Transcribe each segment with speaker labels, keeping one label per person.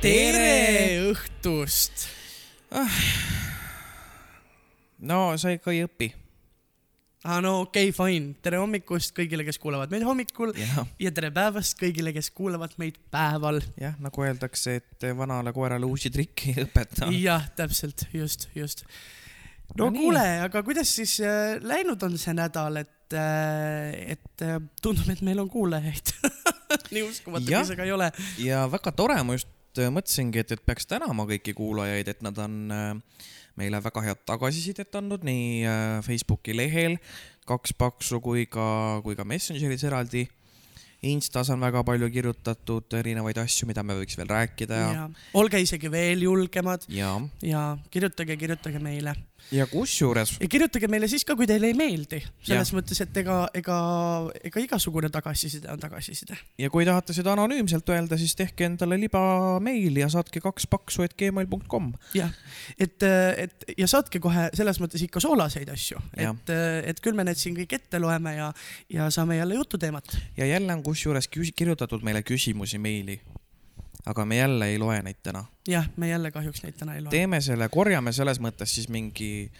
Speaker 1: tere õhtust.
Speaker 2: no sa ikka ei õpi.
Speaker 1: Aa Ah, no okei okay,, fine, tere hommikust kõigile, kes kuulavad meid hommikul
Speaker 2: jah,
Speaker 1: ja tere päevast kõigile, kes kuulavad meid päeval.
Speaker 2: jah, nagu öeldakse, et vanale koerale uusi trikke ei õpeta.
Speaker 1: jah, täpselt, just, just. no,
Speaker 2: No
Speaker 1: kuule, aga kuidas siis äh, läinud on see nädal, et äh,, et äh, tundub, et meil on kuulajaid. nii uskumatu, kui see ka ei ole.
Speaker 2: ja väga tore, ma just äh, mõtlesingi, et, et peaks tänama kõiki kuulajaid, et nad on äh, meile väga head tagasisidet andnud nii äh, Facebooki lehel kaks paksu kui ka, kui ka Messengeris eraldi. Instas on väga palju kirjutatud erinevaid asju, mida me võiks veel rääkida ja,
Speaker 1: ja olge isegi veel julgemad.
Speaker 2: Ja,
Speaker 1: ja kirjutage, kirjutage meile
Speaker 2: ja kusjuures
Speaker 1: ja kirjutage meile siis ka, kui teile ei meeldi, selles
Speaker 2: Jah.
Speaker 1: mõttes, et ega, ega, ega igasugune tagasiside on tagasiside.
Speaker 2: ja kui tahate seda anonüümselt öelda, siis tehke endale libameil ja saatke kaks paksu, et gmail.com.
Speaker 1: jah, et, et ja saatke kohe selles mõttes ikka soolaseid asju, et, et küll me need siin kõik ette loeme ja, ja saame jälle jututeemat.
Speaker 2: ja jälle on kusjuures kirjutatud meile küsimusi meili. Aga me jälle ei loe neid täna.
Speaker 1: jah, me jälle kahjuks neid täna ei loe.
Speaker 2: teeme selle, korjame selles mõttes siis mingi,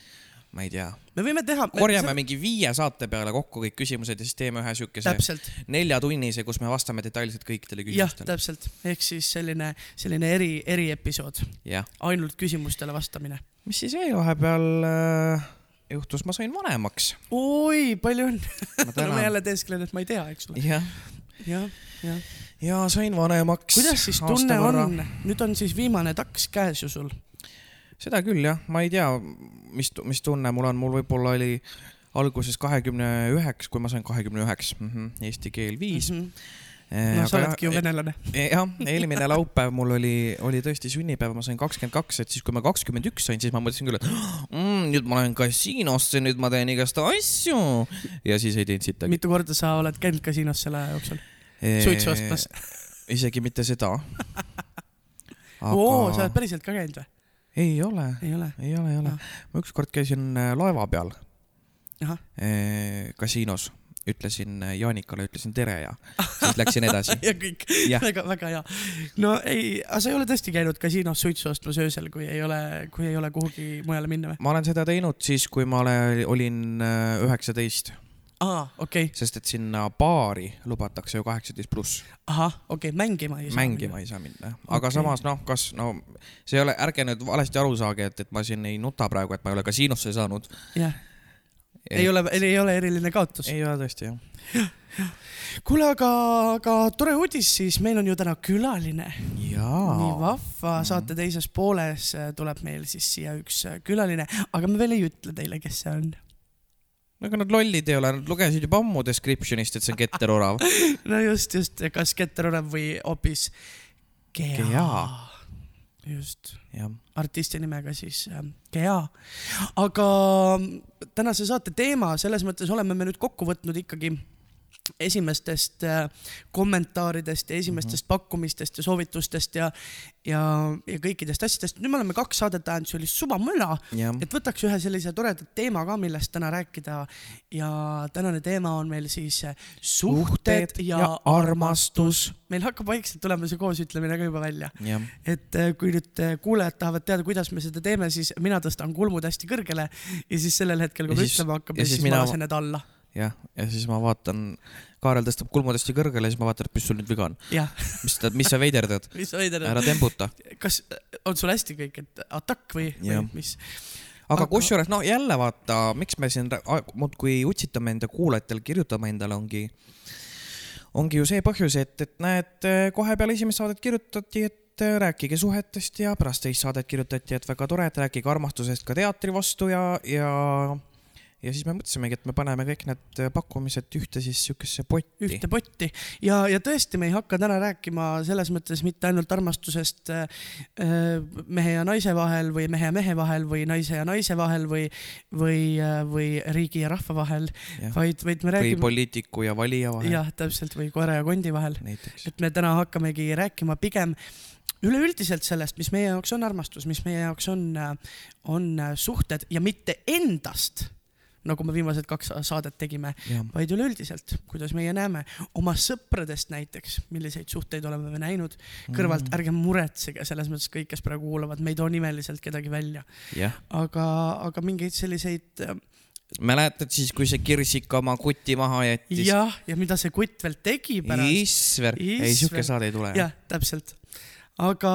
Speaker 2: ma ei tea,
Speaker 1: me võime teha.
Speaker 2: korjame mingi viie saate peale kokku kõik küsimused ja siis teeme ühe siukese neljatunnise, kus me vastame detailselt kõikidele
Speaker 1: jah,
Speaker 2: küsimustele.
Speaker 1: täpselt, ehk siis selline, selline eri, eriepisood,
Speaker 2: jah.
Speaker 1: ainult küsimustele vastamine.
Speaker 2: mis siis veel vahepeal äh, juhtus, ma sain vanemaks.
Speaker 1: oi, palju õnne.
Speaker 2: ma
Speaker 1: jälle teesklen, et ma ei tea, eks ole.
Speaker 2: jah,
Speaker 1: jah, jah.
Speaker 2: ja sain vanemaks.
Speaker 1: kuidas siis tunne on? nüüd on siis viimane taks käes ju sul.
Speaker 2: seda küll jah, ma ei tea, mis, mis tunne mul on, mul võib-olla oli alguses kahekümne üheks, kui ma sain kahekümne üheks, eesti keel viis.
Speaker 1: No sa oledki ju venelane.
Speaker 2: jah, eelmine laupäev mul oli, oli tõesti sünnipäev, ma sain kakskümmend kaks, et siis kui ma kakskümmend üks sain, siis ma mõtlesin küll, et mm, nüüd ma lähen kasiinosse, nüüd ma teen igast asju. ja siis ei teinud sittagi.
Speaker 1: mitu korda sa oled käinud kasiinos selle aja jooksul? suitsu ostmas?
Speaker 2: isegi mitte seda.
Speaker 1: oo, sa oled päriselt ka käinud või?
Speaker 2: ei ole,
Speaker 1: ei ole?
Speaker 2: ei ole, ei ole ma ükskord käisin äh, laeva peal eh, kasiinos, ütlesin äh, Jaanikale, ütlesin tere ja siis läksin edasi.
Speaker 1: ja kõik, väga, väga hea. no ei, aga sa ei ole tõesti käinud kasiinos suitsu ostmas öösel, kui ei ole, kui ei ole kuhugi mujale minna või?
Speaker 2: ma olen seda teinud siis, kui ma ole, olin äh, üheksateist,
Speaker 1: aa, okei okay.,
Speaker 2: sest et sinna baari lubatakse ju kaheksateist pluss.
Speaker 1: ahah, okei okay., mängima ei saa.
Speaker 2: mängima ei saa minna, aga okay. samas noh, kas no see ei ole, ärge nüüd valesti aru saage, et, et ma siin ei nuta praegu, et ma ei ole kasiinosse saanud.
Speaker 1: jah, ei ole, ei ole eriline kaotus.
Speaker 2: ei ole tõesti jah.
Speaker 1: kuule, aga, aga tore uudis siis, meil on ju täna külaline. nii vahva, saate teises pooles äh, tuleb meil siis siia üks äh, külaline, aga me veel ei ütle teile, kes see on.
Speaker 2: ega nad lollid ei ole, nad lugesid juba ammu description'ist, et see on Keter Orav.
Speaker 1: no just, just, kas Keter Olev või hoopis Gea,
Speaker 2: Gea.
Speaker 1: just, artisti nimega siis äh, Gea. aga tänase saate teema, selles mõttes oleme me nüüd kokku võtnud ikkagi esimestest äh, kommentaaridest ja esimestest mm -hmm. pakkumistest ja soovitustest ja, ja, ja kõikidest asjadest. nüüd me oleme kaks saadet ajanud, see oli suva mõla
Speaker 2: jah.
Speaker 1: et võtaks ühe sellise toreda teema ka, millest täna rääkida ja tänane teema on meil siis äh, suhted ja, ja armastus. meil hakkab vaikselt tulema see koosütlemine ka juba välja,
Speaker 2: jah,
Speaker 1: et äh, kui nüüd kuulajad tahavad teada, kuidas me seda teeme, siis mina tõstan kulmud hästi kõrgele ja siis sellel hetkel, kui
Speaker 2: siis-
Speaker 1: ütlema hakkame,
Speaker 2: ja
Speaker 1: siis,
Speaker 2: siis
Speaker 1: siis ma
Speaker 2: mina-
Speaker 1: lasen need alla.
Speaker 2: jah, ja siis ma vaatan, Kaarel tõstab kulmud hästi kõrgele siis ma vaatan, et mis sul nüüd viga on. mis ta, mis sa veiderdad,
Speaker 1: mis sa veider
Speaker 2: ära tembuta.
Speaker 1: kas äh, on sul hästi kõik, et atakk või, või mis?
Speaker 2: aga
Speaker 1: Aga-
Speaker 2: kusjuures no jälle vaata, miks me siin muudkui utsitame enda kuulajatele, kirjutame endale, ongi, ongi ju see põhjus, et, et näed, kohe peale esimest saadet kirjutati, et rääkige suhetest ja pärast teist saadet kirjutati, et väga tore, et rääkige armastusest ka teatri vastu ja, ja ja siis me mõtlesimegi, et me paneme kõik need äh, pakkumised ühte siis siukesse potti.
Speaker 1: ühte potti. Ja, ja tõesti, me ei hakka täna rääkima selles mõttes mitte ainult armastusest äh, äh, mehe ja naise vahel või mehe ja mehe vahel või naise ja naise vahel või, või, või riigi ja rahva vahel, vaid, vaid me
Speaker 2: või
Speaker 1: räägime,
Speaker 2: poliitiku ja valija vahel.
Speaker 1: Jah, täpselt või koera ja kondi vahel, et me täna hakkamegi rääkima pigem üleüldiselt sellest, mis meie jaoks on armastus, mis meie jaoks on, on suhted ja mitte endast, nagu me viimased kaks saadet tegime, vaid üleüldiselt, kuidas meie näeme oma sõpradest näiteks, milliseid suhteid oleme me näinud kõrvalt,
Speaker 2: Mm.
Speaker 1: ärge muretsege selles mõttes kõik, kes praegu kuulavad, me ei too nimeliselt kedagi välja,
Speaker 2: jah,
Speaker 1: aga, aga mingeid selliseid äh,
Speaker 2: mäletad siis, kui see kirsik oma kuti maha jättis?
Speaker 1: jah, ja mida see kutt veel tegi pärast,
Speaker 2: Isver, ei siuke saade ei tule.
Speaker 1: jah, täpselt. aga,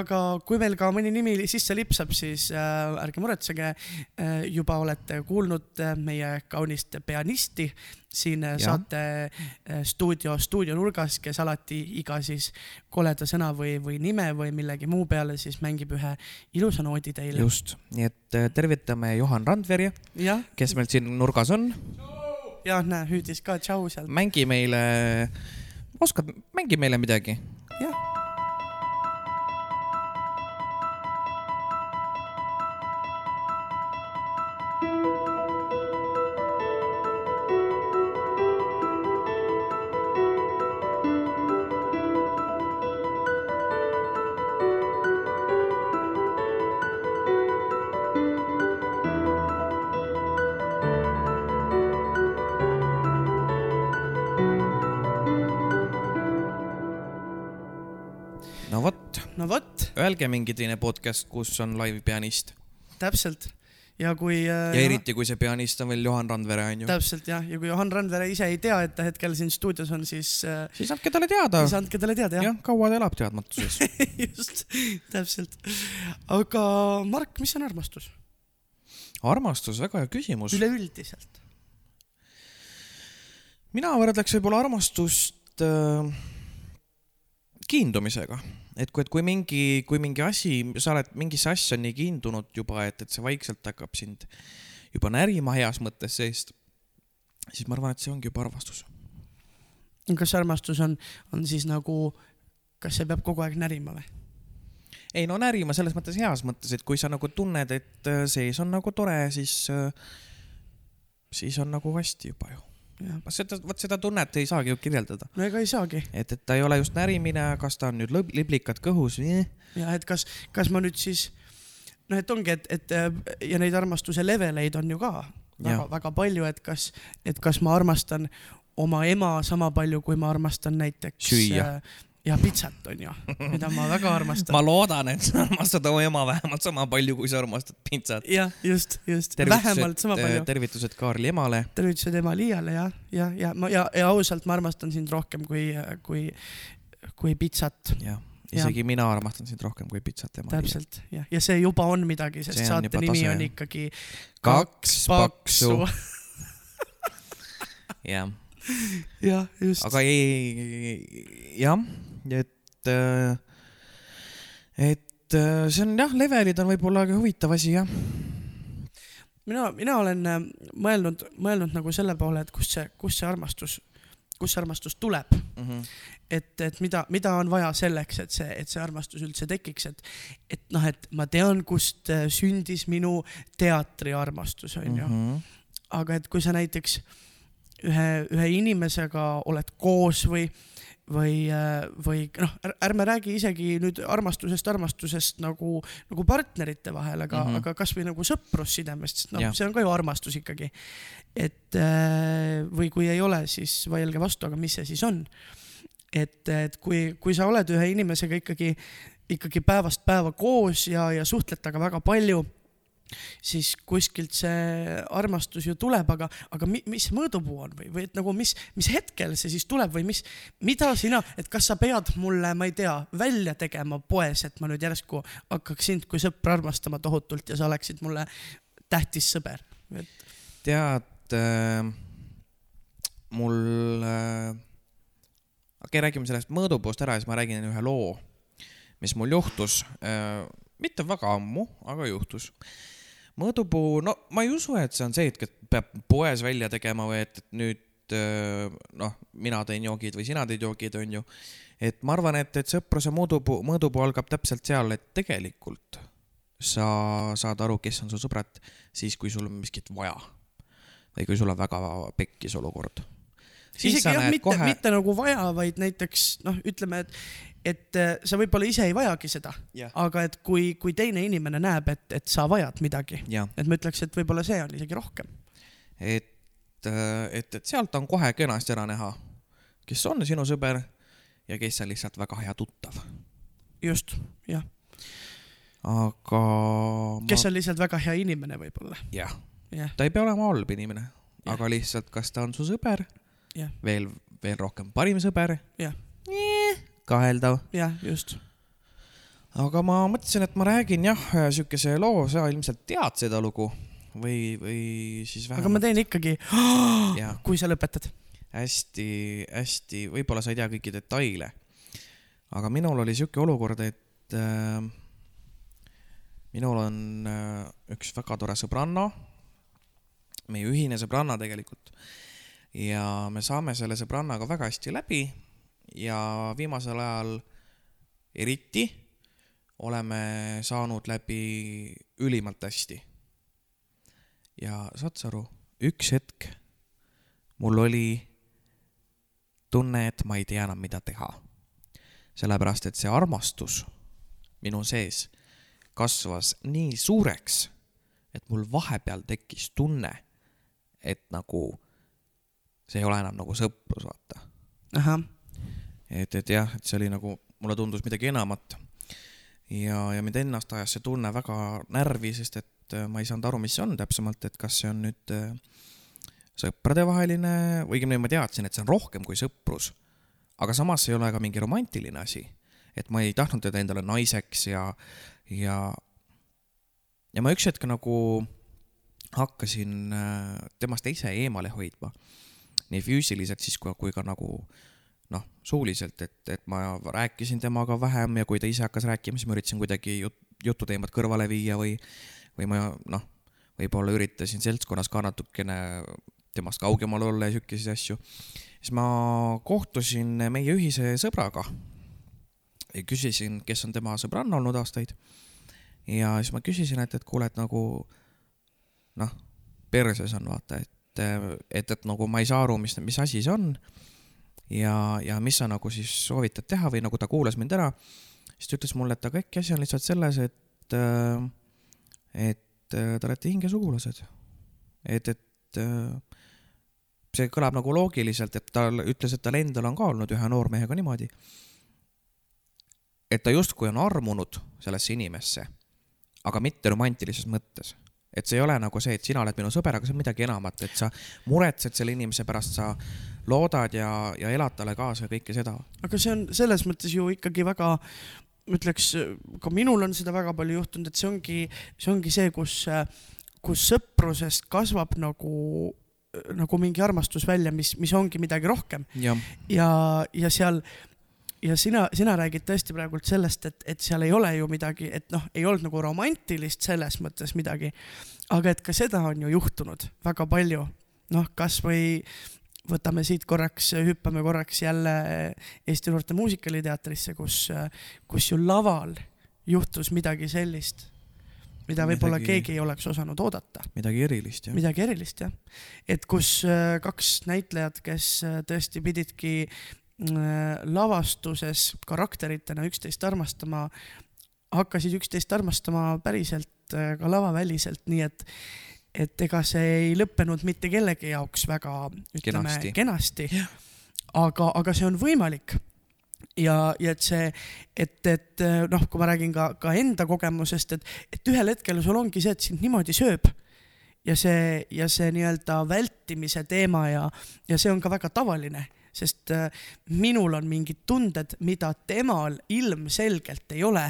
Speaker 1: aga kui meil ka mõni nimi sisse lipsab, siis äh, ärge muretsege äh,, juba olete kuulnud äh, meie kaunist pianisti siin äh,
Speaker 2: Jah.
Speaker 1: saate äh, stuudio, stuudionurgas, kes alati iga siis koleda sõna või, või nime või millegi muu peale siis mängib ühe ilusa noodi teile.
Speaker 2: just, nii et äh, tervitame Johan Randveri,
Speaker 1: jah,
Speaker 2: kes meil siin nurgas on.
Speaker 1: ja näe, hüüdis ka tšau sealt.
Speaker 2: mängi meile, oskad, mängi meile midagi.
Speaker 1: jah,
Speaker 2: vot, öelge mingi teine podcast, kus on live pianist
Speaker 1: täpselt ja kui äh,
Speaker 2: ja eriti, kui see pianist on veel Johan Randvere onju,
Speaker 1: täpselt jah, ja kui Johan Randvere ise ei tea, et ta hetkel siin stuudios on, siis äh,
Speaker 2: siis andke talle teada.
Speaker 1: siis andke talle teada jah
Speaker 2: jah, kaua ta elab teadmatuses.
Speaker 1: just, täpselt. aga Mark, mis on armastus
Speaker 2: armastus, väga hea küsimus.
Speaker 1: üleüldiselt?
Speaker 2: mina võrdleks võib-olla armastust äh, kiindumisega, et kui, et kui mingi, kui mingi asi, sa oled mingisse asja nii kiindunud juba, et, et see vaikselt hakkab sind juba närima heas mõttes seest, siis ma arvan, et see ongi juba armastus.
Speaker 1: kas armastus on, on siis nagu, kas see peab kogu aeg närima või?
Speaker 2: ei no närima selles mõttes heas mõttes, et kui sa nagu tunned, et äh, sees on nagu tore, siis, siis on nagu hästi juba ju.
Speaker 1: jah,
Speaker 2: seda, vot seda tunnet ei saagi ju kirjeldada,
Speaker 1: no ega ei saagi
Speaker 2: et, et ta ei ole just närimine, kas ta on nüüd liblikad kõhus või
Speaker 1: ja et kas, kas ma nüüd siis noh, et ongi, et, et äh, ja neid armastuse leveleid on ju ka väga
Speaker 2: Jah.,
Speaker 1: väga palju, et kas, et kas ma armastan oma ema sama palju, kui ma armastan näiteks
Speaker 2: Süüa.
Speaker 1: äh, ja pitsat on ju, mida ma väga armastan.
Speaker 2: ma loodan, et sa armastad oma ema vähemalt sama palju, kui sa armastad pitsat.
Speaker 1: jah, just, just, vähemalt sama palju.
Speaker 2: tervitused Kaarli emale.
Speaker 1: tervitused ema Liiale ja, ja, ja ma ja, ja ausalt ma armastan sind rohkem kui, kui, kui pitsat,
Speaker 2: jah, isegi mina armastan sind rohkem kui pitsat ema.
Speaker 1: täpselt jah, ja see juba on midagi, sest
Speaker 2: See
Speaker 1: saate nimi
Speaker 2: tase.
Speaker 1: on ikkagi
Speaker 2: kaks paksu. jah,
Speaker 1: jah, just.
Speaker 2: aga ei, jah, et, et äh, see on jah, levelid on võib-olla huvitav asi jah.
Speaker 1: mina, mina olen äh, mõelnud, mõelnud nagu selle poole, et kust see, kust see armastus, kust see armastus tuleb, et, et mida, mida on vaja selleks, et see, et see armastus üldse tekiks, et, et noh, et ma tean, kust äh, sündis minu teatriarmastus, onju.
Speaker 2: Mhm.
Speaker 1: aga et kui sa näiteks ühe, ühe inimesega oled koos või, või, või noh, ärme räägi isegi nüüd armastusest, armastusest nagu, nagu partnerite vahel, aga mm. -hmm. aga kasvõi nagu sõprussidemest, sest noh see on ka ju armastus ikkagi. et äh, või kui ei ole, siis vaielge vastu, aga mis see siis on? et, et kui, kui sa oled ühe inimesega ikkagi, ikkagi päevast päeva koos ja, ja suhtled temaga väga palju siis kuskilt see armastus ju tuleb, aga, aga mi, mis mõõdupuu on või, või et nagu mis, mis hetkel see siis tuleb või mis, mida sina, et kas sa pead mulle, ma ei tea, välja tegema poes, et ma nüüd järsku hakkaks sind kui sõpra armastama tohutult ja sa oleksid mulle tähtis sõber.
Speaker 2: tead äh,, mul äh,, okei okay,, räägime sellest mõõdupuust ära ja siis ma räägin ühe loo, mis mul juhtus äh,, mitte väga ammu, aga juhtus. mõõdupuu, no ma ei usu, et see on see, et kes peab poes välja tegema või et, et nüüd noh, mina teen joogid või sina teed joogid, onju. et ma arvan, et, et sõpruse mõõdupuu, mõõdupuu algab täpselt seal, et tegelikult sa saad aru, kes on su sõbrad siis, kui sul on miskit vaja. või kui sul on väga pekkis olukord.
Speaker 1: isegi jah, mitte kohe..., mitte nagu vaja, vaid näiteks noh, ütleme, et, et äh, sa võib-olla ise ei vajagi seda,
Speaker 2: jah,
Speaker 1: aga et kui, kui teine inimene näeb, et, et sa vajad midagi,
Speaker 2: jah,
Speaker 1: et ma ütleks, et võib-olla see on isegi rohkem.
Speaker 2: et, et, et sealt on kohe kenasti ära näha, kes on sinu sõber ja kes on lihtsalt väga hea tuttav.
Speaker 1: just, jah.
Speaker 2: aga
Speaker 1: kes on lihtsalt väga hea inimene võib-olla,
Speaker 2: jah,
Speaker 1: jah,
Speaker 2: ta ei pea olema halb inimene, aga lihtsalt, kas ta on su sõber, veel, veel rohkem parim sõber,
Speaker 1: jah,
Speaker 2: kaheldav.
Speaker 1: jah, just.
Speaker 2: aga ma mõtlesin, et ma räägin jah, siukese loo, sa ilmselt tead seda lugu või, või siis
Speaker 1: aga ma
Speaker 2: vähemalt
Speaker 1: teen ikkagi, kui sa lõpetad.
Speaker 2: hästi-hästi, võib-olla sa ei tea kõiki detaile. aga minul oli siuke olukord, et äh, minul on äh, üks väga tore sõbranna, meie ühine sõbranna tegelikult. ja me saame selle sõbrannaga väga hästi läbi ja viimasel ajal eriti oleme saanud läbi ülimalt hästi. ja saad sa aru, üks hetk mul oli tunne, et ma ei tea enam, mida teha. sellepärast, et see armastus minu sees kasvas nii suureks, et mul vahepeal tekkis tunne, et nagu see ei ole enam nagu sõprus, vaata.
Speaker 1: ahah,
Speaker 2: et, et jah, et see oli nagu, mulle tundus midagi enamat. ja, ja mind ennast ajas see tunne väga närvi, sest et äh, ma ei saanud aru, mis see on täpsemalt, et kas see on nüüd äh, sõpradevaheline, õigemini ma teadsin, et see on rohkem kui sõprus. aga samas ei ole ka mingi romantiline asi. et ma ei tahtnud teda endale naiseks ja, ja, ja ma üks hetk nagu hakkasin äh, temast ise eemale hoidma. nii füüsiliselt siis kui, kui ka nagu noh, suuliselt, et, et ma rääkisin temaga vähem ja kui ta ise hakkas rääkima, siis ma üritasin kuidagi jut, jututeemat kõrvale viia või, või ma noh, võib-olla üritasin seltskonnas ka natukene temast kaugemal olla ja siukseid asju. siis ma kohtusin meie ühise sõbraga küsisin, kes on tema sõbranna olnud aastaid. ja siis ma küsisin, et, et kuule, et nagu noh, perses on vaata, et, et, et nagu ma ei saa aru, mis, mis asi see on ja, ja mis sa nagu siis soovitad teha või nagu ta kuulas mind ära, siis ta ütles mulle, et aga äkki asi on lihtsalt selles, et, et te olete hingesugulased. et, et see kõlab nagu loogiliselt, et ta ütles, et tal endal on ka olnud ühe noormehega niimoodi. et ta justkui on armunud sellesse inimesse, aga mitte romantilises mõttes et see ei ole nagu see, et sina oled minu sõber, aga see on midagi enamat, et sa muretsed selle inimese pärast, sa loodad ja, ja elad talle kaasa ja kõike seda.
Speaker 1: aga see on selles mõttes ju ikkagi väga, ma ütleks, ka minul on seda väga palju juhtunud, et see ongi, see ongi see, kus, kus sõprusest kasvab nagu, nagu mingi armastus välja, mis, mis ongi midagi rohkem
Speaker 2: jah,
Speaker 1: ja, ja seal ja sina, sina räägid tõesti praegult sellest, et, et seal ei ole ju midagi, et noh, ei olnud nagu romantilist selles mõttes midagi. aga et ka seda on ju juhtunud väga palju, noh, kasvõi võtame siit korraks, hüppame korraks jälle Eesti Noorte Muusikaliteatrisse, kus, kus ju laval juhtus midagi sellist, mida võib-olla keegi ei oleks osanud oodata
Speaker 2: midagi erilist jah.
Speaker 1: midagi erilist jah, et kus äh, kaks näitlejat, kes tõesti pididki äh, lavastuses karakteritena üksteist armastama, hakkasid üksteist armastama päriselt ka lavaväliselt, nii et, et ega see ei lõppenud mitte kellegi jaoks väga, ütleme
Speaker 2: Kenasti.
Speaker 1: kenasti, aga, aga see on võimalik. Ja, ja et see, et, et noh, kui ma räägin ka, ka enda kogemusest, et, et ühel hetkel sul ongi see, et sind niimoodi sööb. Ja see, ja see nii-öelda vältimise teema ja, ja see on ka väga tavaline, sest äh, minul on mingid tunded, mida temal ilmselgelt ei ole.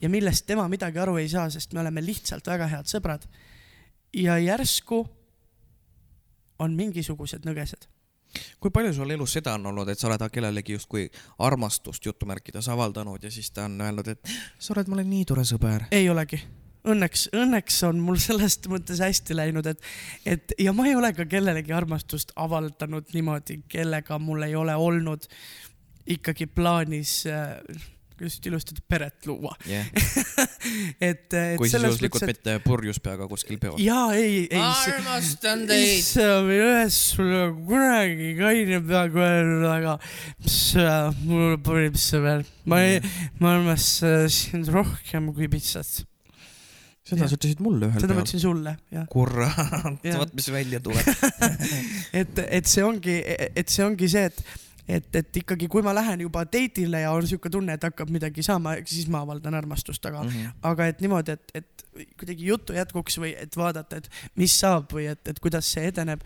Speaker 1: Ja millest tema midagi aru ei saa, sest me oleme lihtsalt väga head sõbrad. Ja järsku on mingisugused nõgesed.
Speaker 2: kui palju sul elus seda on olnud, et sa oled kellelegi justkui armastust jutumärkides avaldanud ja siis ta on öelnud, et sa oled mulle nii tore sõber.
Speaker 1: ei olegi, õnneks, õnneks on mul sellest mõttes hästi läinud, et, et ja ma ei ole ka kellelegi armastust avaldanud niimoodi, kellega mul ei ole olnud ikkagi plaanis äh, just ilusti peret luua.
Speaker 2: jah,
Speaker 1: et, et
Speaker 2: kui juhuslikult
Speaker 1: mõttes, et
Speaker 2: mitte purjus peaga kuskil peol.
Speaker 1: jaa, ei, ei,
Speaker 2: armastan
Speaker 1: issand, ühest sulle kunagi kaine peaga öelnud, aga mis äh, mul parim sõber, ma ei, ma armastan sind rohkem kui pitsat.
Speaker 2: seda sa ütlesid mulle ühel
Speaker 1: seda ma ütlesin sulle, jah.
Speaker 2: kurat, vot mis välja tuleb.
Speaker 1: et, et see ongi, et see ongi see, et, et, et ikkagi, kui ma lähen juba date'ile ja on siuke tunne, et hakkab midagi saama, siis ma avaldan armastust, aga mm. -hmm. aga et niimoodi, et, et kuidagi juttu jätkuks või et vaadata, et mis saab või et, et kuidas see edeneb.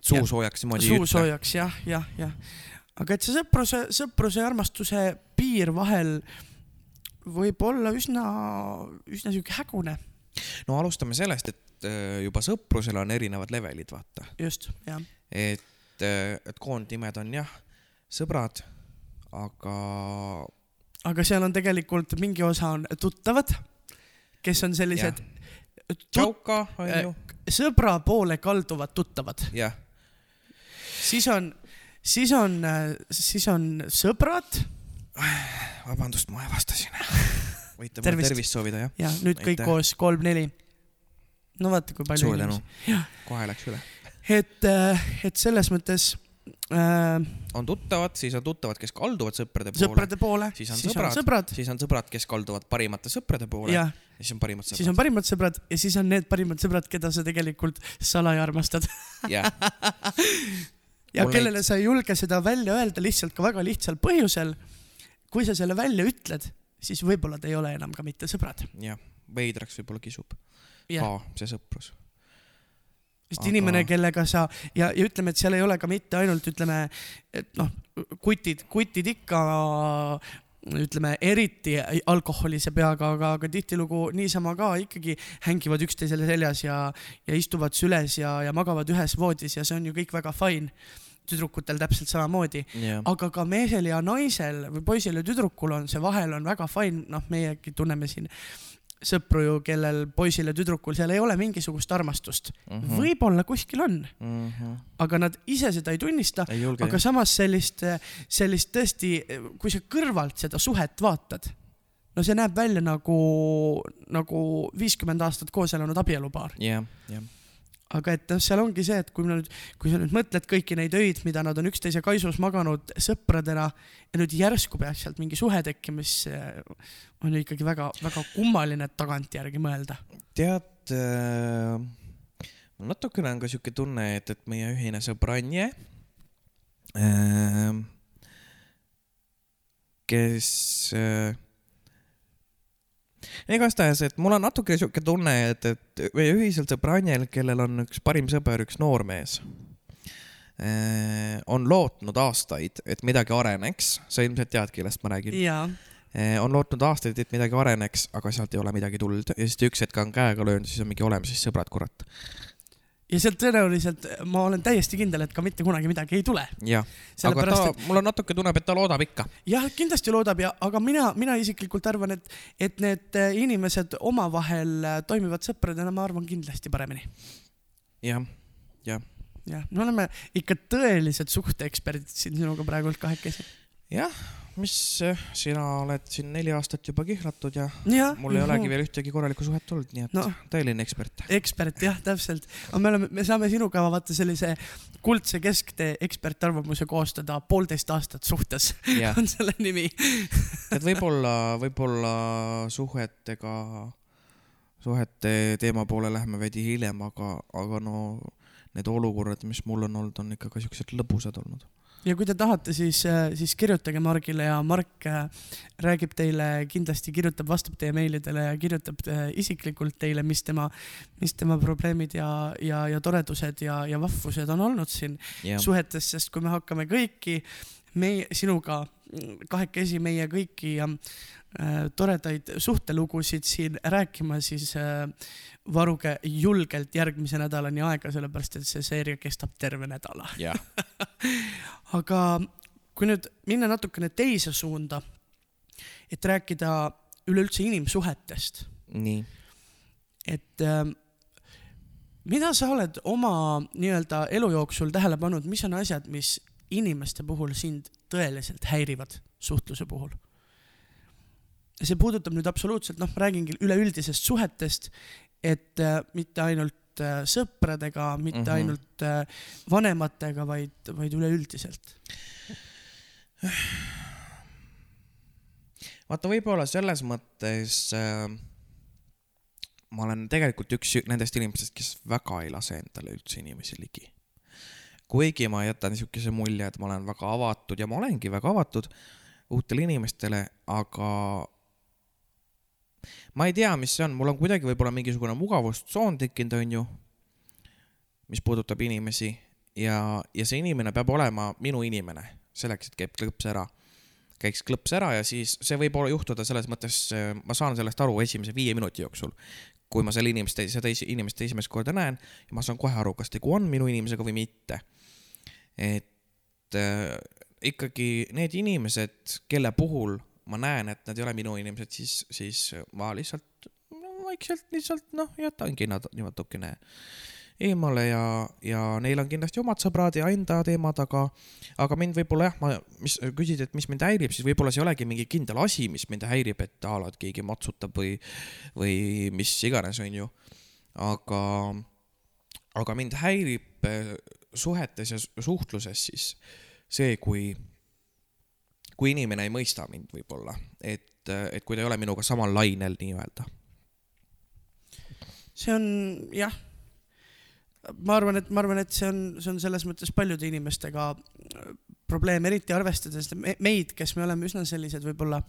Speaker 2: suu soojaks niimoodi
Speaker 1: suu soojaks, jah, jah, jah. aga et see sõpruse, sõpruse ja armastuse piir vahel võib olla üsna, üsna siuke hägune,
Speaker 2: no alustame sellest, et äh, juba sõprusel on erinevad levelid, vaata.
Speaker 1: just, jah.
Speaker 2: et, et koondnimed on jah, sõbrad, aga
Speaker 1: aga seal on tegelikult mingi osa on tuttavad, kes on sellised
Speaker 2: tšauka on ju,
Speaker 1: sõbra poole kalduvad tuttavad,
Speaker 2: jah,
Speaker 1: siis on, siis on, siis on sõbrad
Speaker 2: vabandust, ma ebastasin. võite mulle
Speaker 1: Tervist.
Speaker 2: soovida, jah?
Speaker 1: ja nüüd kõik
Speaker 2: Aitäh.
Speaker 1: koos kolm-neli. no vaata, kui palju
Speaker 2: suur tänu kohe läks üle.
Speaker 1: et, et selles mõttes äh,
Speaker 2: on tuttavad, siis on tuttavad, kes kalduvad sõprade poole,
Speaker 1: sõprade poole,
Speaker 2: siis on
Speaker 1: siis
Speaker 2: sõbrad.
Speaker 1: sõbrad
Speaker 2: siis on sõbrad, kes kalduvad parimate sõprade poole ja siis on parimad
Speaker 1: siis
Speaker 2: sõbrad
Speaker 1: on. parimad sõbrad ja siis on need parimad sõbrad, keda sa tegelikult salaja armastad
Speaker 2: jah,
Speaker 1: ja
Speaker 2: Mul
Speaker 1: kellele sa ei julge seda välja öelda lihtsalt ka väga lihtsal põhjusel. kui sa selle välja ütled, siis võib-olla te ei ole enam ka mitte sõbrad.
Speaker 2: jah, veidraks võib-olla kisub ka see sõprus.
Speaker 1: Sest
Speaker 2: aga-
Speaker 1: inimene, kellega sa ja, ja ütleme, et seal ei ole ka mitte ainult ütleme, et noh, kutid, kutid ikka ütleme eriti alkoholise peaga, aga, aga tihtilugu niisama ka ikkagi hängivad üksteisele seljas ja, ja istuvad süles ja, ja magavad ühes voodis ja see on ju kõik väga fine. tüdrukutel täpselt samamoodi,
Speaker 2: jah,
Speaker 1: aga ka meesel ja naisel või poisil ja tüdrukul on see vahel on väga fine, noh, meiegi tunneme siin sõpru ju, kellel poisil ja tüdrukul seal ei ole mingisugust armastust mm. -hmm. võib-olla kuskil on,
Speaker 2: Mhm.
Speaker 1: aga nad ise seda ei tunnista, aga. samas sellist, sellist tõesti, kui sa kõrvalt seda suhet vaatad, no see näeb välja nagu, nagu viiskümmend aastat koos elanud abielupaar.
Speaker 2: jah, jah,
Speaker 1: aga et noh, seal ongi see, et kui nüüd, kui sa nüüd mõtled kõiki neid öid, mida nad on üksteise kaisus maganud sõpradena ja nüüd järsku peaks sealt mingi suhe tekkima, siis see on ju ikkagi väga-väga kummaline tagantjärgi mõelda.
Speaker 2: tead äh,, natukene on ka siuke tunne, et, et meie ühine sõbranje äh,, kes äh, igastahes, et mul on natuke siuke tunne, et, et meie ühisel sõbranjal, kellel on üks parim sõber, üks noormees, on lootnud aastaid, et midagi areneks, sa ilmselt tead, kellest ma räägin.
Speaker 1: jaa,
Speaker 2: on lootnud aastaid, et midagi areneks, aga sealt ei ole midagi tulnud ja siis ta üks hetk on käega löönud, siis on mingi oleme siis sõbrad, kurat.
Speaker 1: Ja sealt tõenäoliselt ma olen täiesti kindel, et ka mitte kunagi midagi ei tule.
Speaker 2: jah, aga ta
Speaker 1: et,
Speaker 2: mul on natuke tunneb, et ta loodab ikka.
Speaker 1: jah, kindlasti loodab ja, aga mina, mina isiklikult arvan, et, et need äh, inimesed omavahel äh, toimivad sõpradena, ma arvan kindlasti paremini.
Speaker 2: jah, jah,
Speaker 1: jah, me oleme ikka tõelised suhteeksperdid siin sinuga praegult kahekesi.
Speaker 2: jah, mis äh, sina oled siin neli aastat juba kihlatud ja
Speaker 1: jah,
Speaker 2: mul ei olegi veel ühtegi korralikku suhet olnud, nii et
Speaker 1: No.
Speaker 2: tõeline ekspert.
Speaker 1: ekspert jah, täpselt. aga me oleme, me saame sinuga vaata sellise kuldse kesktee ekspertarvamuse koostada poolteist aastat suhtes on selle nimi.
Speaker 2: et võib-olla, võib-olla suhetega, suhete teema poole läheme veidi hiljem, aga, aga no need olukorrad, mis mul on olnud, on ikka ka siuksed lõbusad olnud.
Speaker 1: Ja kui te tahate, siis, siis kirjutage Margile ja Mark äh, räägib teile kindlasti, kirjutab, vastab teie meilidele ja kirjutab äh, isiklikult teile, mis tema, mis tema probleemid ja, ja, ja toredused ja, ja vahvused on olnud siin
Speaker 2: jah,
Speaker 1: suhetes, sest kui me hakkame kõiki meie, sinuga kahekesi meie kõiki äh, toredaid suhtelugusid siin rääkima, siis äh, varuge julgelt järgmise nädalani aega, sellepärast et see seeria kestab terve nädala. aga kui nüüd minna natukene teise suunda, et rääkida üleüldse inimsuhetest,
Speaker 2: nii,
Speaker 1: et ähm, mida sa oled oma nii-öelda elu jooksul tähele pannud, mis on asjad, mis inimeste puhul sind tõeliselt häirivad suhtluse puhul? see puudutab nüüd absoluutselt, noh, räägingi üleüldisest suhetest, et äh, mitte ainult äh, sõpradega, mitte mm -hmm. ainult äh, vanematega, vaid, vaid üleüldiselt.
Speaker 2: vaata, võib-olla selles mõttes äh, ma olen tegelikult üks nendest inimestest, kes väga ei lase endale üldse inimesi ligi. kuigi ma jätan niisuguse mulje, et ma olen väga avatud ja ma olengi väga avatud uutele inimestele, aga ma ei tea, mis see on, mul on kuidagi võib-olla mingisugune mugavustsoon tekkinud, onju, mis puudutab inimesi. Ja, ja see inimene peab olema minu inimene, selleks, et käib klõps ära. Käiks klõps ära ja siis see võib juhtuda selles mõttes, ma saan sellest aru esimese viie minuti jooksul. Kui ma selle inimest, seda inimest esimest korda näen ja ma saan kohe aru, kas tegu on minu inimesega või mitte. et äh, ikkagi need inimesed, kelle puhul ma näen, et nad ei ole minu inimesed, siis, siis ma lihtsalt no, vaikselt lihtsalt noh, jätangi nad niimoodi natukene eemale ja, ja neil on kindlasti omad sõbrad ja enda teemad, aga, aga mind võib-olla jah, ma, mis küsid, et mis mind häirib, siis võib-olla see ei olegi mingi kindel asi, mis mind häirib, et a la, et keegi matsutab või, või mis iganes, onju. aga, aga mind häirib eh, suhetes ja suhtluses siis see, kui, kui inimene ei mõista mind võib-olla, et, et kui ta ei ole minuga samal lainel nii-öelda.
Speaker 1: See on jah, ma arvan, et ma arvan, et see on, see on selles mõttes paljude inimestega probleem, eriti arvestades meid, kes me oleme üsna sellised võib-olla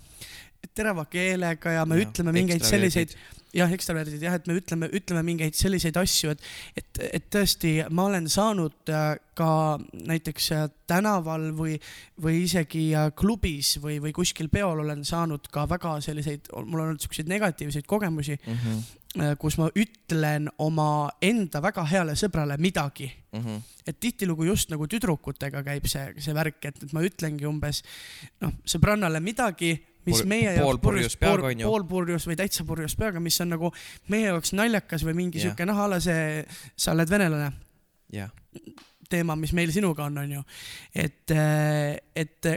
Speaker 1: terava keelega ja me ja, ütleme mingeid selliseid, jah, ekstraverdid jah, et me ütleme, ütleme mingeid selliseid asju, et, et, et tõesti, ma olen saanud äh, ka näiteks äh, tänaval või, või isegi klubis või, või kuskil peol olen saanud ka väga selliseid, mul on olnud siukseid negatiivseid kogemusi mm. -hmm Äh, kus ma ütlen oma enda väga heale sõbrale midagi mm. -hmm. et tihtilugu just nagu tüdrukutega käib see, see värk, et, et ma ütlengi umbes noh, sõbrannale midagi, mis
Speaker 2: Pur,
Speaker 1: meie
Speaker 2: jaoks purjus peaga on ju.
Speaker 1: poolpurjus või täitsa purjus peaga, mis on nagu meie jaoks naljakas või mingi yeah. sihuke a la see, sa oled venelane
Speaker 2: yeah.
Speaker 1: teema, mis meil sinuga on, on ju. et, äh, et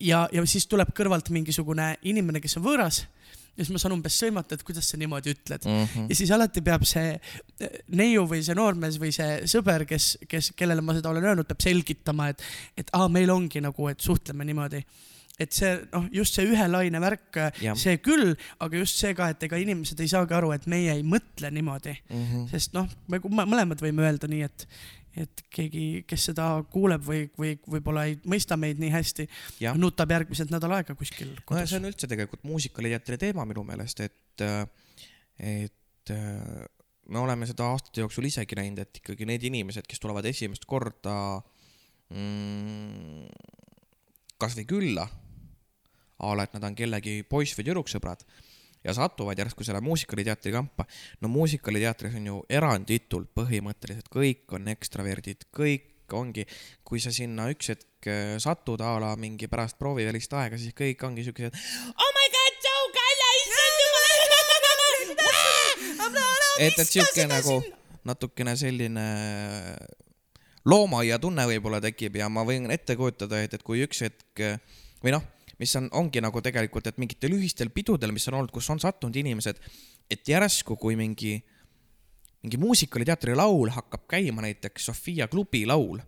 Speaker 1: ja, ja siis tuleb kõrvalt mingisugune inimene, kes on võõras ja siis ma saan umbes sõimata, et kuidas sa niimoodi ütled mm. -hmm. ja siis alati peab see eh, neiu või see noormees või see sõber, kes, kes, kellele ma seda olen öelnud, peab selgitama, et, et aa, meil ongi nagu, et suhtleme niimoodi et see noh, just see ühe laine värk, see küll, aga just see ka, et ega inimesed ei saagi aru, et meie ei mõtle niimoodi mm. -hmm. sest noh, me mõlemad võime öelda nii, et, et keegi, kes seda kuuleb või, või võib-olla ei mõista meid nii hästi, nutab järgmised nädal aega kuskil
Speaker 2: no see on üldse tegelikult muusikaliteatri teema minu meelest, et, et me oleme seda aastate jooksul isegi näinud, et ikkagi need inimesed, kes tulevad esimest korda mm, kasvõi külla, a la, et nad on kellegi poiss või tüdruksõbrad ja satuvad järsku selle muusikaliteatri kampa. no muusikaliteatris on ju eranditult põhimõtteliselt kõik on ekstraverdid, kõik ongi, kui sa sinna üks hetk äh, satud a la mingi pärast proovivälist aega, siis kõik ongi siukesed oh my god, so kalle, issand jumal. et, et siuke nagu natukene selline loomaaia tunne võib-olla tekib ja ma võin ette kujutada, et, et kui üks hetk või noh mis on, ongi nagu tegelikult, et mingitel ühistel pidudel, mis on olnud, kus on sattunud inimesed, et järsku, kui mingi, mingi muusikaliteatri laul hakkab käima, näiteks Sofia klubi laul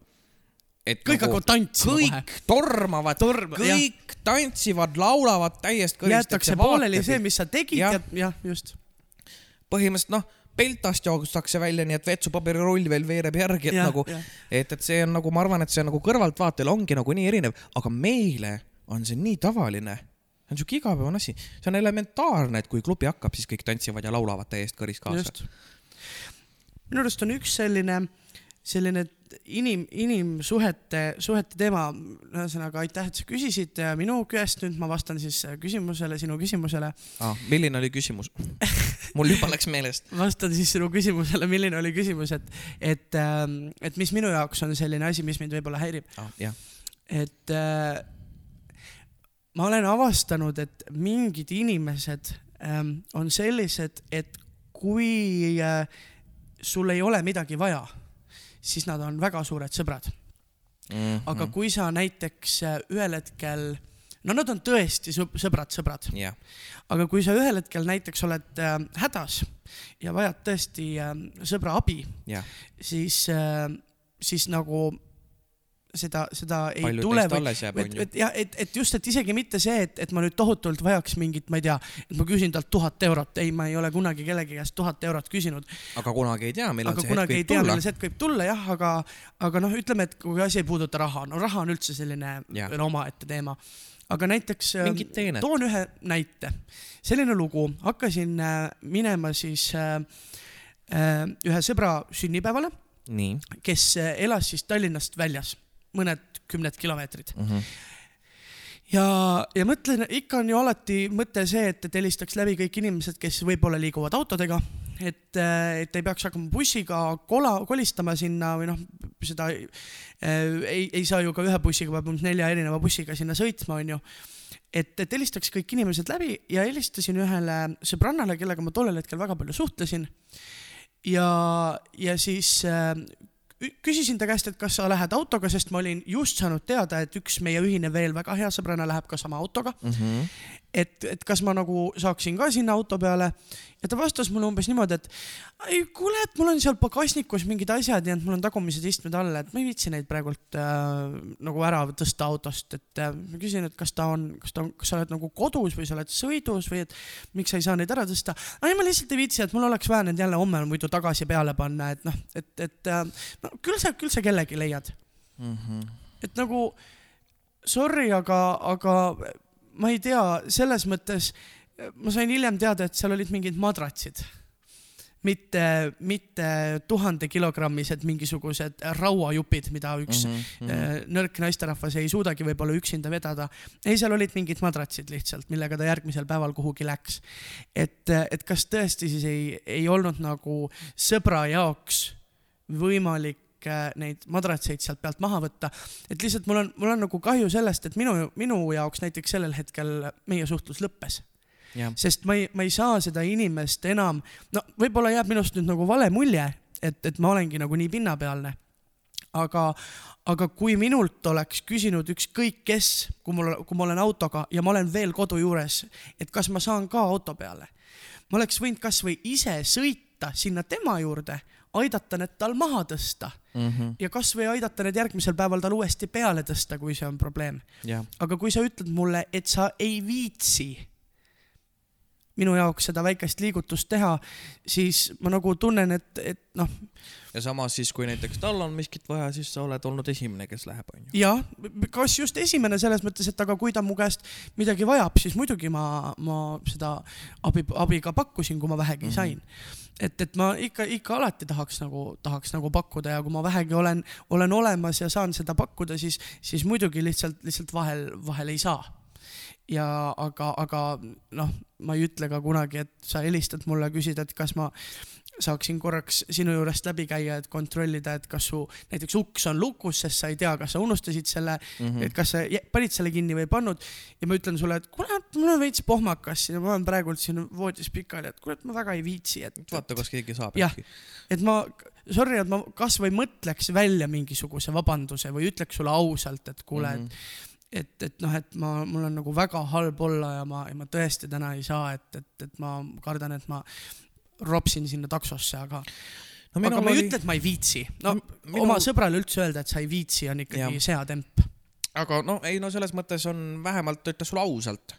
Speaker 1: et kõik nagu, hakkavad tantsima
Speaker 2: kõik kohe. tormavad Torm, kõik jah. tantsivad, laulavad täiesti.
Speaker 1: jäetakse pooleli see, mis sa tegid ja, ja jah, just.
Speaker 2: põhimõtteliselt noh, peltast joostakse välja, nii et vetsupaberirull veel veereb järgi, et ja, nagu, et, et see on nagu, ma arvan, et see nagu kõrvaltvaatel ongi nagu nii erinev, aga meile on see nii tavaline. see on siuke igapäevane asi, see on elementaarne, et kui klubi hakkab, siis kõik tantsivad ja laulavad täiesti kõris kaasa.
Speaker 1: minu arust on üks selline, selline inim, inimsuhete, suhete teema, ühesõnaga aitäh, et sa küsisid minu käest, nüüd ma vastan siis küsimusele, sinu küsimusele
Speaker 2: ah,. milline oli küsimus? mul juba läks meelest.
Speaker 1: vastan siis sinu küsimusele, milline oli küsimus, et, et, ähm, et mis minu jaoks on selline asi, mis mind võib-olla häirib
Speaker 2: ah,.
Speaker 1: et äh, ma olen avastanud, et mingid inimesed ähm, on sellised, et kui äh, sul ei ole midagi vaja, siis nad on väga suured sõbrad.
Speaker 2: Mhm.
Speaker 1: aga kui sa näiteks äh, ühel hetkel, no nad on tõesti sõb- sõbrad-sõbrad,
Speaker 2: jah,
Speaker 1: aga kui sa ühel hetkel näiteks oled äh, hädas ja vajad tõesti äh, sõbra abi,
Speaker 2: jah,
Speaker 1: siis äh,, siis nagu seda, seda ei
Speaker 2: palju
Speaker 1: tule et, et jah, et, et just, et isegi mitte see, et, et ma nüüd tohutult vajaks mingit, ma ei tea, et ma küsin talt tuhat eurot, ei, ma ei ole kunagi kellegi käest tuhat eurot küsinud,
Speaker 2: aga kunagi ei tea, millal
Speaker 1: aga
Speaker 2: see hetk võib
Speaker 1: tea,
Speaker 2: tulla.
Speaker 1: millal. see hetk võib tulla jah, aga, aga noh, ütleme, et kui asi ei puuduta raha, no raha on üldse selline veel omaette teema. aga näiteks äh, toon ühe näite, selline lugu, hakkasin äh, minema siis äh, äh, ühe sõbra sünnipäevale,
Speaker 2: nii.
Speaker 1: kes elas siis Tallinnast väljas, mõned kümned kilomeetrid
Speaker 2: mm. -hmm.
Speaker 1: ja, ja mõtlen, ikka on ju alati mõte see, et, et helistaks läbi kõik inimesed, kes võib-olla liiguvad autodega, et, et ei peaks hakkama bussiga kola, kolistama sinna või noh, seda äh, ei, ei saa ju ka ühe bussiga, peab umbes nelja erineva bussiga sinna sõitma, onju et, et helistaks kõik inimesed läbi ja helistasin ühele sõbrannale, kellega ma tollel hetkel väga palju suhtlesin. ja, ja siis äh, küsisin ta käest, et kas sa lähed autoga, sest ma olin just saanud teada, et üks meie ühine veel väga hea sõbranna läheb ka sama autoga.
Speaker 2: Mm -hmm.
Speaker 1: et, et kas ma nagu saaksin ka sinna auto peale ja ta vastas mulle umbes niimoodi, et ei kuule, et mul on seal pagasnikus mingid asjad ja et mul on tagumised istmed all, et ma ei viitsi neid praegult äh, nagu ära tõsta autost, et äh, ma küsin, et kas ta on, kas ta on, kas sa oled nagu kodus või sa oled sõidus või et miks sa ei saa neid ära tõsta. ei, ma lihtsalt ei viitsi, et mul oleks vaja need jälle homme muidu tagasi peale panna, et noh, et, et äh, no, küll sa, küll sa kellegi leiad
Speaker 2: Mm -hmm.
Speaker 1: et nagu sorry, aga, aga ma ei tea, selles mõttes ma sain hiljem teada, et seal olid mingid madratsid. mitte, mitte tuhandekilogrammised mingisugused rauajupid, mida üks mm. -hmm. nõrk naisterahvas ei suudagi võib-olla üksinda vedada. ei, seal olid mingid madratsid lihtsalt, millega ta järgmisel päeval kuhugi läks. et, et kas tõesti siis ei, ei olnud nagu sõbra jaoks võimalik neid madratseid sealt pealt maha võtta, et lihtsalt mul on, mul on nagu kahju sellest, et minu, minu jaoks näiteks sellel hetkel meie suhtlus lõppes,
Speaker 2: jah,
Speaker 1: sest ma ei, ma ei saa seda inimest enam, no võib-olla jääb minust nüüd nagu vale mulje, et, et ma olengi nagu nii pinnapealne. aga, aga kui minult oleks küsinud ükskõik kes, kui mul, kui ma olen autoga ja ma olen veel kodu juures, et kas ma saan ka auto peale, ma oleks võinud kasvõi ise sõita sinna tema juurde, aidata need tal maha tõsta
Speaker 2: mm -hmm.
Speaker 1: ja kasvõi aidata need järgmisel päeval tal uuesti peale tõsta, kui see on probleem.
Speaker 2: jah,
Speaker 1: aga kui sa ütled mulle, et sa ei viitsi minu jaoks seda väikest liigutust teha, siis ma nagu tunnen, et, et noh,
Speaker 2: ja samas siis, kui näiteks tal on miskit vaja, siis sa oled olnud esimene, kes läheb, onju.
Speaker 1: jah, kas just esimene selles mõttes, et aga kui ta mu käest midagi vajab, siis muidugi ma, ma seda abi, abi ka pakkusin, kui ma vähegi
Speaker 2: Mhm.
Speaker 1: sain. et, et ma ikka, ikka alati tahaks nagu, tahaks nagu pakkuda ja kui ma vähegi olen, olen olemas ja saan seda pakkuda, siis, siis muidugi lihtsalt, lihtsalt vahel, vahel ei saa. Ja aga, aga noh, ma ei ütle ka kunagi, et sa helistad mulle, küsid, et kas ma saaksin korraks sinu juurest läbi käia, et kontrollida, et kas su näiteks uks on lukus, sest sa ei tea, kas sa unustasid selle mm. -hmm. et kas sa panid selle kinni või ei pannud. ja ma ütlen sulle, et kuule, mul on veits pohmakas ja ma olen praegult siin voodis pikali, et kuule, et ma väga ei viitsi, et,
Speaker 2: vaata, kas keegi saab äkki.
Speaker 1: et ma, sorry, et ma kasvõi mõtleks välja mingisuguse vabanduse või ütleks sulle ausalt, et kuule mm, -hmm
Speaker 2: Mhm.
Speaker 1: et, et noh, et ma, mul on nagu väga halb olla ja ma, ma tõesti täna ei saa, et, et, et ma kardan, et ma ropsin sinna taksosse, aga
Speaker 2: no
Speaker 1: aga ma ei
Speaker 2: oli,
Speaker 1: ütle, et ma ei viitsi. no
Speaker 2: Minu-
Speaker 1: oma sõbrale üldse öelda, et sa ei viitsi, on ikkagi
Speaker 2: Jah.
Speaker 1: seatemp.
Speaker 2: aga no ei no selles mõttes on vähemalt ta ütles sulle ausalt,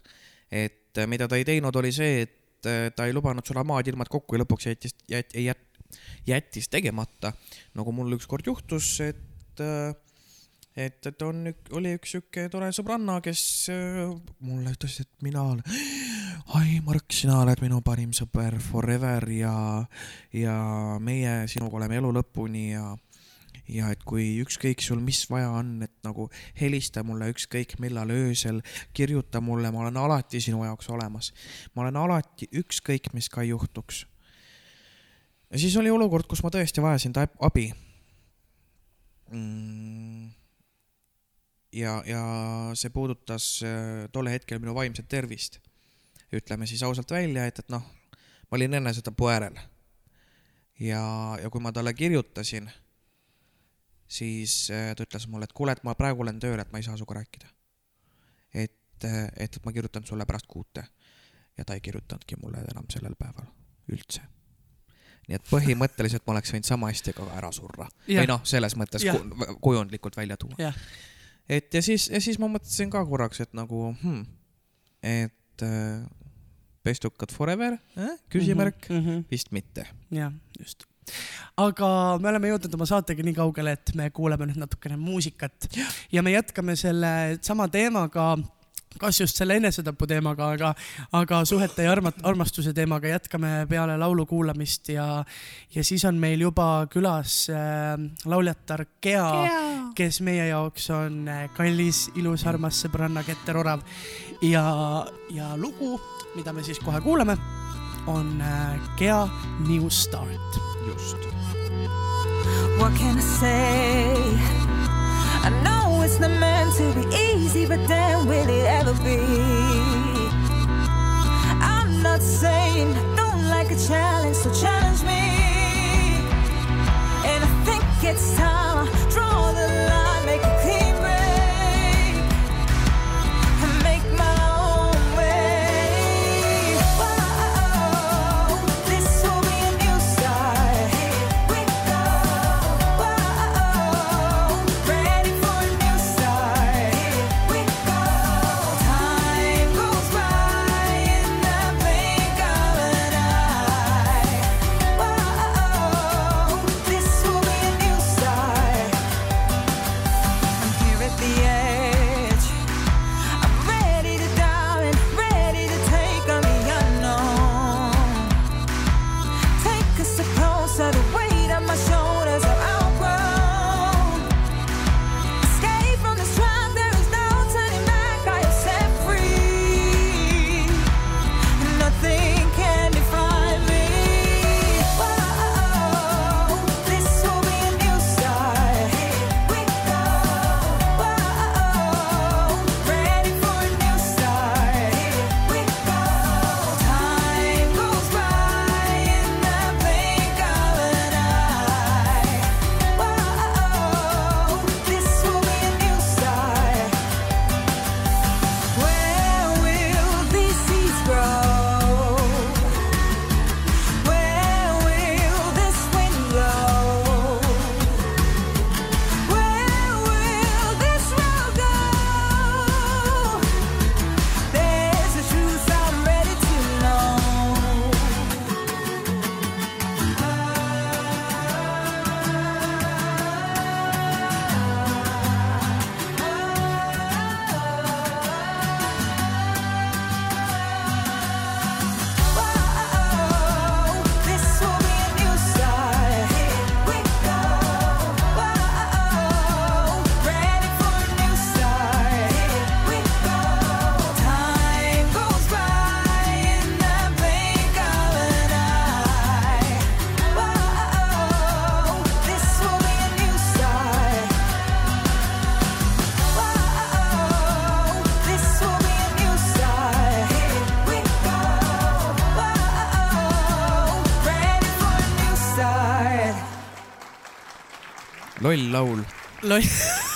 Speaker 2: et äh, mida ta ei teinud, oli see, et äh, ta ei lubanud sulle maad-ilmad kokku ja lõpuks jättis, jät-, jät-, jättis tegemata. nagu mul ükskord juhtus, et äh, et, et on, oli üks sihuke tore sõbranna, kes mulle ütles, et mina olen, Aimark, sina oled minu parim sõber forever ja, ja meie sinuga oleme elu lõpuni ja ja et kui ükskõik sul mis vaja on, et nagu helista mulle ükskõik millal öösel, kirjuta mulle, ma olen alati sinu jaoks olemas. ma olen alati ükskõik, mis ka juhtuks. ja siis oli olukord, kus ma tõesti vajasin ta abi mm.. ja, ja see puudutas äh, tol hetkel minu vaimset tervist. Ütleme siis ausalt välja, et, et noh, ma olin enesetapu äärel ja, ja kui ma talle kirjutasin, siis äh, ta ütles mulle, et kuule, et ma praegu olen tööl, et ma ei saa sinuga rääkida. et, et, et ma kirjutan sulle pärast kuute. ja ta ei kirjutanudki mulle enam sellel päeval üldse. nii et põhimõtteliselt ma oleks võinud sama hästi ka ära surra
Speaker 1: Jah.
Speaker 2: või noh, selles mõttes ku, kujundlikult välja tuua. et ja siis, ja siis ma mõtlesin ka korraks, et nagu hmm,, et äh, pestukad forever äh?, küsimärk mm,
Speaker 1: mm. -hmm.
Speaker 2: vist mitte.
Speaker 1: jah, just. aga me oleme jõudnud oma saatega nii kaugele, et me kuulame nüüd natukene muusikat ja me jätkame selle sama teemaga kas just selle enesetapu teemaga, aga, aga suhete ja armat-, armastuse teemaga jätkame peale laulu kuulamist ja, ja siis on meil juba külas äh, lauljatar Gea, Gea., kes meie jaoks on äh, kallis, ilus, armas sõbranna Keter Orav ja, ja lugu, mida me siis kohe kuulame, on äh, Gea New Start.
Speaker 2: just.
Speaker 3: What can I say? I know it's not meant to be easy, but then will it ever be? I'm not saying I don't like a challenge, so challenge me. And I think it's time I draw the line,
Speaker 2: loll laul
Speaker 1: loll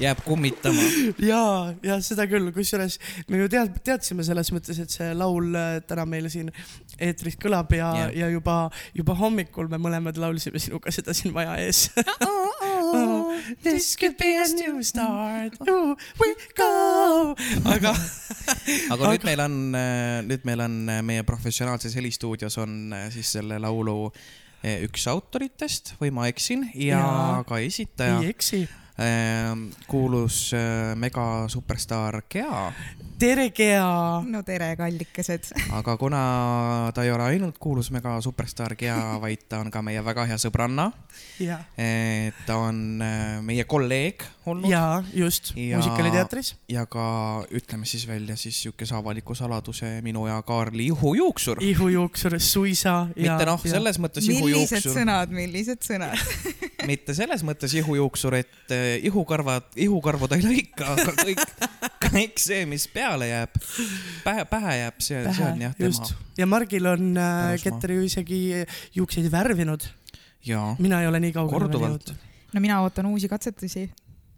Speaker 2: jääb kummitama.
Speaker 1: ja, ja seda küll, kusjuures me ju tead-, teadsime selles mõttes, et see laul äh, täna meil siin eetris kõlab ja yeah., ja juba, juba hommikul me mõlemad laulsime sinuga seda siin maja ees oh,. This could be a new start, here we go. aga
Speaker 2: aga nüüd meil on, nüüd meil on äh, meie professionaalses helistuudios on äh, siis selle laulu äh, üks autoritest või ma eksin ja
Speaker 1: Jaa.
Speaker 2: ka esitaja
Speaker 1: ei eksi.
Speaker 2: kuulus äh, mega superstaar Gea,
Speaker 1: tere, Gea.
Speaker 4: no tere, kallikesed.
Speaker 2: aga kuna ta ei ole ainult kuulus mega superstaar Gea, vaid ta on ka meie väga hea sõbranna.
Speaker 1: ja,
Speaker 2: ta on äh, meie kolleeg olnud
Speaker 1: ja just
Speaker 2: Ja-
Speaker 1: muusikaliteatris.
Speaker 2: ja ka ütleme siis välja siis siukese avaliku saladuse minu ja Kaarli ihujuuksur.
Speaker 1: ihujuuksur suisa.
Speaker 2: mitte noh, selles mõttes
Speaker 4: millised
Speaker 2: ihujuuksur,
Speaker 4: sõnad, millised sõnad.
Speaker 2: mitte selles mõttes ihujuuksur, et äh, ihukarvad, ihukarvu ta ei lõika, aga kõik, kõik see, mis peale jääb, pähe, pähe jääb, see, see on jah
Speaker 1: just
Speaker 2: tema.,
Speaker 1: ja Margil on äh. Keter ju isegi juukseid värvinud,
Speaker 2: jaa,
Speaker 1: mina ei ole nii kaugele veel jõudnud.
Speaker 4: no mina ootan uusi katsetusi.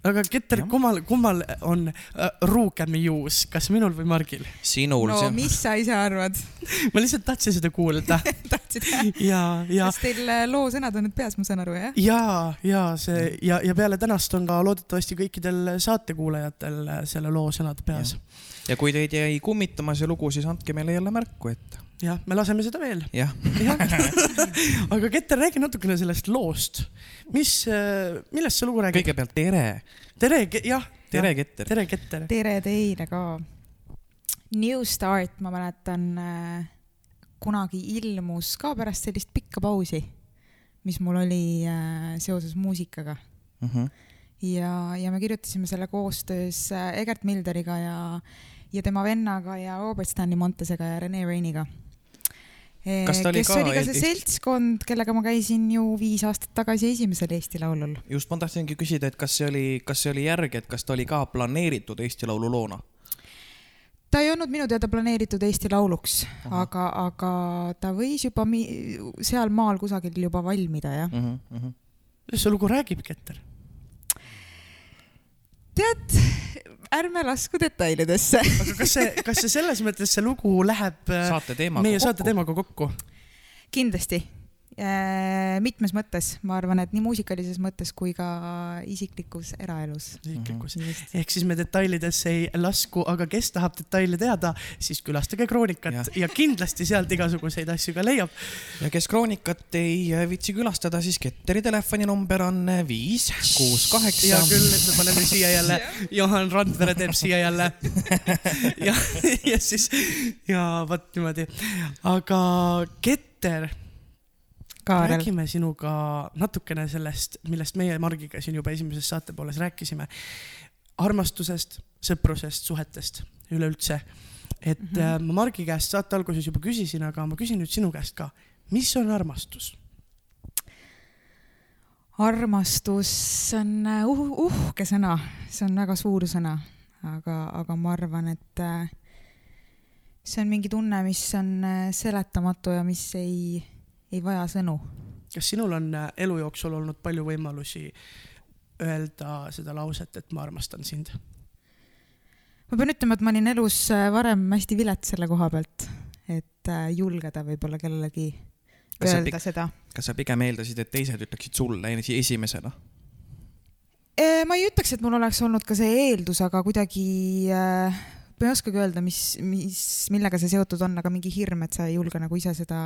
Speaker 1: aga Keter kummal, kummal on äh, ruugem juus, kas minul või Margil?
Speaker 2: sinul
Speaker 4: no
Speaker 2: see,
Speaker 4: mis sa ise arvad?
Speaker 1: ma lihtsalt tahtsin seda kuulda
Speaker 4: tahtsid?
Speaker 1: ja, ja
Speaker 4: kas teil äh, loo sõnad on nüüd peas, ma saan aru, jah?
Speaker 1: ja, ja see ja, ja peale tänast on ka loodetavasti kõikidel saatekuulajatel selle loo sõnad peas.
Speaker 2: Ja kui teid jäi kummitama see lugu, siis andke meile jälle märku, et
Speaker 1: jah, me laseme seda veel.
Speaker 2: jah,
Speaker 1: aga Keter, räägi natukene sellest loost. mis, millest see lugu räägib?
Speaker 2: kõigepealt tere,
Speaker 1: tere, jah.
Speaker 2: tere, Keter.
Speaker 1: tere, Keter.
Speaker 4: tere teile ka. New Start, ma mäletan äh, kunagi ilmus ka pärast sellist pikka pausi, mis mul oli äh, seoses muusikaga
Speaker 2: Mhm.
Speaker 4: ja, ja me kirjutasime selle koostöös äh, Egert Milderiga ja, ja tema vennaga ja Robert Stanley Montesega ja Rene Reiniga.
Speaker 2: Kas ta oli
Speaker 4: kes
Speaker 2: ka
Speaker 4: oli ka see seltskond, kellega ma käisin ju viis aastat tagasi esimesel Eesti Laulul.
Speaker 2: just ma tahtsingi küsida, et kas see oli, kas see oli järg, et kas ta oli ka planeeritud Eesti Laulu loona?
Speaker 4: ta ei olnud minu teada planeeritud Eesti Lauluks, aga, aga ta võis juba mi- sealmaal kusagil juba valmida, jah.
Speaker 2: Mm -hmm.
Speaker 1: millest see lugu räägib, Keter?
Speaker 4: tead, ärme lasku detailidesse.
Speaker 1: aga kas see, kas see selles mõttes see lugu läheb äh,
Speaker 2: saate
Speaker 1: meie
Speaker 2: kokku.
Speaker 1: saate teemaga kokku?
Speaker 4: kindlasti. Mitmes mõttes, ma arvan, et nii muusikalises mõttes kui ka isiklikus eraelus.
Speaker 1: isiklikus.
Speaker 2: Mhm.
Speaker 1: ehk siis me detailidesse ei lasku, aga kes tahab detaile teada, siis külastage Kroonikat ja. Ja kindlasti sealt igasuguseid asju ka leiab.
Speaker 2: ja kes Kroonikat ei äh, viitsi külastada, siis Ketteri telefoninumber on äh, viis, kuus, kaheksa
Speaker 1: hea. küll, et me paneme siia jälle, Johan Randvere teeb siia jälle. ja, ja siis ja vot niimoodi, aga Keter,
Speaker 4: Kaarel,
Speaker 1: räägime sinuga natukene sellest, millest meie Margiga siin juba esimeses saatepooles rääkisime. armastusest, sõprusest, suhetest üleüldse. et mm. -hmm. ma Margi käest saate alguses juba küsisin, aga ma küsin nüüd sinu käest ka. mis on armastus?
Speaker 4: armastus on äh, uh, uhke sõna, see on väga suur sõna, aga, aga ma arvan, et äh, see on mingi tunne, mis on seletamatu ja mis ei, ei vaja sõnu.
Speaker 1: kas sinul on äh, elu jooksul olnud palju võimalusi öelda seda lauset, et ma armastan sind?
Speaker 4: ma pean ütlema, et ma olin elus äh, varem hästi vilets selle koha pealt, et äh, julgeda võib-olla kellelegi
Speaker 2: Kas
Speaker 4: öelda
Speaker 2: pik-
Speaker 4: seda.
Speaker 2: kas sa pigem eeldasid, et teised ütleksid sulle esi- esimesena?
Speaker 4: ma ei ütleks, et mul oleks olnud ka see eeldus, aga kuidagi äh, ma ei oskagi öelda, mis, mis, millega see seotud on, aga mingi hirm, et sa ei julge nagu ise seda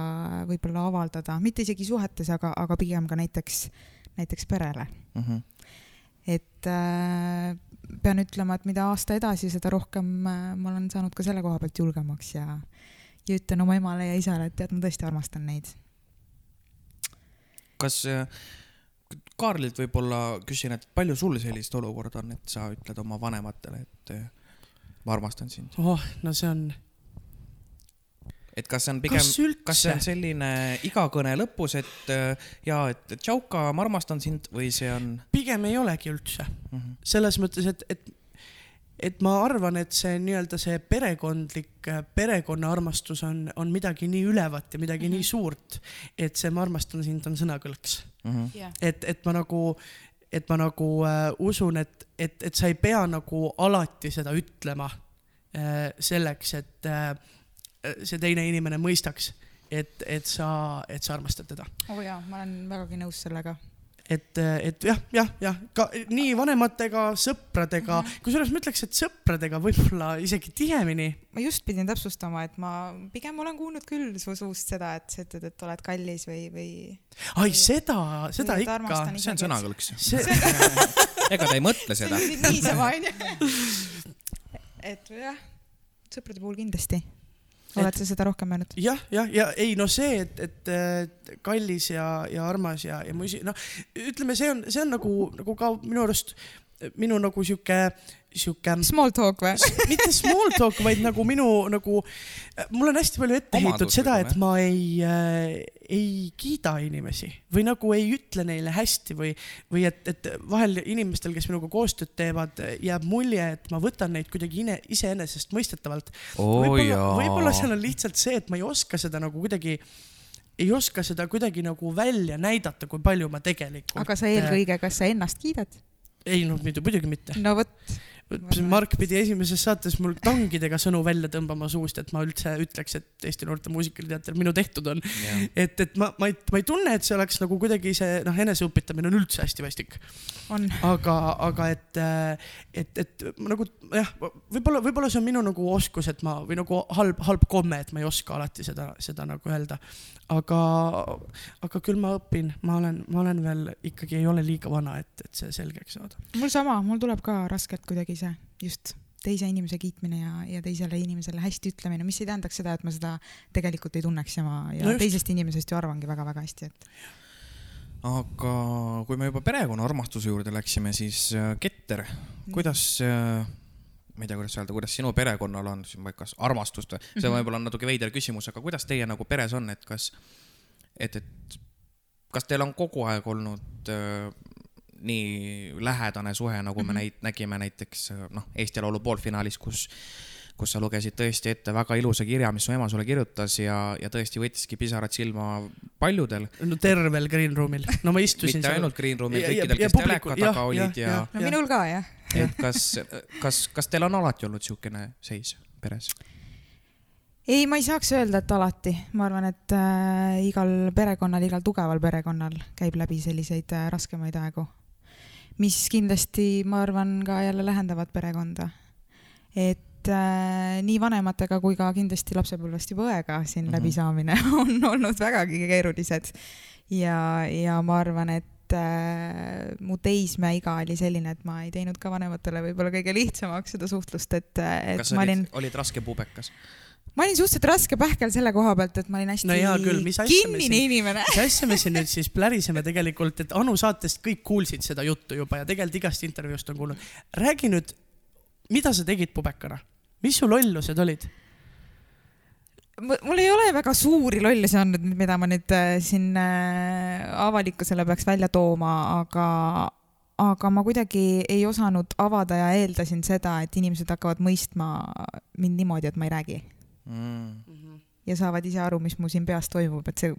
Speaker 4: võib-olla avaldada, mitte isegi suhetes, aga, aga pigem ka näiteks, näiteks perele.
Speaker 2: Mhm.
Speaker 4: et äh, pean ütlema, et mida aasta edasi, seda rohkem äh, ma olen saanud ka selle koha pealt julgemaks ja, ja ütlen oma emale ja isale, et tead, ma tõesti armastan neid.
Speaker 2: kas äh, Kaarlilt võib-olla küsin, et palju sul sellist olukorda on, et sa ütled oma vanematele, et äh, ma armastan sind,
Speaker 1: oh, no see on,
Speaker 2: et kas see on pigem
Speaker 1: kas,
Speaker 2: see on, selline iga kõne lõpus, et äh, ja et tšauka, ma armastan sind või see on
Speaker 1: pigem ei olegi üldse.
Speaker 2: mm? -hmm.
Speaker 1: selles mõttes, et, et, et ma arvan, et see nii-öelda see perekondlik, perekonna armastus on, on midagi nii ülevat ja midagi mm -hmm. nii suurt, et see ma armastan sind on sõnakõlks.
Speaker 2: Mm -hmm.
Speaker 1: et, et ma nagu, et ma nagu äh, usun, et, et, et sa ei pea nagu alati seda ütlema äh, selleks, et äh, see teine inimene mõistaks, et, et sa, et sa armastad teda.
Speaker 4: oo oh jaa, ma olen vägagi nõus sellega.
Speaker 1: et, et jah, jah, jah, ka nii vanematega, sõpradega mm -hmm., kusjuures ma ütleks, et sõpradega võib-olla isegi tihemini.
Speaker 4: ma just pidin täpsustama, et ma pigem olen kuulnud küll su suust seda, et sa ütled, et oled kallis või, või
Speaker 1: ai, seda, seda ikka
Speaker 2: see on sõnakõlks.
Speaker 1: see,
Speaker 2: ega ta ei mõtle seda.
Speaker 4: niisama onju. et jah, sõprade puhul kindlasti. Oled sa seda rohkem öelnud?
Speaker 1: jah, jah, ja ei no see, et, et et kallis ja, ja armas ja, ja mu isi, noh, ütleme, see on, see on nagu, nagu ka minu arust minu nagu sihuke, sihuke
Speaker 4: Small talk või?
Speaker 1: mitte small talk, vaid nagu minu nagu, mul on hästi palju ette heitud seda, et ma ei äh,, ei kiida inimesi või nagu ei ütle neile hästi või, või et, et vahel inimestel, kes minuga koostööd teevad, jääb mulje, et ma võtan neid kuidagi iseenesestmõistetavalt.
Speaker 2: oo
Speaker 1: võib-olla, võib-olla seal on lihtsalt see, et ma ei oska seda nagu kuidagi, ei oska seda kuidagi nagu välja näidata, kui palju ma tegelikult.
Speaker 4: aga sa eelkõige, kas sa ennast kiidad?
Speaker 1: ei noh, muidugi mitte.
Speaker 4: no vot,
Speaker 1: Mark pidi esimeses saates mul tangidega sõnu välja tõmbama suust, et ma üldse ütleks, et Eesti Noorte Muusikaalteater minu tehtud on. et, et ma, ma ei, ma ei tunne, et see oleks nagu kuidagi see noh, eneseõpetamine on üldse hästi vastik,
Speaker 4: on.
Speaker 1: aga, aga et, et, et ma nagu jah, võib-olla, võib-olla see on minu nagu oskus, et ma või nagu halb, halb komme, et ma ei oska alati seda, seda nagu öelda. aga, aga küll ma õpin, ma olen, ma olen veel ikkagi ei ole liiga vana, et, et see selgeks saada.
Speaker 4: mul sama, mul tuleb ka raskelt kuidagi see just teise inimese kiitmine ja, ja teisele inimesele hästi ütlemine, mis ei tähendaks seda, et ma seda tegelikult ei tunneks ja ma ja
Speaker 1: No just.
Speaker 4: teisest inimesest ju arvangi väga-väga hästi, et
Speaker 2: aga kui me juba perekonna armastuse juurde läksime, siis äh, Keter, kuidas äh, ma ei tea, kuidas öelda, kuidas sinu perekonnal on siin paigas armastust või, see on
Speaker 4: Mhm.
Speaker 2: võib-olla natuke veider küsimus, aga kuidas teie nagu peres on, et kas, et, et kas teil on kogu aeg olnud äh, nii lähedane suhe, nagu me
Speaker 4: Mhm.
Speaker 2: näit-, nägime näiteks äh, noh, Eesti Laulu poolfinaalis, kus kus sa lugesid tõesti ette väga ilusa kirja, mis su ema sulle kirjutas ja, ja tõesti võttiski pisarad silma paljudel,
Speaker 1: no tervel green room'il, no ma istusin
Speaker 2: mitte ainult Green Roomil,
Speaker 1: Ja- ja-
Speaker 2: kõikidel,
Speaker 1: ja
Speaker 2: kes teleka taga olid
Speaker 1: jah,
Speaker 2: ja,
Speaker 1: jah.
Speaker 4: no minul ka jah.
Speaker 2: Et kas, kas, kas teil on alati olnud niisugune seis peres?
Speaker 4: ei, ma ei saaks öelda, et alati, ma arvan, et äh, igal perekonnal, igal tugeval perekonnal käib läbi selliseid äh, raskemaid aegu, mis kindlasti, ma arvan, ka jälle lähendavad perekonda. et äh, nii vanematega kui ka kindlasti lapsepõlvest juba õega siin mm
Speaker 2: Mhm.
Speaker 4: -hmm. läbisaamine on olnud vägagi keerulised ja, ja ma arvan, et äh, mu teismeiga oli selline, et ma ei teinud ka vanematele võib-olla kõige lihtsamaks seda suhtlust, et, et
Speaker 2: kas
Speaker 4: ma
Speaker 2: olid
Speaker 4: olin,
Speaker 2: olid raske pubekas?
Speaker 4: ma olin suhteliselt raske pähkel selle koha pealt, et ma olin hästi
Speaker 1: No hea küll, mis
Speaker 4: kinnine inimene.
Speaker 1: mis asja me siin nüüd siis pläriseme tegelikult, et Anu saatest kõik kuulsid seda juttu juba ja tegelikult igast intervjuust on kuulnud. räägi nüüd, mida sa tegid pubekana, mis su lollused olid?
Speaker 4: Mul ei ole väga suuri lollusi olnud, mida ma nüüd äh, siin äh, avalikkusele peaks välja tooma, aga, aga ma kuidagi ei osanud avada ja eeldasin seda, et inimesed hakkavad mõistma mind niimoodi, et ma ei räägi
Speaker 2: Mm.
Speaker 4: ja saavad ise aru, mis mu siin peas toimub, et see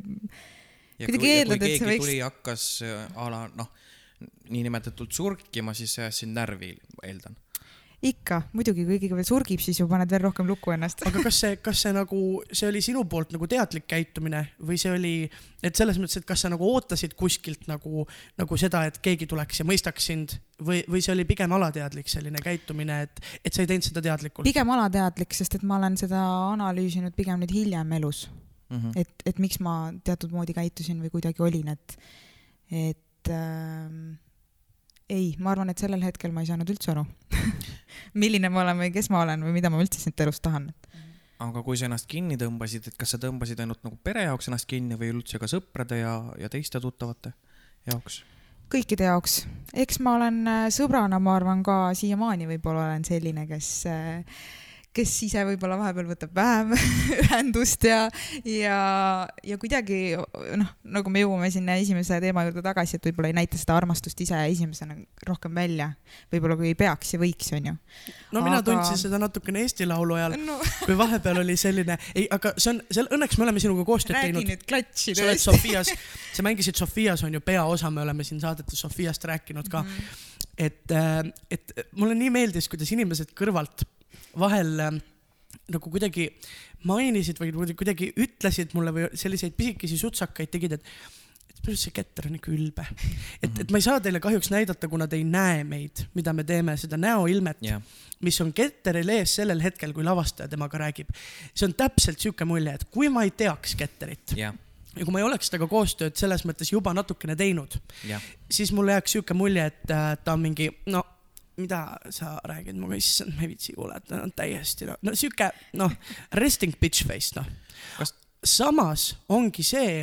Speaker 4: Kuidagi eeldad, et see võiks-
Speaker 2: tuli, hakkas äh, a la noh, niinimetatult surkima, siis see ajas sind närvi, eeldan.
Speaker 4: ikka, muidugi, kui keegi veel surgib, siis ju paned veel rohkem lukku ennast.
Speaker 1: aga kas see, kas see nagu, see oli sinu poolt nagu teadlik käitumine või see oli, et selles mõttes, et kas sa nagu ootasid kuskilt nagu, nagu seda, et keegi tuleks ja mõistaks sind või, või see oli pigem alateadlik selline käitumine, et, et sa ei teinud seda teadlikult?
Speaker 4: pigem alateadlik, sest et ma olen seda analüüsinud pigem nüüd hiljem elus,
Speaker 2: Mhm.
Speaker 4: et, et miks ma teatud moodi käitusin või kuidagi olin, et, et ähm, ei, ma arvan, et sellel hetkel ma ei saanud üldse aru, milline ma olen või kes ma olen või mida ma üldse siit elust tahan.
Speaker 2: aga kui sa ennast kinni tõmbasid, et kas sa tõmbasid ainult nagu pere jaoks ennast kinni või üldse ka sõprade ja, ja teiste tuttavate jaoks?
Speaker 4: kõikide jaoks, eks ma olen äh, sõbrana, ma arvan ka siiamaani võib-olla olen selline, kes äh, kes ise võib-olla vahepeal võtab vähem ühendust ja, ja, ja kuidagi noh, nagu me jõuame sinna esimese teema juurde tagasi, et võib-olla ei näita seda armastust ise esimesena rohkem välja, võib-olla kui ei peaks ja võiks, onju.
Speaker 1: no mina
Speaker 4: Aga-
Speaker 1: tundsin seda natukene Eesti Laulu ajal,
Speaker 4: no
Speaker 1: kui vahepeal oli selline, ei, aga see on, seal õnneks me oleme sinuga koostööd
Speaker 4: räägi
Speaker 1: teinud.
Speaker 4: nüüd klatši
Speaker 1: sa oled. Sofias, sa mängisid Sofias on ju peaosa, me oleme siin saadetes Sofiast rääkinud ka. et, et mulle nii meeldis, kuidas inimesed kõrvalt vahel äh, nagu kuidagi mainisid või kuidagi- ütlesid mulle või selliseid pisikesi sutsakaid tegid, et minu arust see Keter on ikka ülbe. et, et ma ei saa teile kahjuks näidata, kuna te ei näe meid, mida me teeme, seda näoilmet
Speaker 2: jah,
Speaker 1: mis on Ketteril ees sellel hetkel, kui lavastaja temaga räägib. see on täpselt sihuke mulje, et kui ma ei teaks Ketterit
Speaker 2: jah,
Speaker 1: ja kui ma ei oleks temaga koostööd selles mõttes juba natukene teinud,
Speaker 2: jah.
Speaker 1: siis mulle jääks sihuke mulje, et äh, ta on mingi, no mida sa räägid minuga, issand, ma ei viitsi kuulata, no täiesti noh, no sihuke noh, resting bitch face noh samas ongi see,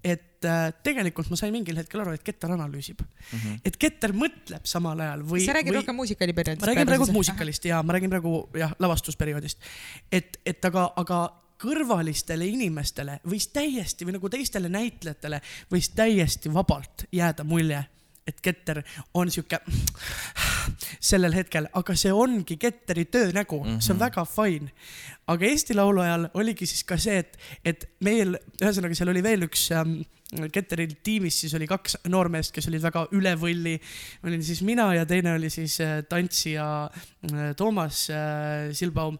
Speaker 1: et äh, tegelikult ma sain mingil hetkel aru, et Keter analüüsib mm. -hmm. et Keter mõtleb samal ajal või,
Speaker 4: sa räägid
Speaker 1: või
Speaker 4: rohkem muusikaaliperioodist.
Speaker 1: ma räägin praegu muusikalist ja ma räägin praegu jah, lavastusperioodist. et, et aga, aga kõrvalistele inimestele võis täiesti või nagu teistele näitlejatele võis täiesti vabalt jääda mulje, et Keter on sihuke sellel hetkel, aga see ongi Ketteri töönägu mm, -hmm. see on väga fine. Aga Eesti Laulu ajal oligi siis ka see, et, et meil, ühesõnaga seal oli veel üks ähm, Ketteri tiimis siis oli kaks noormeest, kes olid väga üle võlli. olin siis mina ja teine oli siis äh, tantsija äh, Toomas äh, Silbaum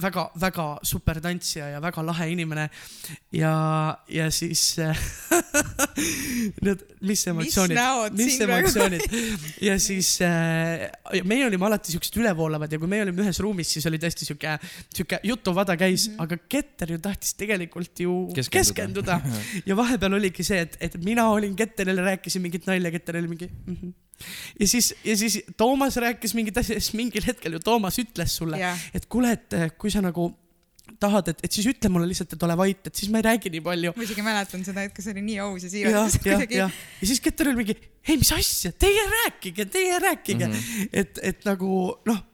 Speaker 1: väga-väga super tantsija ja väga lahe inimene. ja, ja siis need, mis emotsioonid, mis emotsioonid ja siis meie olime alati siuksed ülevoolavad ja kui meie olime ühes ruumis, siis oli tõesti siuke, siuke jutuvada käis mm, -hmm. aga Ketter ju tahtis tegelikult ju
Speaker 2: Keskenduda.
Speaker 1: keskenduda, ja vahepeal oligi see, et, et mina olin Ketterile, rääkisin mingit nalja, Ketter oli mingi mm. -hmm. ja siis, ja siis Toomas rääkis mingit asja, siis mingil hetkel ju Toomas ütles sulle,
Speaker 4: Jah.
Speaker 1: et kuule, et eh, kui sa nagu tahad, et, et siis ütle mulle lihtsalt, et ole vait, et siis ma ei räägi nii palju.
Speaker 4: ma isegi mäletan seda hetke, see oli nii aus ja siiras.
Speaker 1: jah, jah. ja siis Keter oli mingi, ei, mis asja, teie rääkige, teie rääkige mm. -hmm. et, et nagu noh,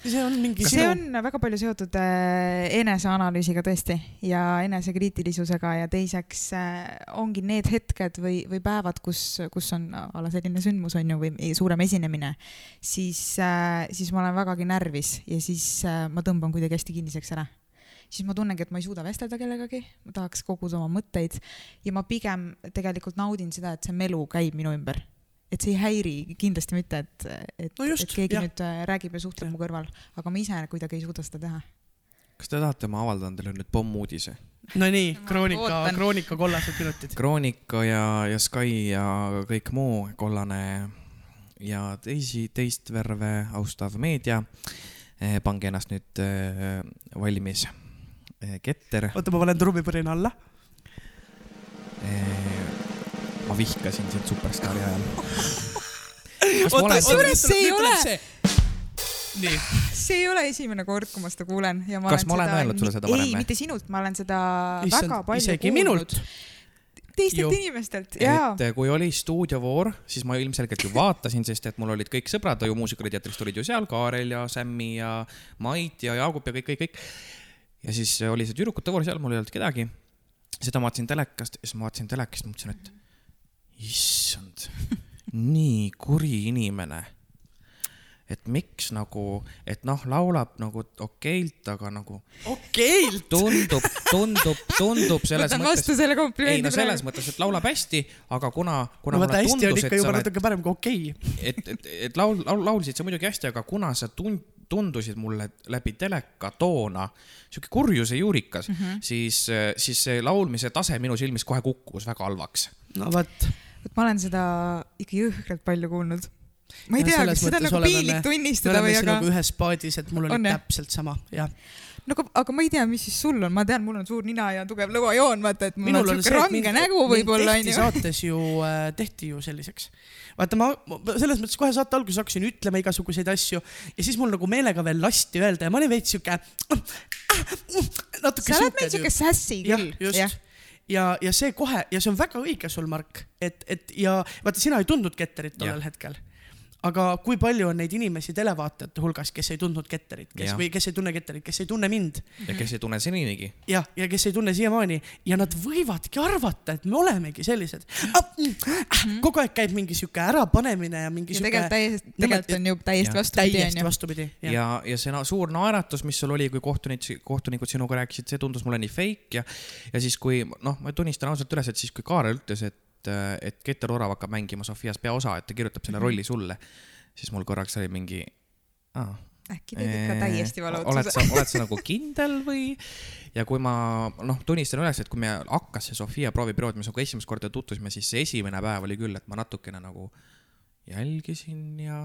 Speaker 1: see on mingi
Speaker 4: see on väga palju seotud äh, eneseanalüüsiga tõesti ja enesekriitilisusega ja teiseks äh, ongi need hetked või, või päevad, kus, kus on a la selline sündmus on ju või suurem esinemine, siis äh,, siis ma olen vägagi närvis ja siis ma tõmban kuidagi hästi kinniseks ära siis ma tunnengi, et ma ei suuda vestelda kellegagi, ma tahaks koguda oma mõtteid ja ma pigem tegelikult naudin seda, et see melu käib minu ümber. Et see ei häiri kindlasti mitte, et, et
Speaker 1: No just,
Speaker 4: et keegi
Speaker 1: jah.
Speaker 4: nüüd äh, räägib ja suhtleb mu kõrval, aga ma ise kuidagi ei suuda seda teha.
Speaker 2: kas te tahate, ma avaldan teile nüüd pommuudise?
Speaker 1: Nonii, Kroonika. Kroonika kollased minutid.
Speaker 2: Kroonika ja, ja Sky ja kõik muu kollane ja teisi, teist värve austav meedia. pange ennast nüüd eh, valmis. Ketter,
Speaker 1: oota, ma panen trummipõrina alla.
Speaker 2: Ma vihkasin sind Superstaari ajal. olen
Speaker 4: Kusjuures see ei ole-
Speaker 1: nii,
Speaker 4: see ei ole esimene kord, kui ma seda kuulen ja ma
Speaker 2: Kas ma olen öelnud sulle seda varem
Speaker 4: ei, mitte sinult, ma olen seda
Speaker 1: Issand,
Speaker 4: väga palju
Speaker 1: isegi
Speaker 4: kuulnud
Speaker 1: minult..
Speaker 4: teistelt
Speaker 1: Ju.
Speaker 4: inimestelt ja
Speaker 2: et eh, kui oli stuudiovoor, siis ma ilmselgelt ju vaatasin, sest et mul olid kõik sõbrad ju Muusikateatrist olid ju seal, Kaarel ja Sämmi ja Mait ja Jaagup ja kõik, kõik, kõik. ja siis oli see tüdrukute voor seal, mul ei olnud kedagi. seda ma vaatasin telekast ja siis ma vaatasin telekast, mõtlesin, et issand, nii kuri inimene. et miks nagu, et noh, laulab nagu okeilt, aga nagu
Speaker 1: okeilt.
Speaker 2: tundub, tundub, tundub selles
Speaker 4: võtan
Speaker 2: mõttes
Speaker 4: vastu selle
Speaker 2: ei
Speaker 4: komplimendi
Speaker 2: no selles mõttes, et laulab hästi, aga kuna, kuna
Speaker 1: no vaata, hästi on ikka juba
Speaker 2: oled,
Speaker 1: natuke parem kui okei.
Speaker 2: et, et, et laul, laul, laulsid sa muidugi hästi, aga kuna sa tund-, tundusid mulle läbi teleka toona sihuke kurjuse juurikas mm, -hmm. siis, siis see laulmise tase minu silmis kohe kukkus väga halvaks.
Speaker 1: no vot.
Speaker 4: Vot ma olen seda ikka jõhkralt palju kuulnud. ma ei tea, kas seda nagu piinlik tunnistada või aga
Speaker 1: ühes paadis, et mul oli
Speaker 4: On,
Speaker 1: täpselt sama, jah.
Speaker 4: no aga, aga ma ei tea, mis siis sul on, ma tean, mul on suur nina ja tugev lõuajoon, vaata, et mul
Speaker 1: minul
Speaker 4: on siuke range nägu võib-olla onju.
Speaker 1: saates ju äh,, tehti ju selliseks. vaata, ma selles mõttes kohe saate alguses hakkasin ütlema igasuguseid asju ja siis mul nagu meelega veel lasti öelda ja ma olin veits siuke. natuke
Speaker 4: sa oled meil siuke sassy
Speaker 1: jah
Speaker 4: küll,.
Speaker 1: just. ja, ja see kohe ja see on väga õige sul, Mark, et, et ja vaata, sina ei tundnud Ketterit tollel hetkel. Aga kui palju on neid inimesi televaatajate hulgas, kes ei tundnud Ketterit, kes
Speaker 2: Jah.
Speaker 1: või kes ei tunne Ketterit, kes ei tunne mind
Speaker 2: ja kes ei tunne seninigi.
Speaker 1: jah, ja kes ei tunne siiamaani ja nad võivadki arvata, et me olemegi sellised. kogu aeg käib mingi sihuke ärapanemine ja mingi
Speaker 4: ja
Speaker 1: sihuke.
Speaker 4: tegelikult täiesti, tegelikult on ju täiesti vastupidi
Speaker 1: täiesti vastupidi.
Speaker 2: ja, ja see na suur naeratus, mis sul oli, kui kohtunik, kohtunikud sinuga rääkisid, see tundus mulle nii fake ja, ja siis, kui noh, ma tunnistan ausalt üles, et siis, kui Kaarel ütles, et, et Keter Orav hakkab mängima Sofias peaosa, et ta kirjutab selle rolli sulle, siis mul korraks oli mingi.
Speaker 4: äkki tegid ikka täiesti vale
Speaker 2: oled
Speaker 4: otsuse
Speaker 2: sa, oled sa nagu kindel või? ja kui ma noh, tunnistan üles, et kui me hakkas see Sofia prooviperiood, me sinuga esimest korda tutvusime, siis see esimene päev oli küll, et ma natukene nagu jälgisin ja,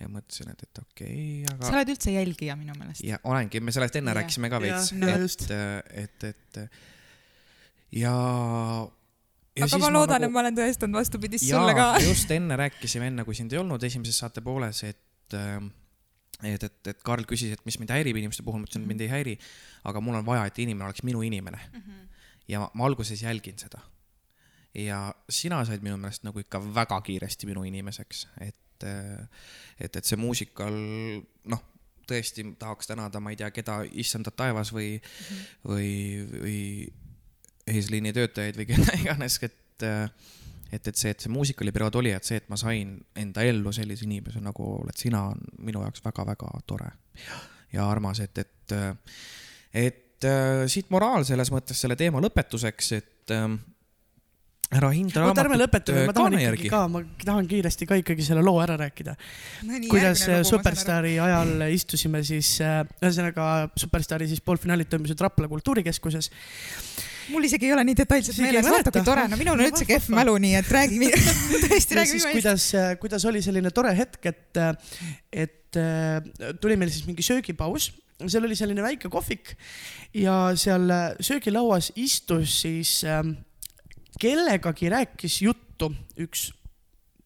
Speaker 2: ja mõtlesin, et, et okei okay,,
Speaker 4: sa
Speaker 2: aga
Speaker 4: oled üldse jälgija minu meelest.
Speaker 2: ja olengi, me sellest enne
Speaker 4: Jah.
Speaker 2: rääkisime ka veits,
Speaker 1: ja
Speaker 2: et, et, et ja, ja.
Speaker 4: aga ma loodan, et ma olen tõestanud vastupidist sulle ka.
Speaker 2: just enne rääkisime, enne kui sind ei olnud esimeses saate pooles, et ähm, et, et, et Karl küsis, et mis mind häirib inimeste puhul, ma ütlesin, et mind ei häiri, aga mul on vaja, et inimene oleks minu inimene mm. -hmm. ja ma, ma alguses jälgin seda. ja sina said minu meelest nagu ikka väga kiiresti minu inimeseks, et, et, et see muusikal, noh, tõesti tahaks tänada, ma ei tea, keda, issandat taevas või mm, -hmm. või, või eesliini töötajaid või keda iganes, et, et, et see, et see muusikaperiood oli, et see, et ma sain enda ellu sellise inimese nagu oled sina, on minu jaoks väga-väga tore ja armas, et, et, et äh, siit moraal selles mõttes selle teema lõpetuseks, et äh, ära hinda
Speaker 1: oota, ärme lõpetame, ma tahan ikkagi ka, ma tahan kiiresti ka ikkagi selle loo ära rääkida.
Speaker 4: no,.
Speaker 1: kuidas äh, Superstaari ajal istusime siis, ühesõnaga Superstaari siis poolfinaalid toimusid Rapla kultuurikeskuses.
Speaker 4: Mul isegi ei ole nii detailselt meeles, vaata kui tore, no minul on üldse kehv mälu, nii et räägi, tõesti räägi
Speaker 1: siis kuidas, kuidas oli selline tore hetk, et, et äh, tuli meil siis mingi söögipaus, seal oli selline väike kohvik ja seal söögilauas istus siis äh, kellegagi rääkis juttu üks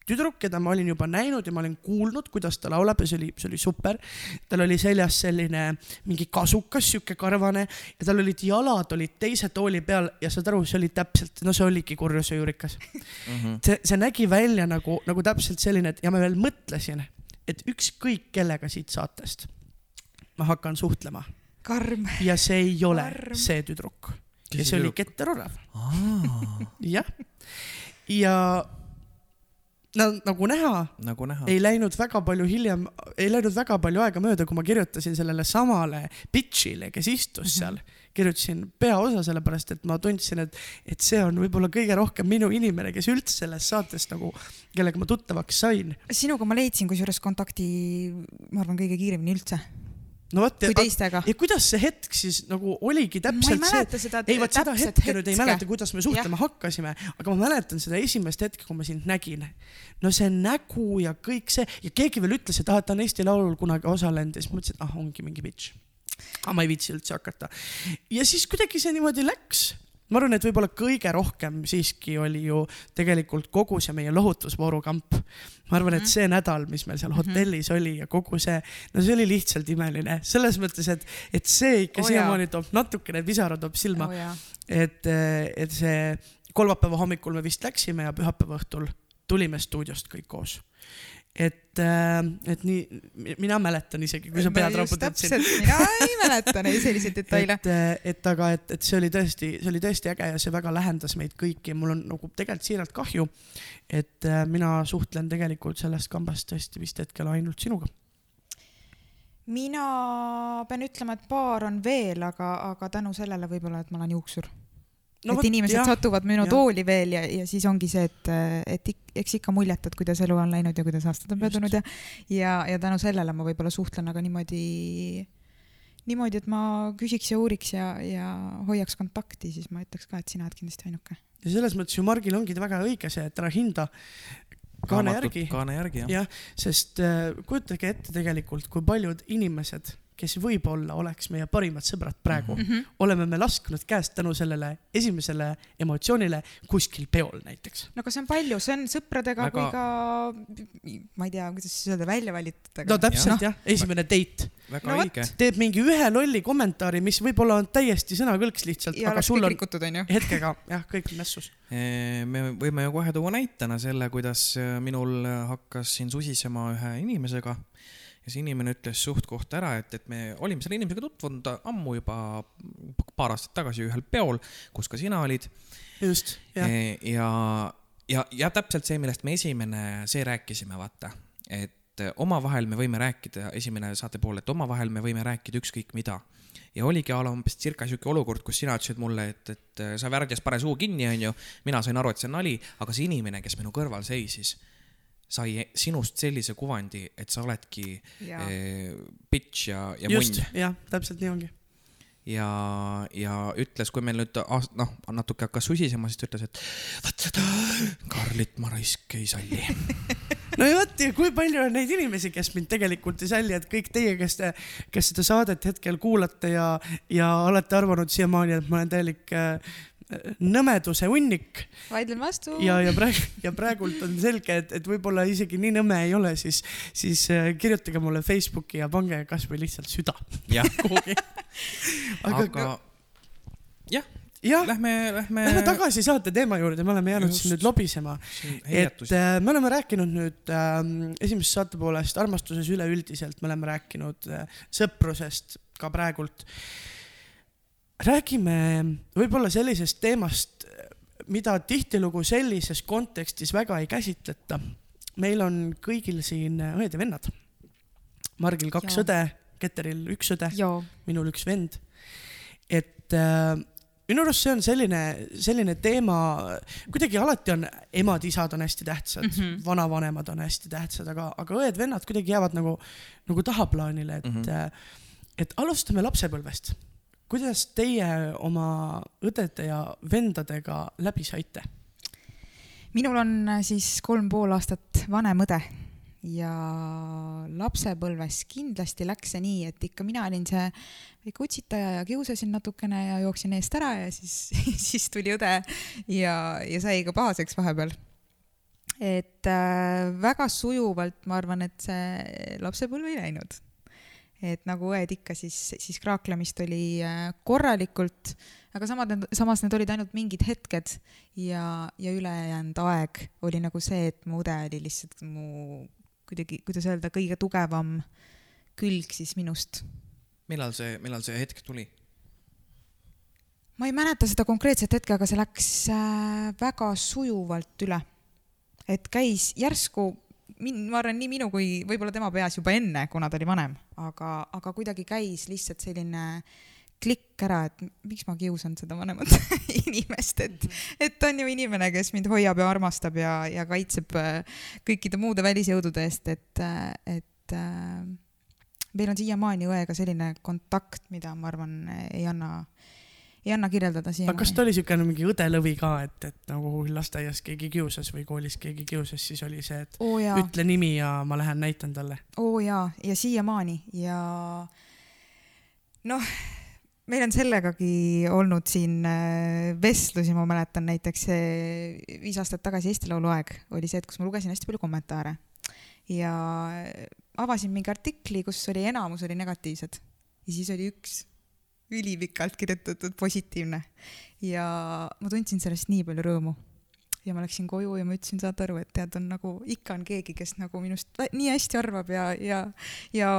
Speaker 1: tüdruk, keda ma olin juba näinud ja ma olin kuulnud, kuidas ta laulab ja see oli, see oli super. tal oli seljas selline mingi kasukas, sihuke karvane ja tal olid jalad olid teise tooli peal ja saad aru, see oli täpselt, no see oligi kurjuse juurikas
Speaker 2: Mhm.
Speaker 1: see, see nägi välja nagu, nagu täpselt selline, et ja ma veel mõtlesin, et ükskõik kellega siit saatest ma hakkan suhtlema
Speaker 4: karm.
Speaker 1: ja see ei ole
Speaker 4: Karm.
Speaker 1: see tüdruk. ja see oli
Speaker 2: tüdruk?
Speaker 1: Keter Orav. jah, ja no nagu näha,
Speaker 2: nagu näha.
Speaker 1: ei läinud väga palju hiljem, ei läinud väga palju aega mööda, kui ma kirjutasin sellele samale bitch'ile, kes istus seal, kirjutasin peaosa, sellepärast et ma tundsin, et, et see on võib-olla kõige rohkem minu inimene, kes üldse sellest saatest nagu, kellega ma tuttavaks sain.
Speaker 4: sinuga ma leidsin kusjuures kontakti, ma arvan, kõige kiiremini üldse,
Speaker 1: no vot,
Speaker 4: kui teistega.
Speaker 1: ja kuidas see hetk siis nagu oligi
Speaker 4: ma ei
Speaker 1: täpselt see,
Speaker 4: mäleta seda
Speaker 1: ei vot seda
Speaker 4: täpset
Speaker 1: hetke nüüd ei mäleta, kuidas me suhtlema hakkasime, aga ma mäletan seda esimest hetke, kui ma sind nägin. no see nägu ja kõik see ja keegi veel ütles, et ah, ta on Eesti Laulul kunagi osalenud ja siis mõtlesin, et ah, ongi mingi bitch. aga ma ei viitsi üldse hakata. ja siis kuidagi see niimoodi läks ma arvan, et võib-olla kõige rohkem siiski oli ju tegelikult kogu see meie lohutusvooru kamp. ma arvan, et see nädal, mis meil seal hotellis oli ja kogu see, no see oli lihtsalt imeline, selles mõttes, et, et see ikka oh, siiamaani toob natukene pisara toob silma
Speaker 4: oh,.
Speaker 1: et, et see kolmapäeva hommikul me vist läksime ja pühapäeva õhtul tulime stuudiost kõik koos. et, et nii, mina mäletan isegi, kui sa pead raputad siin.
Speaker 4: mina ei mäleta neid selliseid detaile.
Speaker 1: et, et aga, et, et see oli tõesti, see oli tõesti äge ja see väga lähendas meid kõiki ja mul on nagu tegelikult siiralt kahju, et äh, mina suhtlen tegelikult sellest kambast tõesti vist hetkel ainult sinuga.
Speaker 4: mina pean ütlema, et paar on veel, aga, aga tänu sellele võib-olla, et ma olen juuksur no,. et inimesed jah, satuvad minu
Speaker 1: jah.
Speaker 4: tooli veel ja, ja siis ongi see, et, et eks ikka muljetad, kuidas elu on läinud ja kuidas aastad on möödunud ja, ja, ja tänu sellele ma võib-olla suhtlen, aga niimoodi, niimoodi, et ma küsiks ja uuriks ja, ja hoiaks kontakti, siis ma ütleks ka, et sina oled kindlasti ainuke.
Speaker 1: ja selles mõttes ju Margil ongi väga õige see, et ära hinda kaane järgi.
Speaker 2: kaane järgi jah ja..
Speaker 1: jah, sest äh, kujutage ette tegelikult, kui paljud inimesed, kes võib-olla oleks meie parimad sõbrad praegu mm. -hmm. oleme me lasknud käest tänu sellele esimesele emotsioonile kuskil peol näiteks.
Speaker 4: no aga see on palju, see on sõpradega
Speaker 2: Väga-
Speaker 4: kui ka, ma ei tea, kuidas siis öelda, välja valitud.
Speaker 1: no täpselt jah ja,, esimene date.
Speaker 2: väga
Speaker 4: No
Speaker 2: no, õige.
Speaker 1: teeb mingi ühe lolli kommentaari, mis võib-olla on täiesti sõnakõlks lihtsalt,
Speaker 4: ja
Speaker 1: aga
Speaker 4: oleks
Speaker 1: sul
Speaker 4: kõik
Speaker 1: on
Speaker 4: rikutud, onju.
Speaker 1: hetkega jah, kõik on mässus.
Speaker 2: me võime ju kohe tuua näitena selle, kuidas minul hakkas siin susisema ühe inimesega ja see inimene ütles suht-koht ära, et, et me olime selle inimesega tutvunud ammu juba paar aastat tagasi ühel peol, kus ka sina olid.
Speaker 1: just, jah.
Speaker 2: ja, ja, ja täpselt see, millest me esimene see rääkisime, vaata, et omavahel me võime rääkida, esimene saate pool, et omavahel me võime rääkida ükskõik mida ja oligi a la umbes circa sihuke olukord, kus sina ütlesid mulle, et, et sa värdjas pane suu kinni, onju. mina sain aru, et see on nali, aga see inimene, kes minu kõrval seisis, sai sinust sellise kuvandi, et sa oledki
Speaker 4: ja
Speaker 2: eh, bitch ja, ja munn,
Speaker 1: jah, täpselt nii ongi.
Speaker 2: ja, ja ütles, kui meil nüüd noh, natuke hakkas susisema, siis ta ütles, et vot seda Karlit ma raisk ei salli.
Speaker 1: no ja vot kui palju on neid inimesi, kes mind tegelikult ei salli, et kõik teie, kes te, kes seda saadet hetkel kuulate ja, ja olete arvanud siiamaani, et ma olen täielik äh, nõmeduse hunnik
Speaker 4: vaidlen vastu.
Speaker 1: ja, ja praegu, ja praegult on selge, et, et võib-olla isegi nii nõme ei ole, siis, siis äh, kirjutage mulle Facebooki ja pange kasvõi lihtsalt süda
Speaker 2: jah,
Speaker 1: kuhugi. aga,
Speaker 2: aga jah,
Speaker 1: jah,
Speaker 2: lähme, lähme.
Speaker 1: lähme tagasi saate teema juurde, me oleme jäänud
Speaker 2: Just.
Speaker 1: siin nüüd lobisema. et äh, me oleme rääkinud nüüd äh, esimesest saate poolest armastuses üleüldiselt, me oleme rääkinud äh, sõprusest ka praegult. Räägime võib-olla sellisest teemast, mida tihtilugu sellises kontekstis väga ei käsitleta. meil on kõigil siin õed ja vennad. Margil kaks
Speaker 4: Jaa.
Speaker 1: õde, Keteril üks õde, minul üks vend. et äh, minu arust see on selline, selline teema, kuidagi alati on emad-isad on hästi tähtsad mm. -hmm. vanavanemad on hästi tähtsad, aga, aga õed-vennad kuidagi jäävad nagu, nagu tahaplaanile, et mm. -hmm. et alustame lapsepõlvest. Kuidas teie oma õdede ja vendadega läbi saite?
Speaker 4: minul on äh, siis kolm pool aastat vanem õde ja lapsepõlves kindlasti läks see nii, et ikka mina olin see väike utsitaja ja kiusasin natukene ja jooksin eest ära ja siis, siis tuli õde ja, ja sai ka pahaseks vahepeal. et äh, väga sujuvalt ma arvan, et see lapsepõlv ei läinud. Et nagu õed ikka, siis, siis kraaklemist oli äh, korralikult, aga samad, samas need olid ainult mingid hetked ja, ja ülejäänud aeg oli nagu see, et mu õde oli lihtsalt mu kuidagi, kuidas öelda, kõige tugevam külg siis minust.
Speaker 2: millal see, millal see hetk tuli?
Speaker 4: ma ei mäleta seda konkreetset hetke, aga see läks äh, väga sujuvalt üle. et käis järsku, ma arvan, nii minu kui võib-olla tema peas juba enne, kuna ta oli vanem, aga, aga kuidagi käis lihtsalt selline klikk ära, et miks ma kiusan seda vanemat inimest, et, et ta on ju inimene, kes mind hoiab ja armastab ja, ja kaitseb äh, kõikide muude välisjõudude eest, et, et äh, meil on siiamaani õega selline kontakt, mida ma arvan, ei anna, ei anna kirjeldada
Speaker 1: aga
Speaker 4: siiamaani.
Speaker 1: kas ta oli siukene mingi õdelõvi ka, et, et nagu lasteaias keegi kiusas või koolis keegi kiusas, siis oli see, et
Speaker 4: oo jaa,
Speaker 1: ütle nimi ja ma lähen näitan talle.
Speaker 4: oo jaa, ja siiamaani. Ja noh, meil on sellegagi olnud siin äh, vestlusi, ma mäletan näiteks viis aastat tagasi Eesti Laulu aeg oli see, et kus ma lugesin hästi palju kommentaare. Ja avasin mingi artikli, kus oli enamus oli negatiivsed. Ja siis oli üks ülipikalt kirjutatud positiivne. Ja ma tundsin sellest nii palju rõõmu. Ja ma läksin koju ja ma ütlesin, saad aru, et tead, on nagu ikka on keegi, kes nagu minust nii hästi arvab ja, ja, ja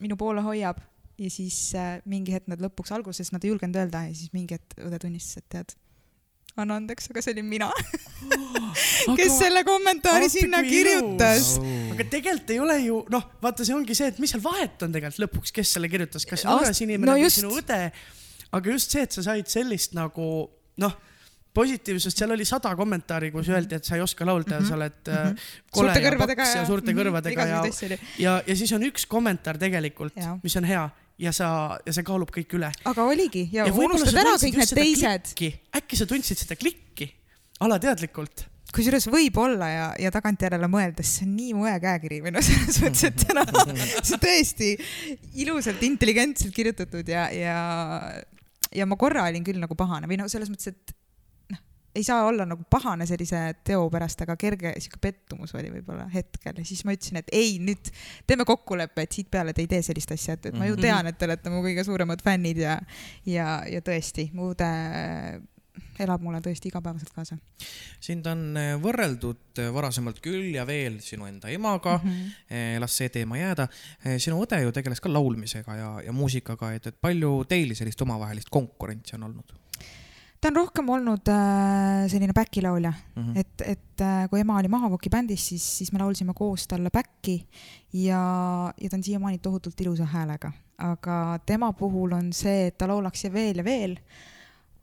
Speaker 4: minu poole hoiab. Ja siis äh, mingi hetk nad lõpuks alguses nad ei julgenud öelda ja siis mingi hetk õde tunnistas, et tead, anna andeks, aga see olin mina, kes selle kommentaari sinna kirjutas.
Speaker 1: Aga tegelikult ei ole ju noh, vaata, see ongi see, et mis seal vahet on tegelikult lõpuks, kes selle kirjutas, kas see võõras inimene
Speaker 4: no
Speaker 1: või sinu õde. aga just see, et sa said sellist nagu noh, positiivsust, seal oli sada kommentaari, kus öeldi, et sa ei oska laulda ja sa oled äh, kole
Speaker 4: suurte
Speaker 1: ja paks ja suurte
Speaker 4: mhm,
Speaker 1: kõrvadega ja,
Speaker 4: oli.
Speaker 1: ja, ja siis on üks kommentaar tegelikult mis on hea ja sa, ja see kaalub kõik üle.
Speaker 4: aga oligi. Ja, ja unustad ära kõik need teised,
Speaker 1: äkki sa tundsid seda klikki? Alateadlikult
Speaker 4: kusjuures võib-olla ja, ja tagantjärele mõeldes see on nii mu õe käekiri või noh, selles mõttes, et on see tõesti ilusalt intelligentselt kirjutatud ja, ja, ja ma korra olin küll nagu pahane või noh, selles mõttes, et noh, ei saa olla nagu pahane sellise teo pärast, aga kerge sihuke pettumus oli võib-olla hetkel ja siis ma ütlesin, et ei, nüüd teeme kokkuleppe, et siit peale te ei tee sellist asja, et, et ma ju
Speaker 1: Mhm.
Speaker 4: tean, et te olete mu kõige suuremad fännid ja, ja, ja tõesti, mu õde elab mulle tõesti igapäevaselt kaasa
Speaker 2: sind on äh, võrreldud äh, varasemalt küll ja veel sinu enda emaga mm. -hmm. las see teema jääda. sinu õde ju tegeles ka laulmisega ja, ja muusikaga, et, et palju teil sellist omavahelist konkurentsi on olnud
Speaker 4: ta on rohkem olnud äh, selline back-laulja
Speaker 2: mm? -hmm.
Speaker 4: et, et äh, kui ema oli Mahavoki bändis, siis, siis me laulsime koos talle back'i ja, ja ta on siiamaani tohutult ilusa häälega, aga tema puhul on see, et ta laulaks veel ja veel,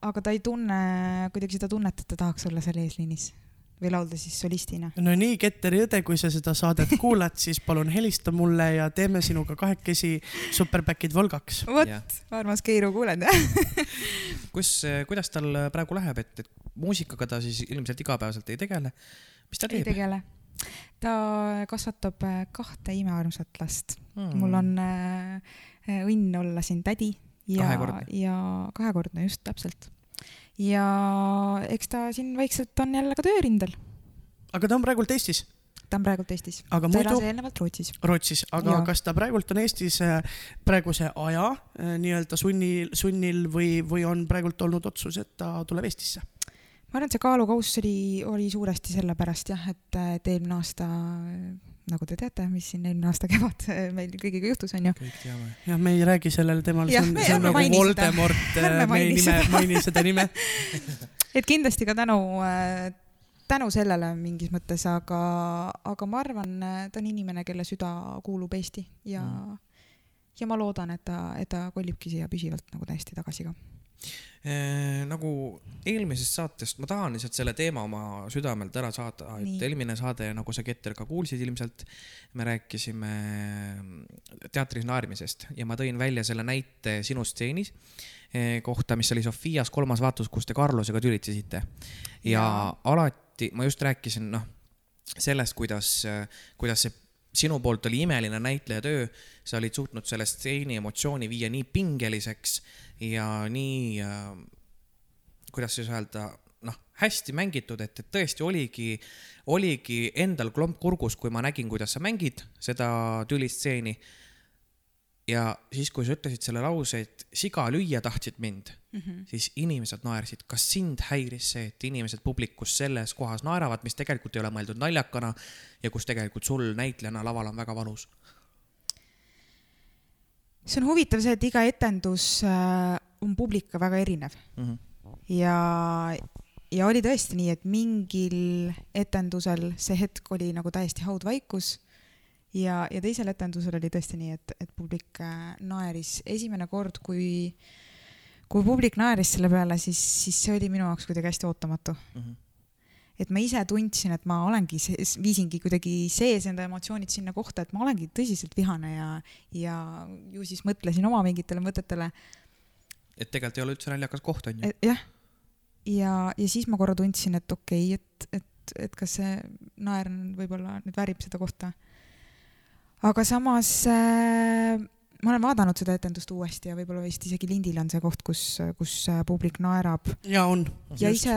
Speaker 4: aga ta ei tunne kuidagi seda tunnet, et ta tahaks olla seal eesliinis või laulda siis solistina.
Speaker 1: no nii, Ketteri õde, kui sa seda saadet kuulad, siis palun helista mulle ja teeme sinuga kahekesi Superbackid Volgaks.
Speaker 4: vot armas Keiru, kuuled jah?
Speaker 2: kus, kuidas tal praegu läheb, et, et muusikaga ta siis ilmselt igapäevaselt ei tegele? mis ta
Speaker 4: ei
Speaker 2: teeb?
Speaker 4: tegele. ta kasvatab äh, kahte imearmsat last
Speaker 2: Hmm.
Speaker 4: mul on õnn olla siin tädi ja ja kahekordne just täpselt. ja eks ta siin vaikselt on jälle ka töörindel.
Speaker 1: aga ta on praegult Eestis.
Speaker 4: ta on praegult Eestis.
Speaker 1: Aga
Speaker 4: ta
Speaker 1: muidu-
Speaker 4: elas eelnevalt Rootsis.
Speaker 1: Rootsis, aga
Speaker 4: Jaa.
Speaker 1: kas ta praegult on Eestis äh, praeguse aja äh, nii-öelda sunnil, sunnil või, või on praegult olnud otsus, et ta tuleb Eestisse?
Speaker 4: ma arvan, et see kaalukauss oli, oli suuresti sellepärast jah, et, et eelmine aasta, nagu te teate, mis siin eelmine aasta kevad meil kõigiga juhtus, on ju.
Speaker 2: kõik teame.
Speaker 1: jah, me ei räägi sellel teemal, see on, see on nagu. Voldemort,
Speaker 4: Ärme
Speaker 1: me ei nime, maini seda nime.
Speaker 4: et kindlasti ka tänu, tänu sellele mingis mõttes, aga, aga ma arvan, ta on inimene, kelle süda kuulub Eesti ja mm., ja ma loodan, et ta, et ta kolibki siia püsivalt nagu täiesti tagasi ka.
Speaker 2: Nagu eelmisest saatest, ma tahan lihtsalt selle teema oma südamelt ära saada, et eelmine saade, nagu sa Keter ka kuulsid ilmselt, me rääkisime teatris naermisest ja ma tõin välja selle näite sinu stseenis eh, kohta, mis oli Sofias kolmas vaatus, kus te Carlosega tülitsesite. ja alati ma just rääkisin, noh, sellest, kuidas, kuidas see sinu poolt oli imeline näitlejatöö, sa olid suutnud selle stseeni emotsiooni viia nii pingeliseks ja nii äh,, kuidas siis öelda, noh, hästi mängitud, et, et tõesti oligi, oligi endal klomp kurgus, kui ma nägin, kuidas sa mängid seda tülistseeni. Ja siis, kui sa ütlesid selle lause, et siga lüüa tahtsid mind mm, -hmm. siis inimesed naersid. kas sind häiris see, et inimesed publikus selles kohas naeravad, mis tegelikult ei ole mõeldud naljakana ja kus tegelikult sul näitlejana laval on väga valus?
Speaker 4: see on huvitav see, et iga etendus äh, on publika väga erinev
Speaker 2: Mm -hmm.
Speaker 4: ja, ja oli tõesti nii, et mingil etendusel see hetk oli nagu täiesti haudvaikus ja, ja teisel etendusel oli tõesti nii, et, et publik äh, naeris esimene kord, kui, kui publik naeris selle peale, siis, siis see oli minu jaoks kuidagi hästi ootamatu
Speaker 2: Mm -hmm.
Speaker 4: et ma ise tundsin, et ma olengi, viisingi kuidagi sees enda emotsioonid sinna kohta, et ma olengi tõsiselt vihane ja, ja ju siis mõtlesin oma mingitele mõtetele,
Speaker 2: et tegelikult ei ole üldse naljakas koht, on ju.
Speaker 4: Jah, ja, ja siis ma korra tundsin, et okei okay,, et, et, et kas see naer on võib-olla nüüd väärib seda kohta. Aga samas äh, ma olen vaadanud seda etendust uuesti ja võib-olla vist isegi lindil on see koht, kus, kus äh, publik naerab
Speaker 1: ja on.
Speaker 4: ja ise,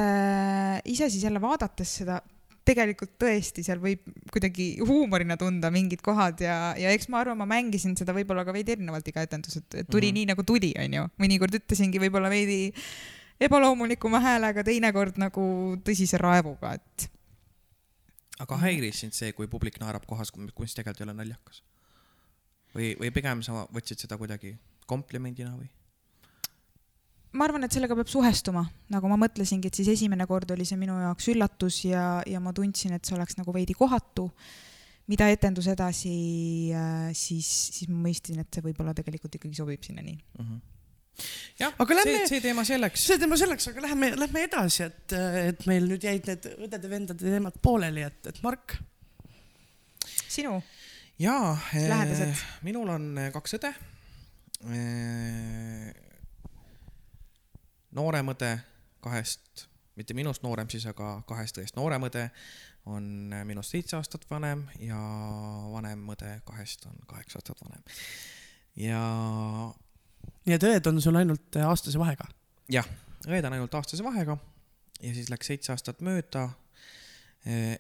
Speaker 4: ise siis jälle vaadates seda, tegelikult tõesti, seal võib kuidagi huumorina tunda mingid kohad ja, ja eks ma arvan, ma mängisin seda võib-olla ka veidi erinevalt iga etendus, et tuli mm. -hmm. nii nagu tuli, onju. mõnikord ütlesingi võib-olla veidi ebaloomulikuma häälega, teinekord nagu tõsise raevuga, et
Speaker 2: aga häiris sind see, kui publik naerab kohas, mis tegelikult ei ole naljakas? või, või pigem sa võtsid seda kuidagi komplimendina või?
Speaker 4: ma arvan, et sellega peab suhestuma, nagu ma mõtlesingi, et siis esimene kord oli see minu jaoks üllatus ja, ja ma tundsin, et see oleks nagu veidi kohatu. mida etendus edasi, siis, siis ma mõistsin, et see võib-olla tegelikult ikkagi sobib sinna nii.
Speaker 2: jah,
Speaker 1: Aga
Speaker 2: see
Speaker 1: lähme-,
Speaker 2: see teema selleks.
Speaker 1: see teema selleks, aga lähme, lähme edasi, et, et meil nüüd jäid need õdede-vendade teemad pooleli, et, et Mark,
Speaker 4: sinu?
Speaker 2: jaa,
Speaker 4: Lähedased.
Speaker 2: minul on eh, kaks õde. noorem õde kahest, mitte minust noorem siis, aga kahest õest noorem õde on eh, minust seitse aastat vanem ja vanem õde kahest on kaheksa aastat vanem. ja
Speaker 1: nii et õed on sul ainult aastase vahega?
Speaker 2: jah, õed on ainult aastase vahega ja siis läks seitse aastat mööda.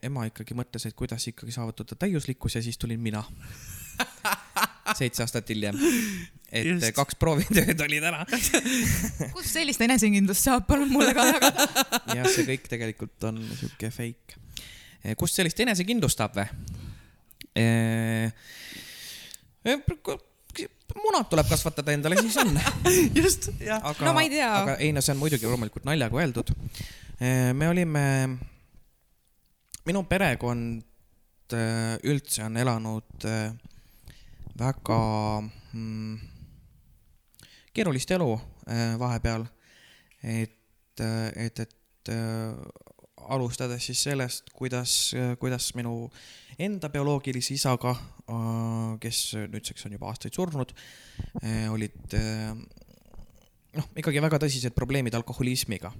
Speaker 2: ema ikkagi mõtles, et kuidas ikkagi saavutada täiuslikkus ja siis tulin mina. seitse aastat hiljem. et
Speaker 1: Just.
Speaker 2: Just. kaks proovitööd olid ära
Speaker 4: kust sellist enesekindlust saab, palun mulle ka jagada.
Speaker 2: ja see kõik tegelikult on sihuke fake. kust sellist enesekindlust saab või? Munad tuleb kasvatada endale, siis on.
Speaker 1: just, jah.
Speaker 4: No ma ei tea.
Speaker 2: aga ei no see on muidugi loomulikult naljaga öeldud. me olime, minu perekond üldse on elanud väga mm, keerulist elu vahepeal. et, et, et alustades siis sellest, kuidas, kuidas minu enda bioloogilise isaga, kes nüüdseks on juba aastaid surnud, olid äh, noh, ikkagi väga tõsised probleemid alkoholismiga.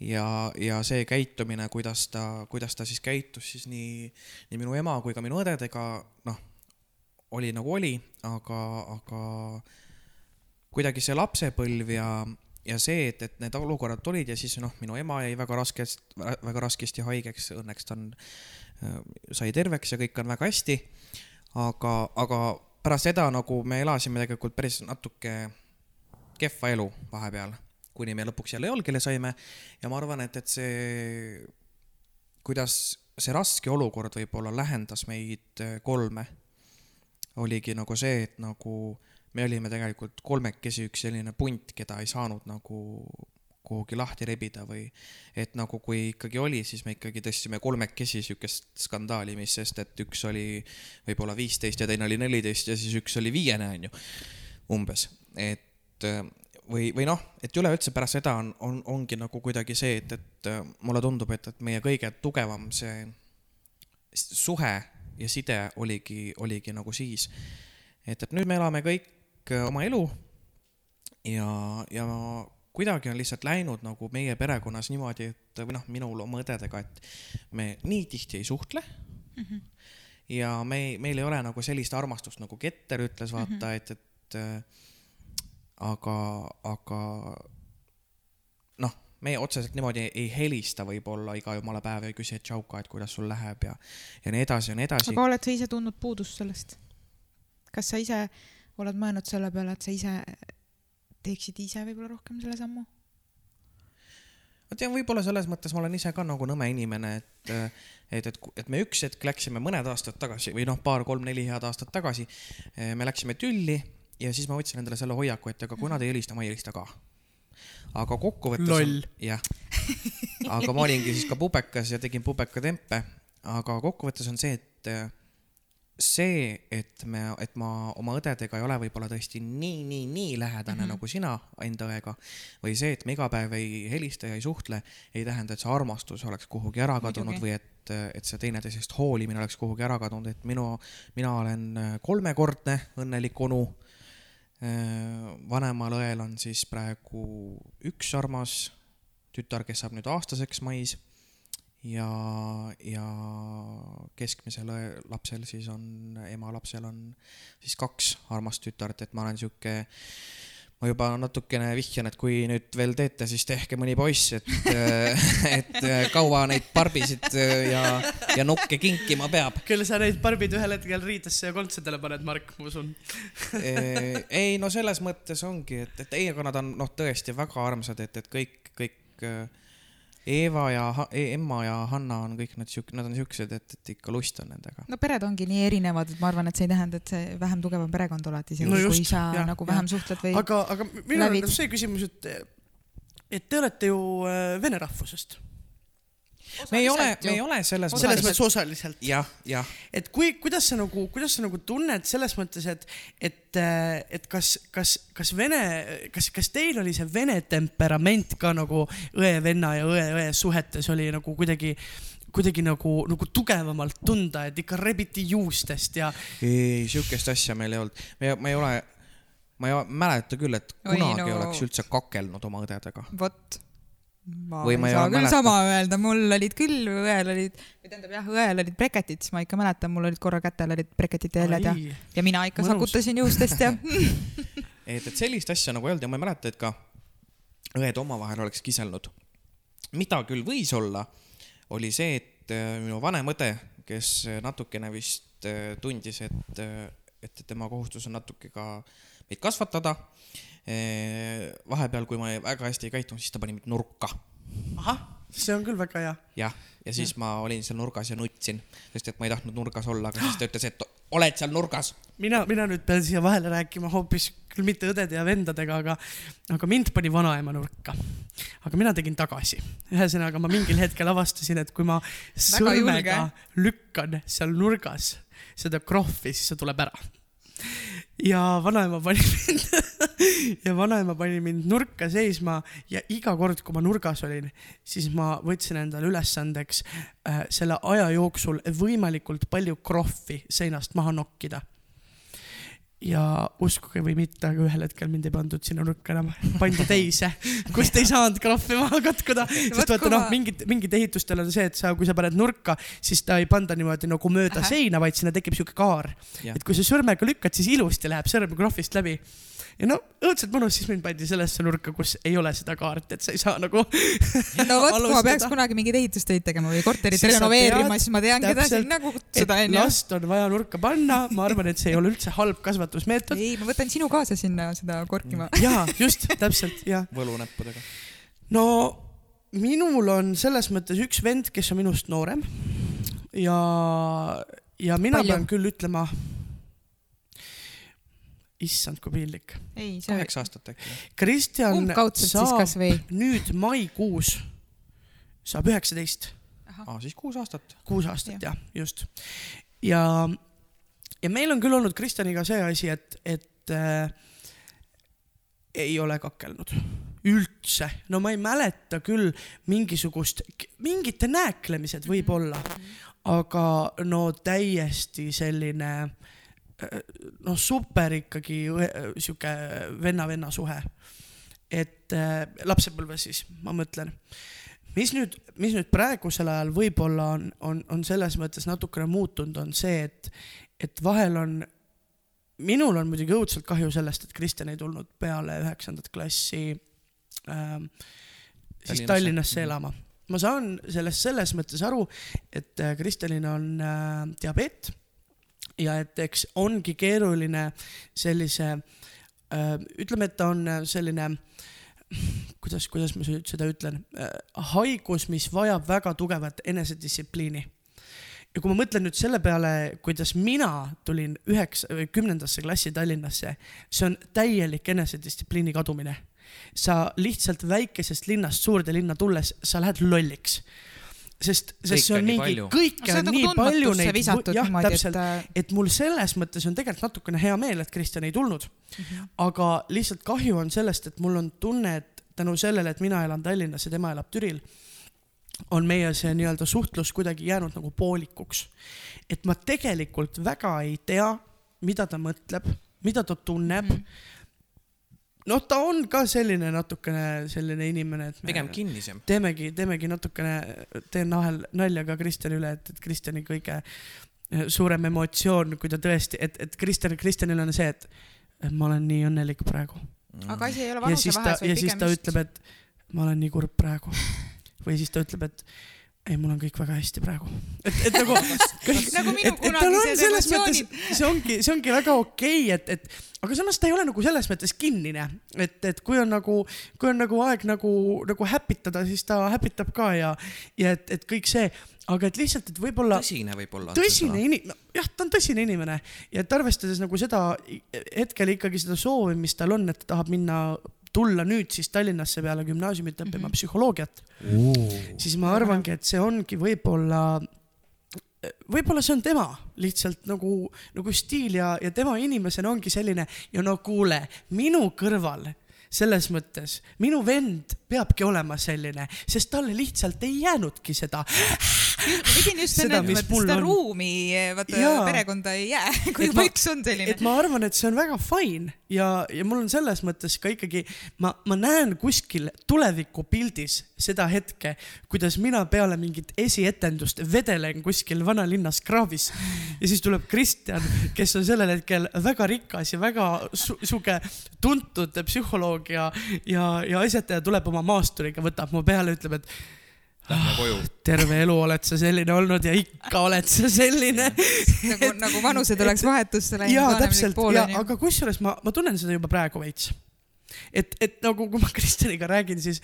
Speaker 2: ja, ja see käitumine, kuidas ta, kuidas ta siis käitus siis nii, nii minu ema kui ka minu õdedega, noh, oli nagu oli, aga, aga kuidagi see lapsepõlv ja, ja see, et, et need olukorrad tulid ja siis noh, minu ema jäi väga raskesti, väga raskesti haigeks, õnneks ta on sai terveks ja kõik on väga hästi. aga, aga pärast seda nagu me elasime tegelikult päris natuke kehva elu vahepeal, kuni me lõpuks jälle jalgele saime ja ma arvan, et, et see, kuidas see raske olukord võib-olla lähendas meid äh, kolme, oligi nagu see, et nagu me olime tegelikult kolmekesi üks selline punt, keda ei saanud nagu kuhugi lahti rebida või et nagu kui ikkagi oli, siis me ikkagi tõstsime kolmekesi siukest skandaali, mis sest, et üks oli võib-olla viisteist ja teine oli neliteist ja siis üks oli viiene, onju, umbes, et või, või noh, et üleüldse pärast seda on, on, ongi nagu kuidagi see, et, et mulle tundub, et, et meie kõige tugevam see suhe ja side oligi, oligi nagu siis. et, et nüüd me elame kõik oma elu ja, ja kuidagi on lihtsalt läinud nagu meie perekonnas niimoodi, et või noh, minul oma õdedega, et me nii tihti ei suhtle mm. -hmm. ja me, meil ei ole nagu sellist armastust, nagu Keter ütles, vaata mm, -hmm. et, et äh, aga, aga noh, me otseselt niimoodi ei, ei helista võib-olla iga jumala päev ja ei küsi, et tšauka, et kuidas sul läheb ja, ja nii edasi ja nii edasi.
Speaker 4: aga oled sa ise tundnud puudust sellest? kas sa ise oled mõelnud selle peale, et sa ise teeksid ise võib-olla rohkem selle sammu?
Speaker 2: ma tean, võib-olla selles mõttes ma olen ise ka nagu nõme inimene, et, et, et, et me üks hetk läksime mõned aastad tagasi või noh, paar-kolm-neli head aastat tagasi, me läksime tülli ja siis ma võtsin endale selle hoiaku, et ega kui nad ei helista, ma ei helista ka. aga kokkuvõttes. jah, aga ma olingi siis ka pubekas ja tegin pubeka tempe, aga kokkuvõttes on see, et see, et me, et ma oma õdedega ei ole võib-olla tõesti nii, nii, nii lähedane mm -hmm. nagu sina enda õega või see, et me iga päev ei helista ja ei suhtle, ei tähenda, et see armastus oleks kuhugi ära kadunud Muidugi. või et, et see teineteisest hoolimine oleks kuhugi ära kadunud, et minu, mina olen kolmekordne õnnelik onu. vanemal õel on siis praegu üks armas tütar, kes saab nüüd aastaseks mais ja, ja keskmisel lapsel siis on, ema lapsel on siis kaks armast tütart, et ma olen sihuke, ma juba natukene vihjan, et kui nüüd veel teete, siis tehke mõni poiss, et, et kaua neid barbisid ja, ja nukke kinkima peab.
Speaker 1: küll sa neid barbid ühel hetkel riidesse ja kontsadele paned, Mark, ma usun
Speaker 2: ei no selles mõttes ongi, et, et ei, aga nad on noh, tõesti väga armsad, et, et kõik, kõik Eeva ja e Emma ja Hanna on kõik nad siuk-, nad on siuksed, et, et ikka lust on nendega.
Speaker 4: no pered ongi nii erinevad, et ma arvan, et see ei tähenda, et see vähem tugevam perekond oled isegi no, kui sa ja, nagu vähem ja. suhtled või.
Speaker 1: aga, aga minul on see küsimus, et, et te olete ju äh, vene rahvusest
Speaker 2: me ei ole, me ei ole selles
Speaker 1: mõttes. selles mõttes osaliselt.
Speaker 2: jah, jah.
Speaker 1: et kui, kuidas sa nagu, kuidas sa nagu tunned selles mõttes, et, et, äh, et kas, kas, kas vene, kas, kas teil oli see vene temperament ka nagu õe-venna ja õe-õe suhetes oli nagu kuidagi kuidagi nagu, nagu tugevamalt tunda, et ikka rebiti juustest ja.
Speaker 2: ei, sihukest asja meil ei olnud, me, me ei ole, ma ei mäleta küll, et kunagi Oi, no. oleks üldse kakelnud oma õdedega.
Speaker 4: vot ma või ei ma saa küll mäleta. sama öelda, mul olid küll, õel olid, või tähendab jah, õel olid breketid, siis ma ikka mäletan, mul olid korra kätel olid breketite jäljed ja, ja mina ikka Mõnus. sakutasin juustest ja
Speaker 2: et, et sellist asja nagu ei olnud ja ma ei mäleta, et ka õed omavahel oleks kiselnud. mida küll võis olla, oli see, et äh, minu vanem õde, kes natukene vist äh, tundis, et, äh, et tema kohustus on natuke ka meid kasvatada vahepeal, kui ma väga hästi ei käitunud, siis ta pani mind nurka.
Speaker 1: ahah, see on küll väga hea.
Speaker 2: jah, ja siis ja. ma olin seal nurgas ja nutsin, sest et ma ei tahtnud nurgas olla, aga siis ta ütles, et oled seal nurgas.
Speaker 1: mina, mina nüüd pean siia vahele rääkima hoopis küll mitte õdede ja vendadega, aga, aga mind pani vanaema nurka. aga mina tegin tagasi. ühesõnaga, ma mingil hetkel avastasin, et kui ma sõrmega lükkan seal nurgas seda krohvi, siis see tuleb ära ja vanaema pani mind ja vanaema pani mind nurka seisma ja iga kord, kui ma nurgas olin, siis ma võtsin endale ülesandeks äh, selle aja jooksul võimalikult palju krohvi seinast maha nokkida. ja uskuge või mitte, aga ühel hetkel mind ei pandud sinna nurka enam, pandi teise, kust ei saanud krahvi maha katkuda, sest vaata noh mingid, mingid ehitustel on see, et sa, kui sa paned nurka, siis ta ei panda niimoodi nagu mööda
Speaker 4: Ahah.
Speaker 1: seina, vaid sinna tekib sihuke kaar. Et kui sa sõrmega lükkad, siis ilusti läheb sõrm krahvist läbi. Ja no õudselt mõnus, siis mind pandi sellesse nurka, kus ei ole seda kaarti, et sa ei saa nagu
Speaker 4: no vot, kui ma peaks kunagi mingeid ehitustöid tegema või korterit renoveerima, siis ma tean, keda sinna kutsuda onju.
Speaker 1: last on vaja nurka panna, ma arvan, et see ei ole üldse halb kasvatusmeetod.
Speaker 4: ei, ma võtan sinu kaasa sinna seda korkima.
Speaker 1: jaa, just, täpselt, jah.
Speaker 2: võlunäppudega.
Speaker 1: no minul on selles mõttes üks vend, kes on minust noorem ja, ja mina
Speaker 4: Palju?
Speaker 1: pean küll ütlema, issand, kui piinlik.
Speaker 2: kaheksa aastat äkki.
Speaker 1: Kristjan saab nüüd maikuus, saab üheksateist,
Speaker 2: aa, siis kuus aastat.
Speaker 1: kuus aastat jah, just. ja, ja meil on küll olnud Kristjaniga see asi, et, et äh, ei ole kakelnud üldse, no ma ei mäleta küll mingisugust, mingite nääklemised võib-olla, aga no täiesti selline noh, super ikkagi äh, sihuke venna-venna suhe. et äh, lapsepõlves siis, ma mõtlen mis nüüd, mis nüüd praegusel ajal võib-olla on, on, on selles mõttes natukene muutunud, on see, et, et vahel on, minul on muidugi õudselt kahju sellest, et Kristjan ei tulnud peale üheksandat klassi ähm, siis
Speaker 2: Tallinnasse.
Speaker 1: Tallinnasse elama. ma saan sellest selles mõttes aru, et äh, Kristjanil on äh, diabeet ja et eks ongi keeruline sellise äh,, ütleme, et ta on äh, selline kuidas, kuidas ma seda ütlen äh,, haigus, mis vajab väga tugevat enesedistsipliini. ja kui ma mõtlen nüüd selle peale, kuidas mina tulin üheksa, kümnendasse klassi Tallinnasse, see on täielik enesedistsipliini kadumine. sa lihtsalt väikesest linnast suurde linna tulles, sa lähed lolliks. sest, sest see on
Speaker 2: nii
Speaker 1: mingi
Speaker 2: palju.,
Speaker 1: kõike
Speaker 4: on
Speaker 1: on
Speaker 4: nagu
Speaker 1: nii palju neid,
Speaker 4: visatud
Speaker 1: jah, täpselt
Speaker 4: et,
Speaker 1: et mul selles mõttes on tegelikult natukene hea meel, et Kristjan ei tulnud mm. -hmm. aga lihtsalt kahju on sellest, et mul on tunne, et tänu sellele, et mina elan Tallinnas ja tema elab Türil, on meie see nii-öelda suhtlus kuidagi jäänud nagu poolikuks. et ma tegelikult väga ei tea, mida ta mõtleb, mida ta tunneb mm. -hmm. noh, ta on ka selline natukene selline inimene, et me
Speaker 2: pigem kinnisem.
Speaker 1: teemegi, teemegi natukene, teen nahel nalja ka Kristjani üle, et, et Kristjani kõige eh, suurem emotsioon, kui ta tõesti, et, et Kristjan, Kristjanil on see, et et ma olen nii õnnelik praegu.
Speaker 4: aga asi ei ole
Speaker 1: ja siis ta,
Speaker 4: vanusevahes,
Speaker 1: ja
Speaker 4: vaid
Speaker 1: siis
Speaker 4: pigem
Speaker 1: ta
Speaker 4: just
Speaker 1: ütleb, et ma olen nii kurb praegu. või siis ta ütleb, et ei, mul on kõik väga hästi praegu. et, et nagu
Speaker 4: Nagu minu
Speaker 1: et,
Speaker 4: kunagised emotsioonid.,
Speaker 1: see ongi, see ongi väga okei okay,, et, et aga samas ta ei ole nagu selles mõttes kinnine, et, et kui on nagu, kui on nagu aeg nagu, nagu häpitada, siis ta häpitab ka ja, ja et, et kõik see, aga et lihtsalt, et võib-olla
Speaker 2: tõsine võib-olla.
Speaker 1: tõsine inimene, jah, ta on tõsine inimene ja et arvestades nagu seda hetkel ikkagi seda soovi, mis tal on, et ta tahab minna, tulla nüüd siis Tallinnasse peale gümnaasiumit õppima mm -hmm. psühholoogiat, siis ma arvangi, et see ongi võib-olla, võib-olla see on tema lihtsalt nagu, nagu stiil ja, ja tema inimesena ongi selline ja no kuule, minu kõrval selles mõttes minu vend peabki olema selline, sest talle lihtsalt ei jäänudki seda
Speaker 4: ma pidin just
Speaker 1: seda,
Speaker 4: enne
Speaker 1: mis mul
Speaker 4: seda
Speaker 1: on.
Speaker 4: ruumi vaata
Speaker 1: Jaa.
Speaker 4: perekonda ei jää, kui juba üks on selline
Speaker 1: et. ma arvan, et see on väga fine ja, ja mul on selles mõttes ka ikkagi, ma, ma näen kuskil tulevikupildis seda hetke, kuidas mina peale mingit esietendust vedelen kuskil vanalinnas kraavis ja siis tuleb Kristjan, kes on sellel hetkel väga rikas ja väga su sihuke tuntud psühholoog ja, ja, ja asjataja tuleb oma maasturiga, võtab mu peale, ütleb, et
Speaker 2: Lähme koju.
Speaker 1: terve elu oled sa selline olnud ja ikka oled sa selline
Speaker 4: nagu, nagu vanused oleks vahetusse läinud.
Speaker 1: jaa, täpselt ja, aga kusjuures ma, ma tunnen seda juba praegu veits. et, et nagu, kui ma Kristjaniga räägin, siis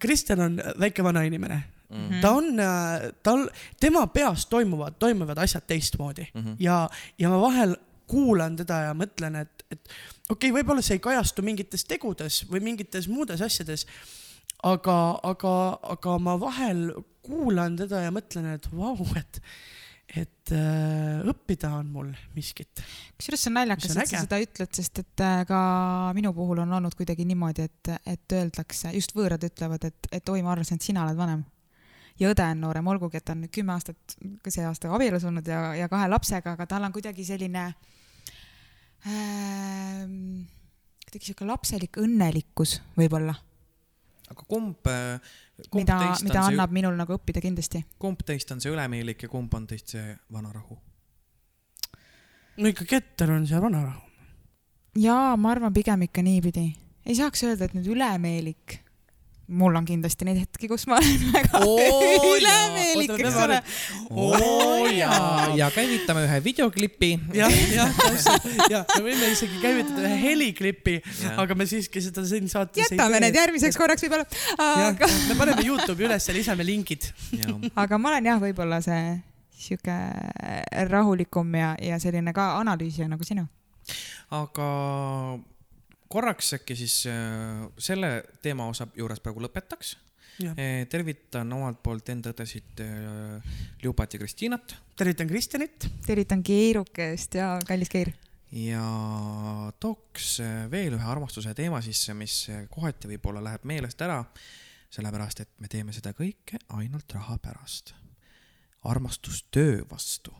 Speaker 1: Kristjan on väike vana inimene mm. -hmm. ta on, tal, tema peas toimuvad, toimuvad asjad teistmoodi mm. -hmm. ja, ja ma vahel kuulan teda ja mõtlen, et, et okei okay,, võib-olla see ei kajastu mingites tegudes või mingites muudes asjades. aga, aga, aga ma vahel kuulan teda ja mõtlen, et vau, et, et äh, õppida on mul miskit
Speaker 4: kusjuures see on naljakas, et sa seda ütled, sest et äh, ka minu puhul on olnud kuidagi niimoodi, et, et öeldakse, just võõrad ütlevad, et, et oi, ma arvasin, et sina oled vanem. ja õde on noorem, olgugi et ta on kümme aastat, see aasta abielus olnud ja, ja kahe lapsega, aga tal on kuidagi selline ähm, kuidagi sihuke lapselik õnnelikkus võib-olla,
Speaker 2: aga kumb, kumb
Speaker 4: mida, mida
Speaker 2: on see,
Speaker 4: annab minul nagu õppida kindlasti.
Speaker 2: kumb teist on see ülemeelik ja kumb on teist see vanarahu?
Speaker 1: no ikka Keter on see vanarahu.
Speaker 4: jaa, ma arvan pigem ikka niipidi. ei saaks öelda, et nüüd ülemeelik. Mul on kindlasti neid hetki, kus ma olen väga ülemeelik, eks ole.
Speaker 1: oo jaa.
Speaker 2: ja käivitame ühe videoklipi.
Speaker 1: jah, jah, täpselt ja me võime isegi käivitada ühe heliklipi, aga me siiski seda siin saates
Speaker 4: jätame need järgmiseks korraks võib-olla. aga,,
Speaker 1: me paneme Youtube'i üles ja lisame lingid.
Speaker 4: aga ma olen jah, võib-olla see sihuke rahulikum ja, ja selline ka analüüsija nagu sina.
Speaker 2: aga korraks äkki siis äh, selle teema osa juures praegu lõpetaks.
Speaker 1: Jah.
Speaker 2: tervitan omalt poolt enda õdesid äh, Liubat ja Kristiinat
Speaker 1: tervitan Kristjanit.
Speaker 4: tervitan keerukest ja kallis Keir.
Speaker 2: ja tooks äh, veel ühe armastuse teema sisse, mis äh, kohati võib-olla läheb meelest ära, sellepärast et me teeme seda kõike ainult raha pärast. armastus töö vastu.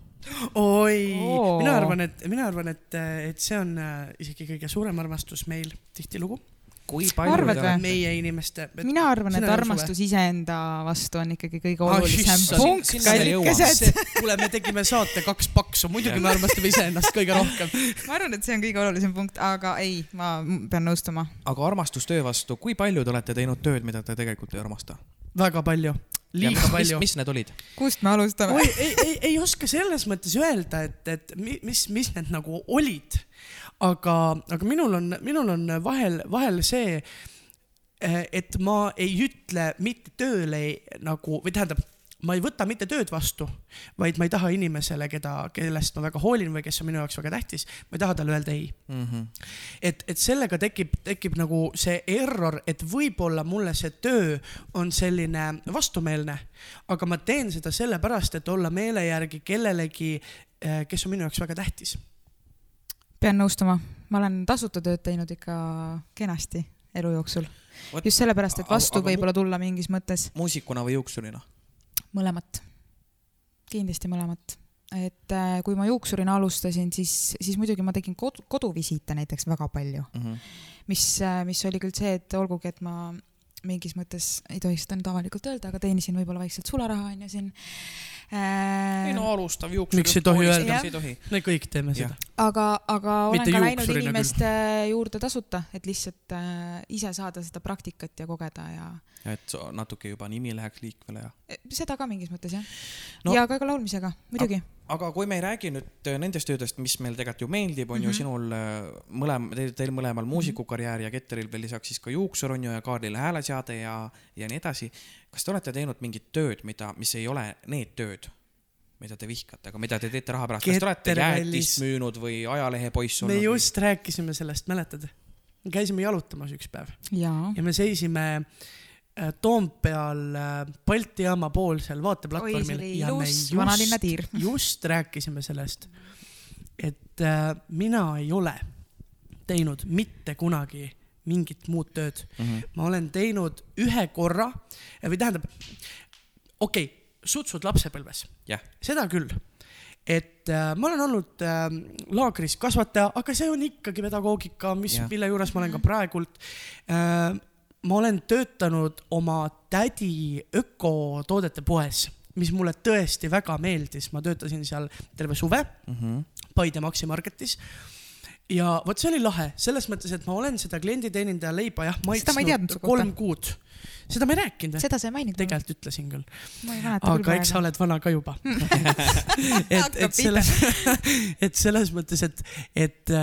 Speaker 1: Oi
Speaker 4: Oo.
Speaker 1: mina arvan, et mina arvan, et, et see on äh, isegi kõige suurem armastus meil tihtilugu.
Speaker 2: kui
Speaker 4: Arvad
Speaker 2: palju
Speaker 4: või?
Speaker 1: meie inimeste.
Speaker 4: mina arvan, et armastus iseenda vastu on ikkagi kõige
Speaker 1: Ah,
Speaker 4: olulisem
Speaker 1: issand,
Speaker 4: punkt, kallikesed.
Speaker 1: kuule, me tegime saate kaks paksu, muidugi me armastame iseennast kõige rohkem.
Speaker 4: ma arvan, et see on kõige olulisem punkt, aga ei, ma pean nõustuma.
Speaker 2: aga armastus töö vastu, kui palju te olete teinud tööd, mida te tegelikult ei armasta?
Speaker 1: väga palju, liiga
Speaker 2: mis,
Speaker 1: palju.
Speaker 2: mis need olid?
Speaker 4: kust me alustame
Speaker 1: oi, ei, ei, ei oska selles mõttes öelda, et, et mi- mis, mis need nagu olid. aga, aga minul on, minul on vahel, vahel see, et ma ei ütle mitte tööle ei- nagu või tähendab, ma ei võta mitte tööd vastu, vaid ma ei taha inimesele, keda, kellest ma väga hoolin või kes on minu jaoks väga tähtis, ma ei taha talle öelda ei
Speaker 2: Mm -hmm.
Speaker 1: et, et sellega tekib, tekib nagu see error, et võib-olla mulle see töö on selline vastumeelne, aga ma teen seda sellepärast, et olla meele järgi kellelegi, kes on minu jaoks väga tähtis.
Speaker 4: pean nõustuma, ma olen tasuta tööd teinud ikka kenasti elu jooksul. Just sellepärast, et vastu võib-olla tulla mingis mõttes
Speaker 2: muusikuna või juuksurina?
Speaker 4: mõlemat, kindlasti mõlemat. et äh, kui ma juuksurina alustasin, siis, siis muidugi ma tegin kodu, koduvisiite näiteks väga palju,
Speaker 2: Mm -hmm.
Speaker 4: mis, mis oli küll see, et olgugi, et ma mingis mõttes ei tohiks seda nüüd avalikult öelda, aga teenisin võib-olla vaikselt sularaha onju siin äh,
Speaker 2: ei no alustav juuksur.
Speaker 1: Miks ei tohi öelda?
Speaker 2: miks ei tohi?
Speaker 1: me kõik teeme seda.
Speaker 4: aga, aga olen
Speaker 1: Mitte
Speaker 4: ka läinud
Speaker 1: küll.
Speaker 4: inimeste juurde tasuta, et lihtsalt äh, ise saada seda praktikat ja kogeda ja
Speaker 2: et so- natuke juba nimi läheks liikvele ja.
Speaker 4: e, seda ka mingis mõttes jah
Speaker 2: No-
Speaker 4: ja ka, ka laulmisega, muidugi.
Speaker 2: aga kui me ei räägi nüüd äh, nendest töödest, mis meil tegelikult ju meeldib, on mm -hmm. ju
Speaker 4: Mhm.
Speaker 2: sinul äh, mõlem, teil, teil mõlemal muusikukarjäär ja Ketteril veel lisaks siis ka juuksur on ju ja Kaarlil hääleseade ja, ja nii edasi. Kas te olete teinud mingit tööd, mida, mis ei ole need tööd, mida te vihkate, aga mida te teete raha pärast, kas te olete jäätist müünud või ajalehepoiss
Speaker 1: me
Speaker 2: olnud?
Speaker 1: just rääkisime sellest, mäletad? käisime jalutamas üks päev
Speaker 4: jaa.
Speaker 1: ja me seisime äh, Toompeal äh, Balti jaama poolsel
Speaker 4: oi,
Speaker 1: vaateplatvormil
Speaker 4: oli
Speaker 1: ja me just just rääkisime sellest, et äh, mina ei ole teinud mitte kunagi mingit muud tööd.
Speaker 2: Mm -hmm.
Speaker 1: ma olen teinud ühe korra või tähendab, okei okay,, sutsud lapsepõlves,
Speaker 2: jah,
Speaker 1: seda küll. et äh, ma olen olnud äh, laagris kasvataja, aga see on ikkagi pedagoogika, mis
Speaker 2: Jah.,
Speaker 1: mille juures ma olen ka praegult äh,. ma olen töötanud oma tädi ökotoodete poes, mis mulle tõesti väga meeldis, ma töötasin seal terve suve
Speaker 2: mm -hmm.
Speaker 1: Paide Maxi Marketis. Ja vot see oli lahe, selles mõttes, et ma olen seda klienditeenindaja leiba jah
Speaker 4: ma
Speaker 1: maitsnud
Speaker 4: kohta.
Speaker 1: kolm kuud. seda ma ei rääkinud
Speaker 4: seda sa ei maininud.
Speaker 1: tegelikult ütlesin küll,
Speaker 4: ma
Speaker 1: aga eks sa oled vana ka juba. et, et selles, et selles mõttes, et, et,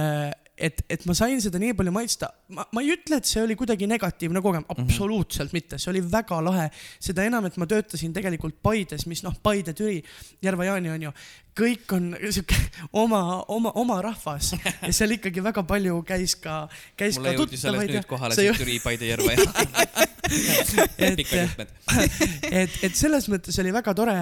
Speaker 1: et, et ma sain seda nii palju maitsta, ma, ma ei ütle, et see oli kuidagi negatiivne kogemus, absoluutselt mitte, see oli väga lahe. seda enam, et ma töötasin tegelikult Paides, mis noh, Paide, Türi, Järva-Jaani on ju, kõik on sihuke oma, oma, oma rahvas ja seal ikkagi väga palju käis ka, käis
Speaker 2: mulle
Speaker 1: ka tuttavaid
Speaker 2: nüüd kohale see Türi, Paide, Järva ja pikad juhtmed.
Speaker 1: et, et selles mõttes oli väga tore.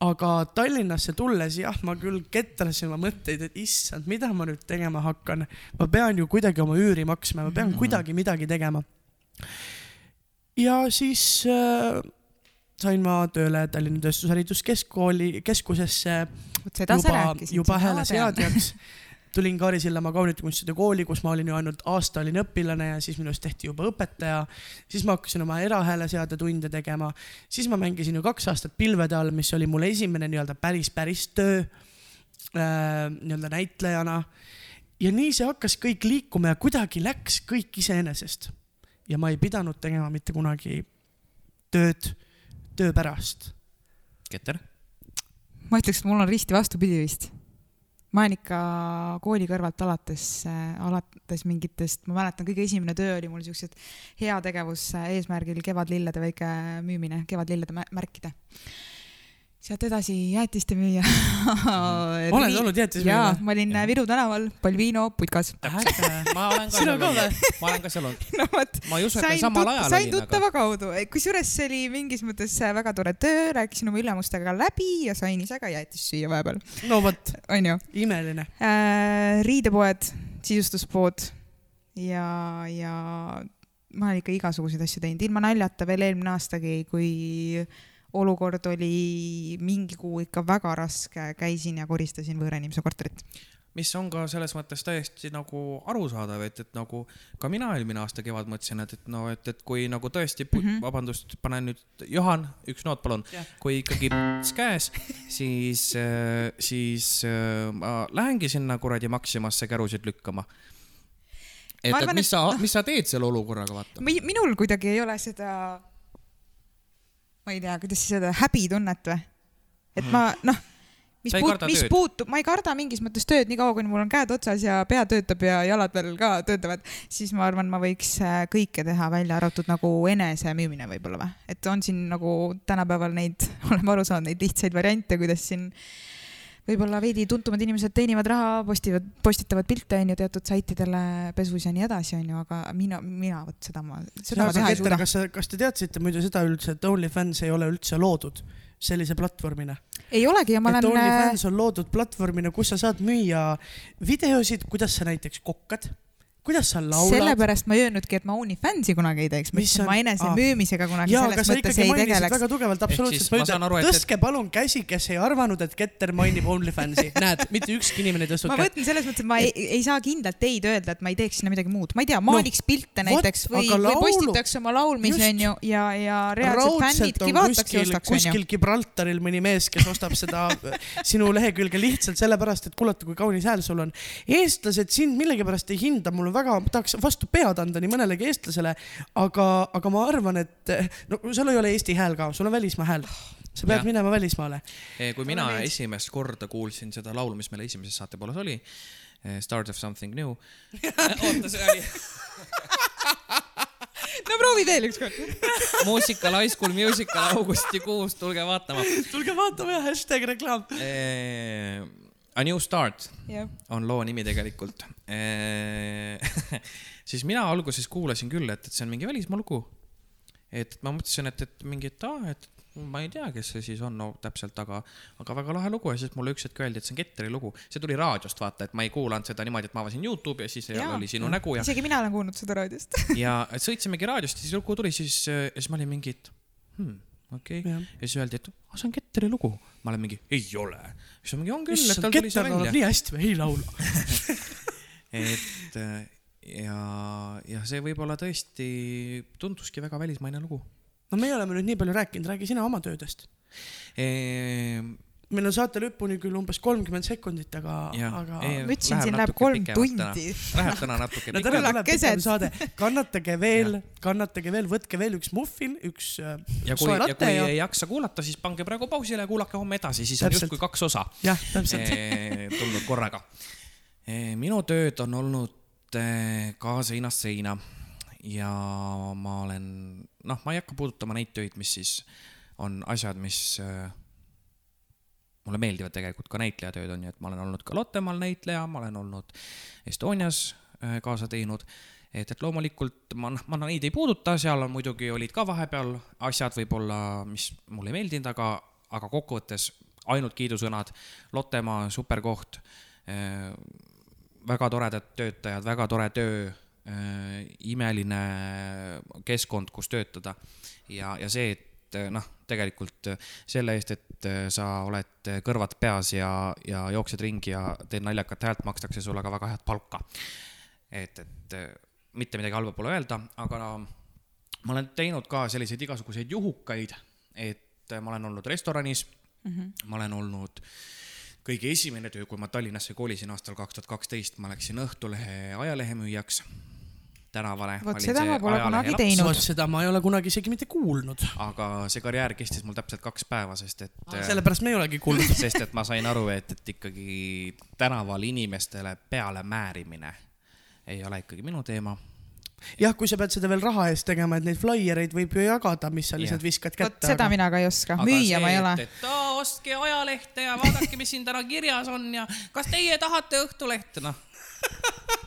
Speaker 1: Aga Tallinnasse tulles jah, ma küll ketrasin oma mõtteid, et issand, mida ma nüüd tegema hakkan. ma pean ju kuidagi oma üüri maksma, ma pean
Speaker 2: Mhm.
Speaker 1: kuidagi midagi tegema. ja siis äh, sain ma tööle Tallinna Tööstushariduskeskkooli, keskusesse juba, juba hääleseadjaks. tulin Kaari Sillamaa kaunitekunstide kooli, kus ma olin ju ainult aasta olin õpilane ja siis minust tehti juba õpetaja. siis ma hakkasin oma erahääleseade tunde tegema, siis ma mängisin ju kaks aastat pilvede all, mis oli mul esimene nii-öelda päris, päris töö äh, nii-öelda näitlejana. ja nii see hakkas kõik liikuma ja kuidagi läks kõik iseenesest. ja ma ei pidanud tegema mitte kunagi tööd töö pärast.
Speaker 2: Keter?
Speaker 4: ma ütleks, et mul on risti vastupidi vist. Ma olen ikka kooli kõrvalt alates, alates mingitest, ma mäletan, kõige esimene töö oli mul siuksed heategevus eesmärgil kevadlillede väike müümine, kevadlillede mä- märkide. Sealt edasi jäätiste müüja.
Speaker 1: oled olnud jäätisemüüja
Speaker 4: jaa ma olin Viru tänaval Balvino putkas.
Speaker 2: ma olen ka seal olnud, ma olen ka seal olnud.
Speaker 4: no vot,
Speaker 2: ma ei usu, et me samal ajal
Speaker 4: sain
Speaker 2: olin, aga
Speaker 4: tuttava kaudu, kusjuures see oli mingis mõttes äh, väga tore töö, rääkisin oma ülemustega läbi ja sain ise ka jäätist süüa vahepeal,
Speaker 1: no vot,
Speaker 4: onju.
Speaker 1: imeline.
Speaker 4: äh, riidepoed, sisustuspood ja, ja ma olen ikka igasuguseid asju teinud, ilma naljata veel eelmine aastagi, kui olukord oli mingi kuu ikka väga raske, käisin ja koristasin võõra inimese korterit.
Speaker 2: mis on ka selles mõttes täiesti nagu arusaadav, et, et nagu ka mina eelmine aasta kevad mõtlesin, et, et no, et, et kui nagu tõesti mm. -hmm. vabandust, panen nüüd, Johan, üks noot palun
Speaker 1: Jah.,
Speaker 2: kui ikkagi käes, siis, siis äh, ma lähengi sinna kuradi Maximasse kärusid lükkama. et, et mis sa
Speaker 4: noh.,
Speaker 2: mis sa teed selle olukorraga, vaata.
Speaker 4: minul kuidagi ei ole seda, ma ei tea, kuidas öelda, häbitunnet või? et ma noh, mis
Speaker 2: Sa ei
Speaker 4: puut-
Speaker 2: karda,
Speaker 4: mis puutub, ma ei karda mingis mõttes tööd, niikaua kuni mul on käed otsas ja pea töötab ja jalad veel ka töötavad, siis ma arvan, ma võiks äh, kõike teha, välja arvatud nagu enesemüümine võib-olla või, et on siin nagu tänapäeval neid, oleme aru saanud, neid lihtsaid variante, kuidas siin võib-olla veidi tuntumad inimesed teenivad raha, postivad, postitavad pilte on ju teatud saitidele pesus ja nii edasi, on ju, aga mina, mina vot seda ma, seda ma teha ei suuda.
Speaker 1: kas, kas te teadsite muidu seda üldse, et OnlyFans ei ole üldse loodud sellise platvormina?
Speaker 4: ei olegi ja ma
Speaker 1: et
Speaker 4: olen,
Speaker 1: OnlyFans on loodud platvormina, kus sa saad müüa videosid, kuidas sa näiteks kokkad, kuidas sa laulad.
Speaker 4: sellepärast ma ei öelnudki, et ma OnlyFansi kunagi ei teeks, ma
Speaker 1: Mis
Speaker 4: ütlesin,
Speaker 1: on-
Speaker 4: ma enesemüümisega kunagi
Speaker 1: jaa,
Speaker 4: selles mõttes ei tegeleks.
Speaker 1: väga tugevalt absoluutselt,
Speaker 2: ma
Speaker 1: ma ütlen,
Speaker 2: et-
Speaker 1: tõstke palun käsi, kes ei arvanud, et Keter mainib OnlyFansi. näed, mitte ükski inimene ei tõstnud
Speaker 4: ma
Speaker 1: kätt.
Speaker 4: mõtlen selles mõttes, et ma ei, ei saa kindlalt teid öelda, et ma ei teeks sinna midagi muud, ma ei tea, maaliks no, pilte näiteks või, või postitaks oma laulmisi onju ja, ja reaalselt
Speaker 1: raudselt
Speaker 4: fännidki vaataks ja
Speaker 1: kuskil,
Speaker 4: ostaks onju.
Speaker 1: kuskil Gibraltaril mõni mees, kes ostab seda sinu lehekülge lihtsalt sellepärast, et kuulata, kui kaunis hääl sul on. eestlased sind millegipärast ei hinda, mul on väga, tahaks vastu pead anda nii mõnelegi eestlasele, aga, aga ma arvan, et no sul ei ole Eesti hääl ka, sul on välismaa hääl. sa pead
Speaker 2: Jah.
Speaker 1: minema välismaale.
Speaker 2: kui mina
Speaker 4: meeldib.
Speaker 2: esimest korda kuulsin seda laulu, mis meil esimeses saatepooles oli, Start of something new. oota, see oli
Speaker 4: no proovi veel ükskord.
Speaker 2: muusikal High School Musical augustikuus, tulge vaatama.
Speaker 1: tulge vaatame, hashtag reklaam.
Speaker 2: A New Start
Speaker 4: jah,
Speaker 2: on loo nimi tegelikult. siis mina alguses kuulasin küll, et, et see on mingi välismaa lugu. et ma mõtlesin, et, et mingi, et aa, et ma ei tea, kes see siis on no, täpselt, aga, aga väga lahe lugu ja siis mulle üks hetk öeldi, et see on Ketteri lugu. see tuli raadiost, vaata, et ma ei kuulanud seda niimoodi, et ma avasin Youtube'i ja siis
Speaker 4: Jaa.
Speaker 2: oli sinu nägu ja,
Speaker 4: isegi mina olen kuulnud seda raadiost.
Speaker 2: ja sõitsimegi raadiost ja siis lugu tuli, siis, ja siis ma olin mingi, et hmm, okei okay.. ja siis öeldi, et ah, see on Ketteri lugu. ma olen mingi, ei ole. siis on mingi, on küll,
Speaker 1: issand, Keter laulab nii hästi või ei laula?
Speaker 2: et ja, ja see võib-olla tõesti tunduski väga välismaine lugu
Speaker 1: no meie oleme nüüd nii palju rääkinud, räägi sina oma töödest. Meil on saate lõpuni küll umbes kolmkümmend sekundit, aga, aga.
Speaker 4: ma ütlesin, siin läheb kolm tundi.
Speaker 2: Läheb täna natuke
Speaker 1: no
Speaker 2: no,
Speaker 1: täna
Speaker 2: pikemalt.
Speaker 1: tuleb
Speaker 4: kesed.
Speaker 1: pikem saade, kannatage veel, kannatage veel, võtke veel üks muffin, üks äh,
Speaker 2: ja kui, ja kui
Speaker 1: ja
Speaker 2: ei jaksa kuulata, siis pange praegu pausile ja kuulake homme edasi, siis on
Speaker 1: Täpselt.
Speaker 2: justkui kaks osa
Speaker 1: jah, täpselt.
Speaker 2: e, tulnud korraga e,. minu tööd on olnud e, ka seinast seina ja ma olen, noh, ma ei hakka puudutama neid töid, mis siis on asjad, mis e, mulle meeldivad tegelikult ka näitlejatööd on ju, et ma olen olnud ka Lottemaal näitleja, ma olen olnud Estonias äh, kaasa teinud. et, et loomulikult ma, ma neid ei puuduta, seal on muidugi olid ka vahepeal asjad võib-olla, mis mulle ei meeldinud, aga, aga kokkuvõttes ainult kiidusõnad. Lottemaa superkoht, väga toredad töötajad, väga tore töö, imeline keskkond, kus töötada ja, ja see, et et eh, noh, tegelikult eh, selle eest, et eh, sa oled kõrvad peas ja, ja jooksed ringi ja teed naljakat häält, makstakse sulle ka väga head palka. et, et mitte midagi halba pole öelda, aga ma olen teinud ka selliseid igasuguseid juhukaid, et ma olen olnud restoranis mm. -hmm. ma olen olnud kõige esimene töö, kui ma Tallinnasse kolisin aastal kaks tuhat kaksteist, ma läksin Õhtulehe ajalehemüüjaks tänavale.
Speaker 4: Vot seda ma pole kunagi teinud.
Speaker 1: vot seda ma ei ole kunagi isegi mitte kuulnud.
Speaker 2: aga see karjäär kestis mul täpselt kaks päeva, sest et äh,
Speaker 1: sellepärast me ei olegi kuulnud.
Speaker 2: sest et ma sain aru, et, et ikkagi tänaval inimestele peale määrimine ei ole ikkagi minu teema.
Speaker 1: jah, kui sa pead seda veel raha eest tegema, et neid flaiereid võib ju jagada, mis sa lihtsalt viskad
Speaker 4: vot
Speaker 1: kätte.
Speaker 4: seda mina ka ei oska, müüa ma ei ole.
Speaker 2: ostke ajalehte ja vaadake, mis siin täna kirjas on ja kas teie tahate Õhtulehte, noh.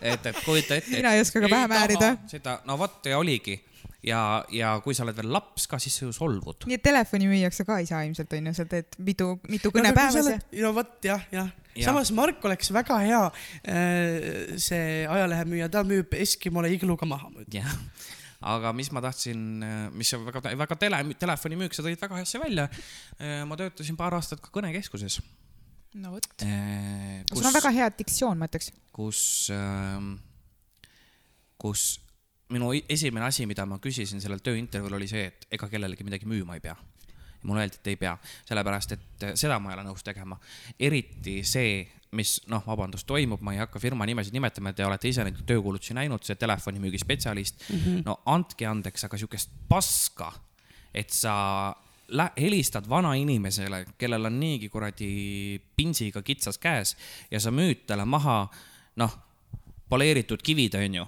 Speaker 2: et, et kujuta ette.
Speaker 4: Mina ei oska ka pähe määrida.
Speaker 2: seda, no vot ja oligi ja, ja kui sa oled veel laps ka, siis sa ju solvud.
Speaker 4: nii et telefoni müüjaks sa ka ei saa ilmselt onju, sa teed mitu, mitu kõne päevas ja.
Speaker 1: no vot jah, jah ja.. Samas Mark oleks väga hea, see ajalehemüüja, ta müüb Eskimole igluga maha.
Speaker 2: jah, aga mis ma tahtsin, mis on väga, väga tele, telefonimüük, sa tõid väga hästi välja. ma töötasin paar aastat ka kõnekeskuses.
Speaker 4: No vot.
Speaker 2: kus
Speaker 4: sul on väga hea diktsioon, ma ütleks.
Speaker 2: kus, kus minu esimene asi, mida ma küsisin sellel tööintervjuul oli see, et ega kellelegi midagi müüma ei pea. ja mulle öeldi, et ei pea, sellepärast et eh, seda ma ei ole nõus tegema. eriti see, mis noh, vabandust, toimub, ma ei hakka firma nimesid nimetama, te olete ise neid töökuulutusi näinud, see telefonimüügispetsialist mm. -hmm. no andke andeks, aga sihukest paska, et sa helistad vanainimesele, kellel on niigi kuradi pinsiga kitsas käes ja sa müüd talle maha, noh, poleeritud kivid, onju.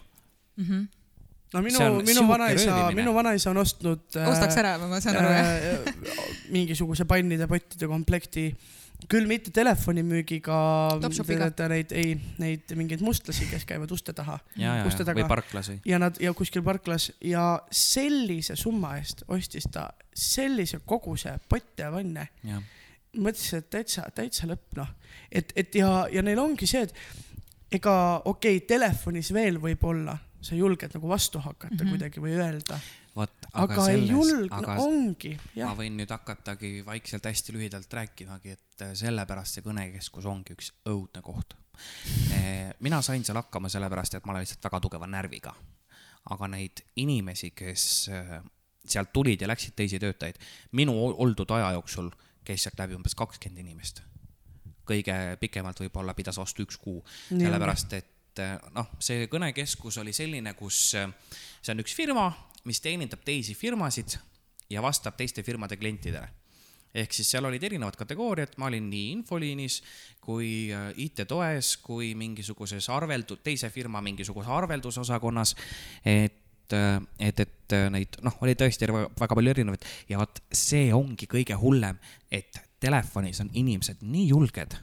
Speaker 1: no minu
Speaker 2: See on,
Speaker 1: minu
Speaker 2: sihuke
Speaker 1: vanaisa, minu vanaisa on ostnud.
Speaker 4: ostaks ära, ma saan aru jah.
Speaker 1: äh, mingisuguse pannide pottide komplekti, küll mitte telefonimüügiga. Neid, ei, neid mingeid mustlasi, kes käivad uste taha uste taga
Speaker 2: või parklas või.
Speaker 1: ja nad ja kuskil parklas ja sellise summa eest ostis ta sellise koguse potte ja vanne. mõtlesin, et täitsa, täitsa lõpp noh, et, et ja, ja neil ongi see, et ega okei okay,, telefonis veel võib-olla sa julged nagu vastu hakata mm. -hmm. kuidagi või öelda,
Speaker 2: vot,
Speaker 1: aga,
Speaker 2: aga
Speaker 1: aga ei
Speaker 2: selles,
Speaker 1: julge, no ongi
Speaker 2: ma võin nüüd hakatagi vaikselt hästi lühidalt rääkimagi, et äh, sellepärast see kõnekeskus ongi üks õudne koht. mina sain seal hakkama sellepärast, et ma olen lihtsalt väga tugeva närviga. aga neid inimesi, kes äh, sealt tulid ja läksid teisi töötajaid, minu ol- oldud aja jooksul käis sealt läbi umbes kakskümmend inimest. kõige pikemalt võib-olla pidas vastu üks kuu, sellepärast et eh, noh, see kõnekeskus oli selline, kus eh, see on üks firma, mis teenindab teisi firmasid ja vastab teiste firmade klientidele. ehk siis seal olid erinevad kategooriad, ma olin nii infoliinis kui eh, IT-toes kui mingisuguses arveldu-, teise firma mingisuguses arveldusosakonnas, et et, et neid noh, oli tõesti väga, palju erinevaid ja vot see ongi kõige hullem, et telefonis on inimesed nii julged,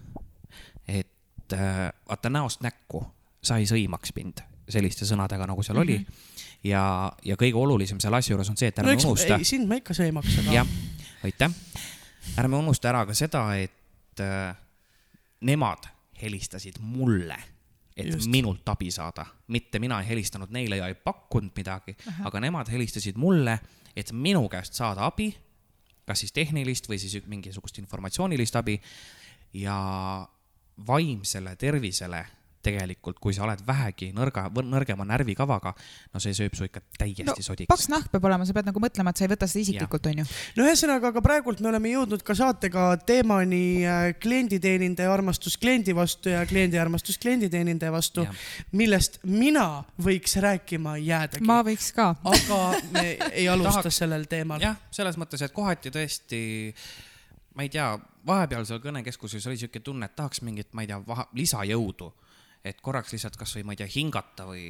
Speaker 2: et äh, vaata näost näkku sa ei sõimaks mind selliste sõnadega, nagu seal mm -hmm. oli. ja, ja kõige olulisem selle asja juures on see, et
Speaker 1: no
Speaker 2: ärme
Speaker 1: eks
Speaker 2: unusta,
Speaker 1: sind ma ikka sõimaks, aga
Speaker 2: jah, aitäh, ärme unusta ära ka seda, et äh, nemad helistasid mulle, et.
Speaker 1: Just.
Speaker 2: minult abi saada, mitte mina ei helistanud neile ja ei pakkunud midagi, aga nemad helistasid mulle, et minu käest saada abi, kas siis tehnilist või siis mingisugust informatsioonilist abi ja vaimsele tervisele tegelikult, kui sa oled vähegi nõrga, nõrgema närvikavaga, no see sööb su ikka täiesti
Speaker 4: no
Speaker 2: sodiks.
Speaker 4: paks nahk peab olema, sa pead nagu mõtlema, et sa ei võta seda isiklikult, onju.
Speaker 1: no ühesõnaga, aga praegult me oleme jõudnud ka saatega teemani äh, klienditeenindaja armastus kliendi vastu ja kliendi armastus klienditeenindaja vastu millest mina võiks rääkima jäädagi.
Speaker 4: ma võiks ka.
Speaker 1: aga me ei alusta
Speaker 2: Tahaks-
Speaker 1: sellel teemal.
Speaker 2: jah, selles mõttes, et kohati tõesti, ma ei tea, vahepeal seal kõnekeskuses oli siuke tunne, et tahaks mingit, ma ei tea, lisajõudu. Et korraks lihtsalt kasvõi, ma ei tea, hingata või,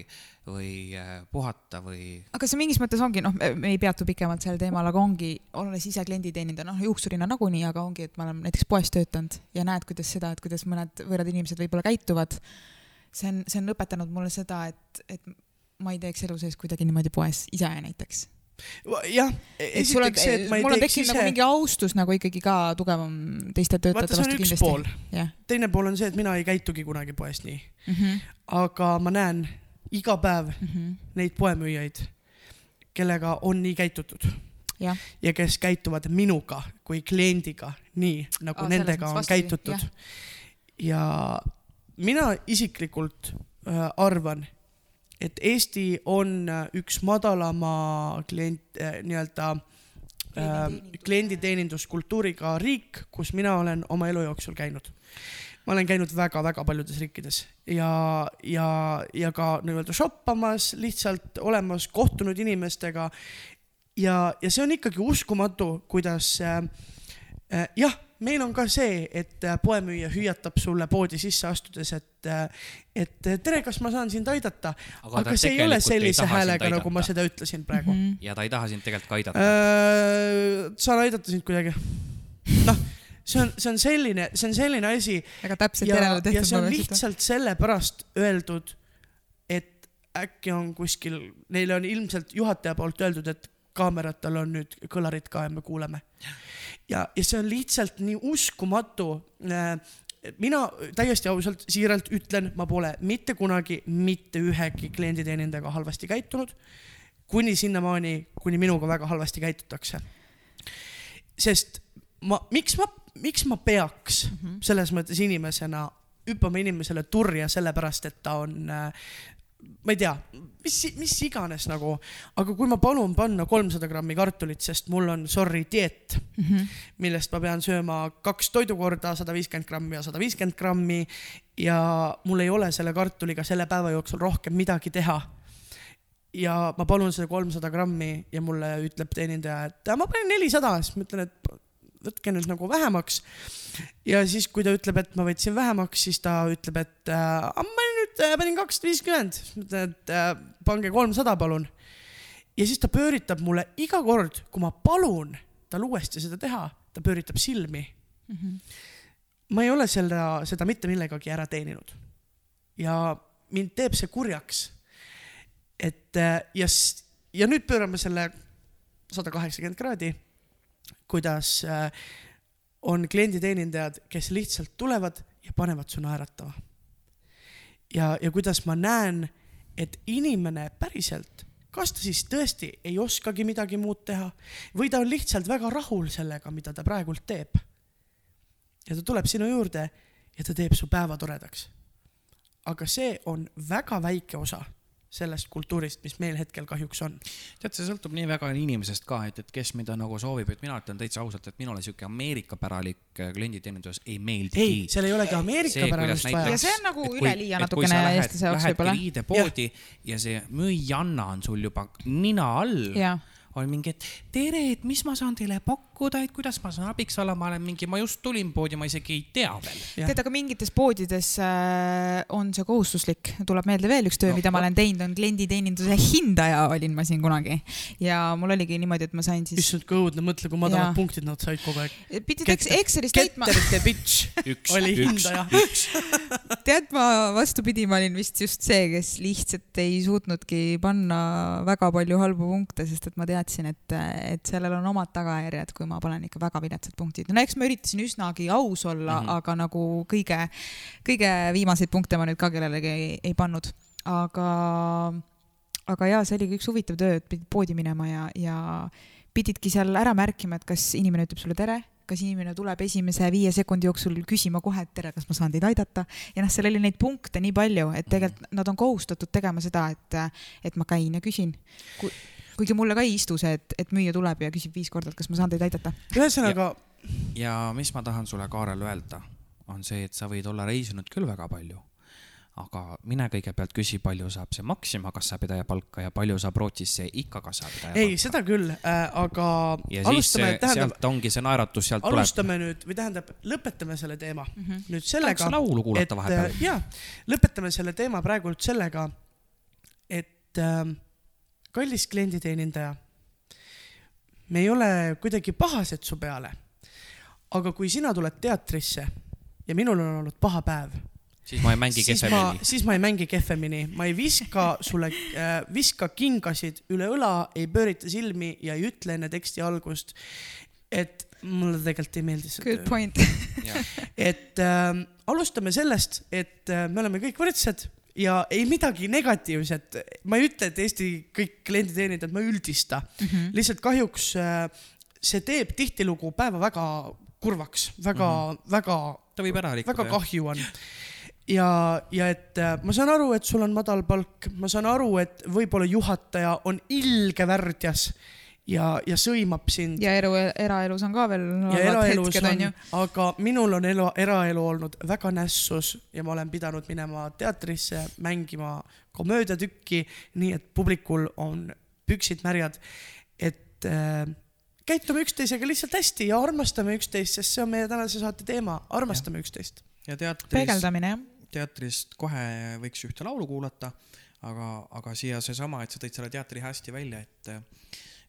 Speaker 2: või äh, puhata või.
Speaker 4: aga see mingis mõttes ongi, noh, me ei peatu pikemalt sellel teemal, aga ongi, olles ise klienditeenindaja, noh, juuksurina nagunii, aga ongi, et ma olen näiteks poes töötanud ja näed, kuidas seda, et kuidas mõned võõrad inimesed võib-olla käituvad. see on, see on õpetanud mulle seda, et, et ma ei teeks elu sees kuidagi niimoodi poes ise näiteks.
Speaker 1: jah,
Speaker 4: on
Speaker 1: esiteks see, et ma, ei
Speaker 4: mul
Speaker 1: teeks
Speaker 4: tekkinud
Speaker 1: ise
Speaker 4: nagu, mingi austus nagu ikkagi ka tugevam teiste töötajate vastu kindlasti.
Speaker 1: teine pool on see, et mina ei käitugi kunagi poes nii,
Speaker 4: mm -hmm.
Speaker 1: aga ma näen iga päev
Speaker 4: mm -hmm.
Speaker 1: neid poemüüjaid, kellega on nii käitutud.
Speaker 4: jah,
Speaker 1: ja kes käituvad minuga kui kliendiga nii, nagu
Speaker 4: Aa,
Speaker 1: nendega on
Speaker 4: vastupidi,
Speaker 1: käitutud ja mina isiklikult äh, arvan, et Eesti on äh, üks madalama klient äh,, nii-öelda äh, klienditeeninduskultuuriga riik, kus mina olen oma elu jooksul käinud. ma olen käinud väga-väga paljudes riikides ja, ja, ja ka nii-öelda shoppamas, lihtsalt olemas, kohtunud inimestega ja, ja see on ikkagi uskumatu, kuidas äh, äh, jah, meil on ka see, et äh, poemüüja hüüatab sulle poodi sisse astudes, et äh, et äh, tere, kas ma saan sind aidata,
Speaker 5: Aga
Speaker 1: aga see ei ole sellise häälega, nagu ma seda ütlesin praegu mm.
Speaker 4: Mhm.
Speaker 5: ja ta ei taha sind tegelikult ka aidata.
Speaker 1: -hmm. saan aidata sind kuidagi. noh, see on, see on selline, see on selline asi
Speaker 4: väga täpselt
Speaker 1: ja
Speaker 4: järele,
Speaker 1: ja see on
Speaker 4: tehtud.
Speaker 1: lihtsalt sellepärast öeldud, et äkki on kuskil, neile on ilmselt juhataja poolt öeldud, et kaameratel on nüüd kõlarid ka ja me kuuleme. ja, ja see on lihtsalt nii uskumatu. mina täiesti ausalt, siiralt ütlen, ma pole mitte kunagi mitte ühegi klienditeenindajaga halvasti käitunud. kuni sinnamaani, kuni minuga väga halvasti käitutakse. sest ma, miks ma, miks ma peaks -hmm. selles mõttes inimesena hüppama inimesele turja sellepärast, et ta on äh, ma ei tea, mis, mis iganes nagu, aga kui ma palun panna kolmsada grammi kartulit, sest mul on sorry dieet mm, -hmm. millest ma pean sööma kaks toidukorda, sada viiskümmend grammi ja sada viiskümmend grammi ja mul ei ole selle kartuliga selle päeva jooksul rohkem midagi teha ja ma palun seda kolmsada grammi ja mulle ütleb teenindaja, et ma panen nelisada, siis ma ütlen, et võtke nüüd nagu vähemaks. ja siis, kui ta ütleb, et ma võtsin vähemaks, siis ta ütleb, et äh, ma nüüd äh, panin kakssada viiskümmend, siis ma ütlen, et äh, pange kolmsada, palun. ja siis ta pööritab mulle iga kord, kui ma palun tal uuesti seda teha, ta pööritab silmi mm. -hmm. ma ei ole selle, seda mitte millegagi ära teeninud. ja mind teeb see kurjaks et äh, ja, ja nüüd pöörame selle sada kaheksakümmend kraadi, kuidas äh, on klienditeenindajad, kes lihtsalt tulevad ja panevad su naeratama. ja, ja kuidas ma näen, et inimene päriselt, kas ta siis tõesti ei oskagi midagi muud teha või ta on lihtsalt väga rahul sellega, mida ta praegult teeb. ja ta tuleb sinu juurde ja ta teeb su päeva toredaks. aga see on väga väike osa sellest kultuurist, mis meil hetkel kahjuks on.
Speaker 5: tead, see sõltub nii väga inimesest ka, et, et kes mida nagu soovib, et mina ütlen täitsa ausalt, et minule sihuke Ameerika-päralik äh, klienditeenindus ei meeldi.
Speaker 1: ei, seal ei olegi Ameerika
Speaker 5: kuidas
Speaker 1: vaja
Speaker 4: ja. see on nagu üleliia natukene eestlase jaoks võib-olla.
Speaker 5: riidepoodi ja see müüjanna on sul juba nina all. on mingi, et tere, et mis ma saan teile pakkuda, et kuidas ma saan abiks olla, ma olen mingi, ma just tulin poodi, ma isegi ei tea veel.
Speaker 4: Tead, aga mingites poodides äh, on see kohustuslik, tuleb meelde veel üks töö
Speaker 5: No,
Speaker 4: mida ma olen teinud, on klienditeeninduse hindaja olin ma siin kunagi. ja mul oligi niimoodi, et ma sain siis,
Speaker 1: issand, kui õudne, mõtle, kui madalad
Speaker 4: Jaa.
Speaker 1: punktid nad said kogu aeg.
Speaker 4: pidid Excelis täitma,
Speaker 1: Getter the bitch
Speaker 5: üks,
Speaker 1: oli
Speaker 5: üks,
Speaker 1: hindaja.
Speaker 4: tead, ma vastupidi, ma olin vist just see, kes lihtsalt ei suutnudki panna väga palju halbu punkte, sest et ma teadsin, et, et sellel on omad tagajärjed, kui ma panen ikka väga viletsad punktid. no eks ma üritasin üsnagi aus olla mm,
Speaker 5: Mhm.
Speaker 4: -hmm. aga nagu kõige, kõige viimaseid punkte ma nüüd ka kellelegi ei, ei pannud, aga, aga jaa, see oligi üks huvitav töö, et pidid poodi minema ja, ja pididki seal ära märkima, et kas inimene ütleb sulle tere, kas inimene tuleb esimese viie sekundi jooksul küsima kohe, et tere, kas ma saan teid aidata. ja noh, seal oli neid punkte nii palju, et tegelikult nad on kohustatud tegema seda, et, et ma käin ja küsin Ku,. Kuigi mulle ka ei istu see, et, et müüja tuleb ja küsib viis korda, et kas ma saan teid aidata.
Speaker 1: ühesõnaga,
Speaker 5: ja mis ma tahan sulle, Kaarel, öelda, on see, et sa võid olla reisinud küll väga palju, aga mine kõigepealt küsi, palju saab see Maxima kassapidaja palka ja palju saab Rootsis see ikka kassapidaja
Speaker 1: ei,
Speaker 5: palka.
Speaker 1: seda küll äh,, aga
Speaker 5: ja siis
Speaker 1: alustame,
Speaker 5: see,
Speaker 1: tähendab,
Speaker 5: sealt ongi see naeratus, sealt tuleb.
Speaker 1: alustame nüüd või tähendab, lõpetame selle teema mm -hmm. nüüd sellega
Speaker 5: tahaks, laulu
Speaker 1: et
Speaker 5: kuulata vahepeal
Speaker 1: äh,. jaa, lõpetame selle teema praegult sellega, et äh, kallis klienditeenindaja, me ei ole kuidagi pahased su peale. aga kui sina tuled teatrisse ja minul on olnud paha päev,
Speaker 5: siis ma ei mängi kehvemini.,
Speaker 1: siis ma ei mängi kehvemini, ma ei viska sulle äh,, viska kingasid üle õla, ei pöörita silmi ja ei ütle enne teksti algust, et mulle tegelikult ei meeldi see
Speaker 4: Good point.
Speaker 1: et äh, alustame sellest, et äh, me oleme kõik võrdsed ja ei midagi negatiivset, ma ei ütle, et Eesti kõik klienditeenindajad, ma ei üldista mm, -hmm. lihtsalt kahjuks äh, see teeb tihtilugu päeva väga kurvaks, väga mm, -hmm. väga
Speaker 2: ta võib ära rikkuda.
Speaker 1: väga kahju on. ja, ja et äh, ma saan aru, et sul on madal palk, ma saan aru, et võib-olla juhataja on ilge värdjas ja, ja sõimab sind.
Speaker 4: ja elu, eraelus on ka veel
Speaker 1: ja eraelus
Speaker 4: hetked,
Speaker 1: on
Speaker 4: onju.,
Speaker 1: aga minul on elu, eraelu olnud väga nässus ja ma olen pidanud minema teatrisse mängima komöödiatükki, nii et publikul on püksid märjad. et äh, käitume üksteisega lihtsalt hästi ja armastame üksteist, sest see on meie tänase saate teema, armastame üksteist.
Speaker 2: ja teatris,
Speaker 4: peegeldamine jah.
Speaker 2: teatrist kohe võiks ühte laulu kuulata, aga, aga siia seesama, et sa tõid selle teatri hästi välja, et,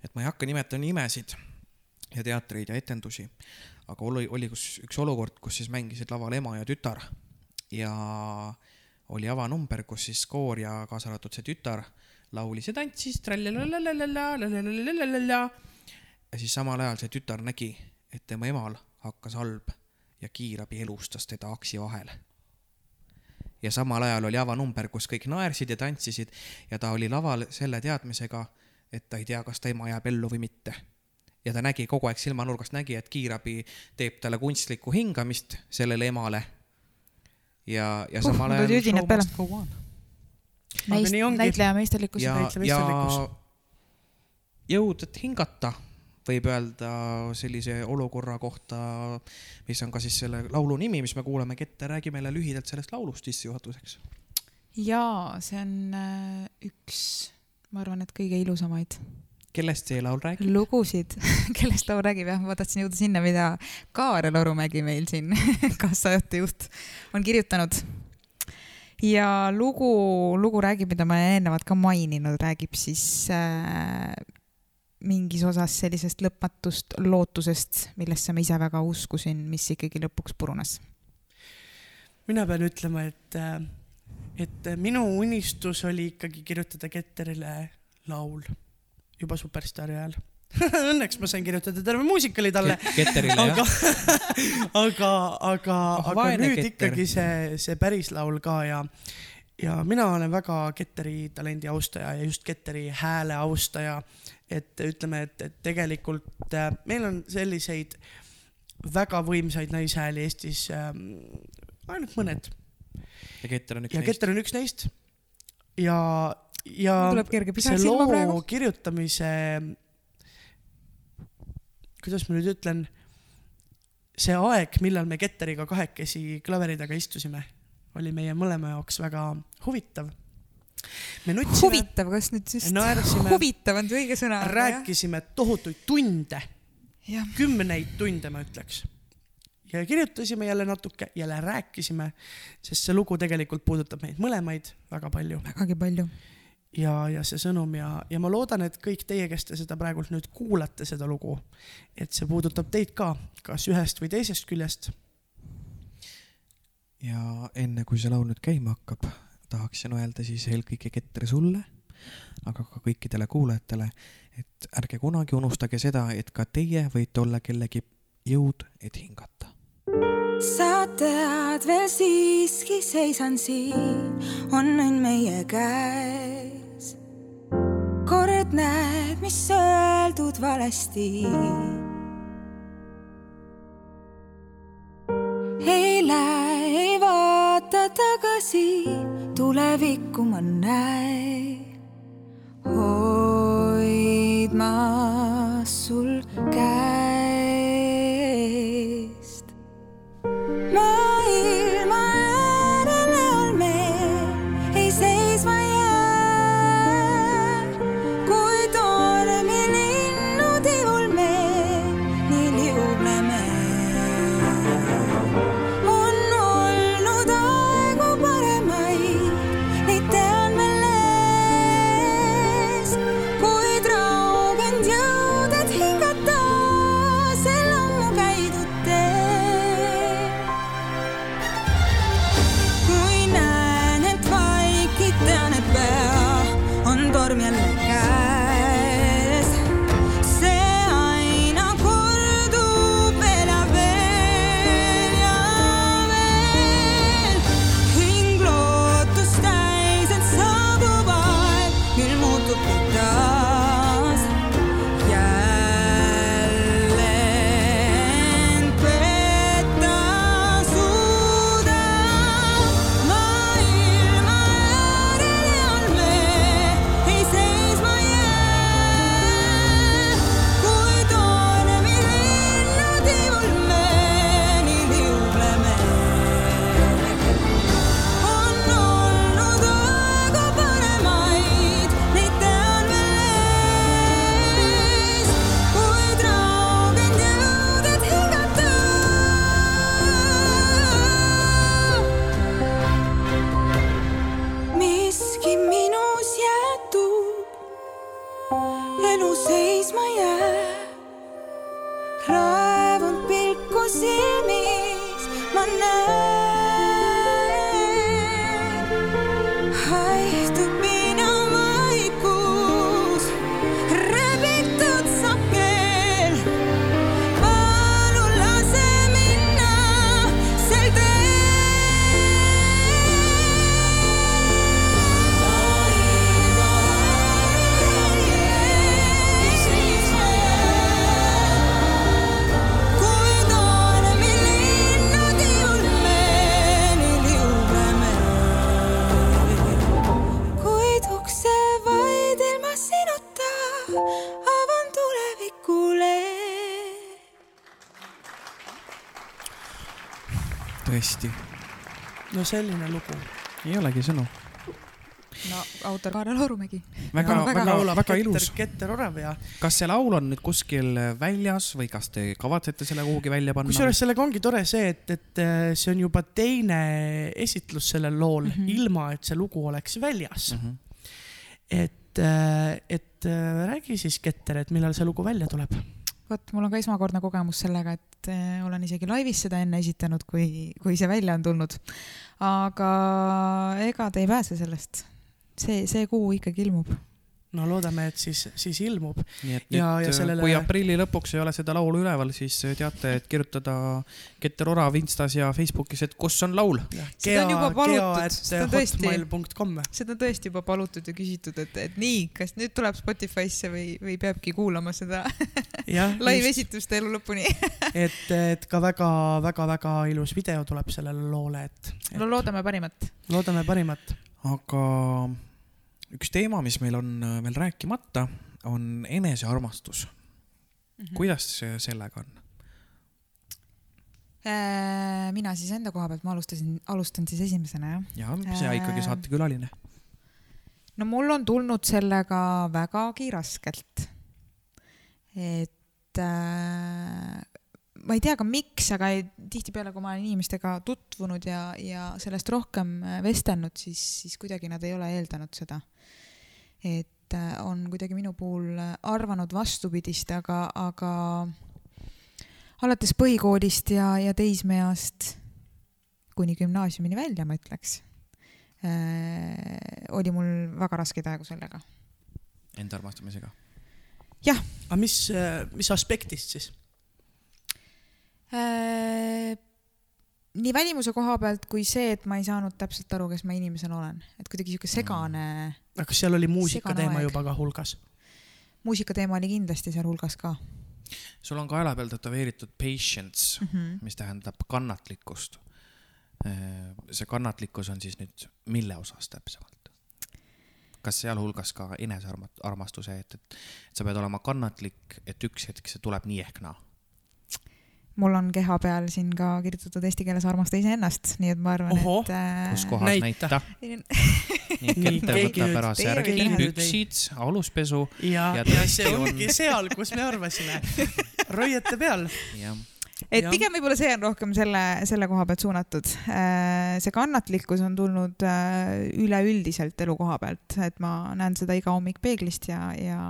Speaker 2: et ma ei hakka nimetama nimesid ja teatreid ja etendusi, aga oli, oli kus üks olukord, kus siis mängisid laval ema ja tütar ja oli avanumber, kus siis koor ja kaasa arvatud see tütar laulis ja tantsis. ja siis samal ajal see tütar nägi, et tema emal hakkas halb ja kiirabi elustas teda aksi vahel ja samal ajal oli avanumber, kus kõik naersid ja tantsisid ja ta oli laval selle teadmisega, et ta ei tea, kas ta ema jääb ellu või mitte. ja ta nägi kogu aeg silmanurgast nägi, et kiirabi teeb talle kunstlikku hingamist sellele emale. ja, ja
Speaker 4: Uh,
Speaker 2: samal
Speaker 4: mul
Speaker 2: ajal
Speaker 1: ongi.
Speaker 4: näitleja meisterlikkus.
Speaker 2: ja, ja
Speaker 1: meesterlikkus.
Speaker 2: jõud, et hingata, võib öelda sellise olukorra kohta, mis on ka siis selle laulu nimi, mis me kuulame ette, räägi meile lühidalt sellest laulust sissejuhatuseks.
Speaker 4: jaa, see on äh, üks, ma arvan, et kõige ilusamaid
Speaker 2: kellest see laul räägib?
Speaker 4: lugusid, kellest laul räägib jah, ma tahtsin jõuda sinna, mida Kaarel Orumägi meil siin, kassajuht, on kirjutanud. ja lugu, lugu räägib, mida ma olen eelnevalt ka maininud, räägib siis äh, mingis osas sellisest lõpmatust lootusest, millesse ma ise väga uskusin, mis ikkagi lõpuks purunes.
Speaker 1: mina pean ütlema, et, et minu unistus oli ikkagi kirjutada Ketterile laul juba superstaari ajal. Õnneks ma sain kirjutada terve muusikali talle,
Speaker 2: Ketterile
Speaker 1: aga
Speaker 2: jah?
Speaker 1: aga, aga,
Speaker 2: Oh,
Speaker 1: aga
Speaker 2: vaene
Speaker 1: nüüd
Speaker 2: Ketter.
Speaker 1: ikkagi see, see päris laul ka ja, ja mina olen väga Ketteri talendi austaja ja just Ketteri hääle austaja. et ütleme, et, et tegelikult äh, meil on selliseid väga võimsaid naishääli Eestis ähm, ainult mõned
Speaker 2: ja Ketter on üks
Speaker 1: ja
Speaker 2: neist.
Speaker 1: Keter on üks neist. ja, ja
Speaker 4: tuleb kerge pisar
Speaker 1: see
Speaker 4: silma
Speaker 1: loo
Speaker 4: praegu.
Speaker 1: kirjutamise, kuidas ma nüüd ütlen, see aeg, millal me Ketteriga kahekesi klaveri taga istusime, oli meie mõlema jaoks väga huvitav. me nutsime,
Speaker 4: huvitav, kas nüüd just
Speaker 1: naersime,
Speaker 4: huvitav on õige sõna?
Speaker 1: rääkisime tohutuid tunde,
Speaker 4: jah,
Speaker 1: kümneid tunde, ma ütleks. Ja kirjutasime jälle natuke, jälle rääkisime, sest see lugu tegelikult puudutab meid mõlemaid väga palju
Speaker 4: vägagi palju.
Speaker 1: ja, ja see sõnum ja, ja ma loodan, et kõik teie, kes te seda praegult nüüd kuulate, seda lugu, et see puudutab teid ka, kas ühest või teisest küljest.
Speaker 2: ja enne kui see laul nüüd käima hakkab, tahaksin öelda siis eelkõige Ketter sulle, aga ka kõikidele kuulajatele, et ärge kunagi unustage seda, et ka teie võite olla kellegi jõud, et hingata.
Speaker 3: Sa tead veel siiski seisan siin, on õnn meie käes. kord näed, mis öeldud valesti. ei lähe, ei vaata tagasi, tulevikku ma näen. hoidmas sul käest.
Speaker 2: tõesti,
Speaker 1: no selline lugu.
Speaker 2: ei olegi sõnu.
Speaker 4: no autor Kaarel Orumägi.
Speaker 2: väga, väga, väga
Speaker 1: Keter,
Speaker 2: ilus.
Speaker 1: Keter Orav ja
Speaker 2: kas see laul on nüüd kuskil väljas või kas te kavatsete selle kuhugi välja panna?
Speaker 1: kusjuures sellega ongi tore see, et, et äh, see on juba teine esitlus sellel lool mm. -hmm. ilma et see lugu oleks väljas mm. -hmm. et, et äh, räägi siis, Keter, et millal see lugu välja tuleb?
Speaker 4: vot, mul on ka esmakordne kogemus sellega, et eh, olen isegi laivis seda enne esitanud, kui, kui see välja on tulnud. aga ega te ei pääse sellest. see, see kuu ikkagi ilmub.
Speaker 1: No loodame, et siis, siis ilmub.
Speaker 2: nii et
Speaker 1: Ja-
Speaker 2: nüüd
Speaker 1: ja, sellele-
Speaker 2: kui aprilli lõpuks ei ole seda laulu üleval, siis teate, et kirjutada Keter Orav Instas ja Facebookis, et kus on laul.
Speaker 4: Seda on juba palutud, seda tõesti.
Speaker 1: hotmail.com.
Speaker 4: seda on tõesti juba palutud ja küsitud, et, et nii, kas nüüd tuleb Spotify'sse või, või peabki kuulama seda
Speaker 1: jah,
Speaker 4: live-esitust elu lõpuni.
Speaker 1: et, et ka väga-väga-väga ilus video tuleb sellele loole, et, et
Speaker 4: no loodame parimat.
Speaker 1: loodame parimat.
Speaker 2: aga üks teema, mis meil on äh, veel rääkimata, on enesearmastus.
Speaker 4: Mhm.
Speaker 2: kuidas see sellega on?
Speaker 4: Äh, mina siis enda koha pealt, ma alustasin, alustan siis esimesena jah.
Speaker 2: ja sa ikkagi
Speaker 4: Äh.
Speaker 2: saatekülaline.
Speaker 4: no mul on tulnud sellega vägagi raskelt. et äh, ma ei tea ka miks, aga tihtipeale, kui ma olen inimestega tutvunud ja, ja sellest rohkem vestelnud, siis, siis kuidagi nad ei ole eeldanud seda. Et äh, on kuidagi minu puhul äh, arvanud vastupidist, aga, aga alates põhikoolist ja, ja teismeeast kuni gümnaasiumini välja, ma ütleks äh, oli mul väga raskeid aegu sellega.
Speaker 2: Enda armastamisega.
Speaker 1: aga mis, mis aspektist siis?
Speaker 4: Äh, nii välimuse koha pealt kui see, et ma ei saanud täpselt aru, kes ma inimesena olen, et kuidagi sihuke segane mm.,
Speaker 1: aga kas seal oli muusika
Speaker 4: Segane
Speaker 1: teema
Speaker 4: aeg.
Speaker 1: juba ka hulgas?
Speaker 4: muusikateema oli kindlasti sealhulgas ka
Speaker 2: sul on kaela peal tätoveeritud patience,
Speaker 4: mm. -hmm.
Speaker 2: mis tähendab kannatlikkust. see kannatlikkus on siis nüüd mille osas täpsemalt? kas sealhulgas ka enesearmastuse, et, et sa pead olema kannatlik, et üks hetk see tuleb nii ehk naa?
Speaker 4: Mul on keha peal siin ka kirjutatud eesti keeles armasta iseennast, nii et ma arvan, et äh,
Speaker 2: kus kohas
Speaker 1: näita.
Speaker 2: näita, nii,
Speaker 1: keegi
Speaker 2: võtab ära särgi püksid, aluspesu
Speaker 1: ja,
Speaker 2: Ja
Speaker 1: ja, ja see
Speaker 2: on-
Speaker 1: ongi seal, kus me arvasime. roiete peal.
Speaker 2: ja
Speaker 4: et
Speaker 1: Jah.
Speaker 4: pigem võib-olla see on rohkem selle, selle koha pealt suunatud. see kannatlikkus on tulnud äh, üleüldiselt elu koha pealt, et ma näen seda iga hommik peeglist ja, ja,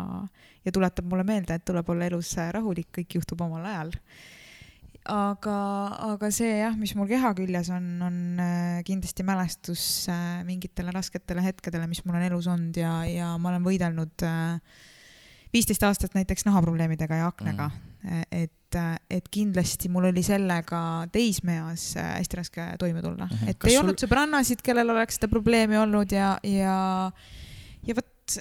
Speaker 4: ja tuletab mulle meelde, et tuleb olla elus äh, rahulik, kõik juhtub omal ajal. aga, aga see jah, mis mul keha küljes on, on äh, kindlasti mälestus äh, mingitele rasketele hetkedele, mis mul on elus olnud ja, ja ma olen võidelnud viisteist aastat näiteks nahaprobleemidega ja aknaga mm.. et, et kindlasti mul oli sellega teismeeas äh, hästi raske toime tulla mm. -hmm. et
Speaker 1: Kas
Speaker 4: ei
Speaker 1: sul...
Speaker 4: olnud sõbrannasid, kellel oleks seda probleemi olnud ja, ja, ja vot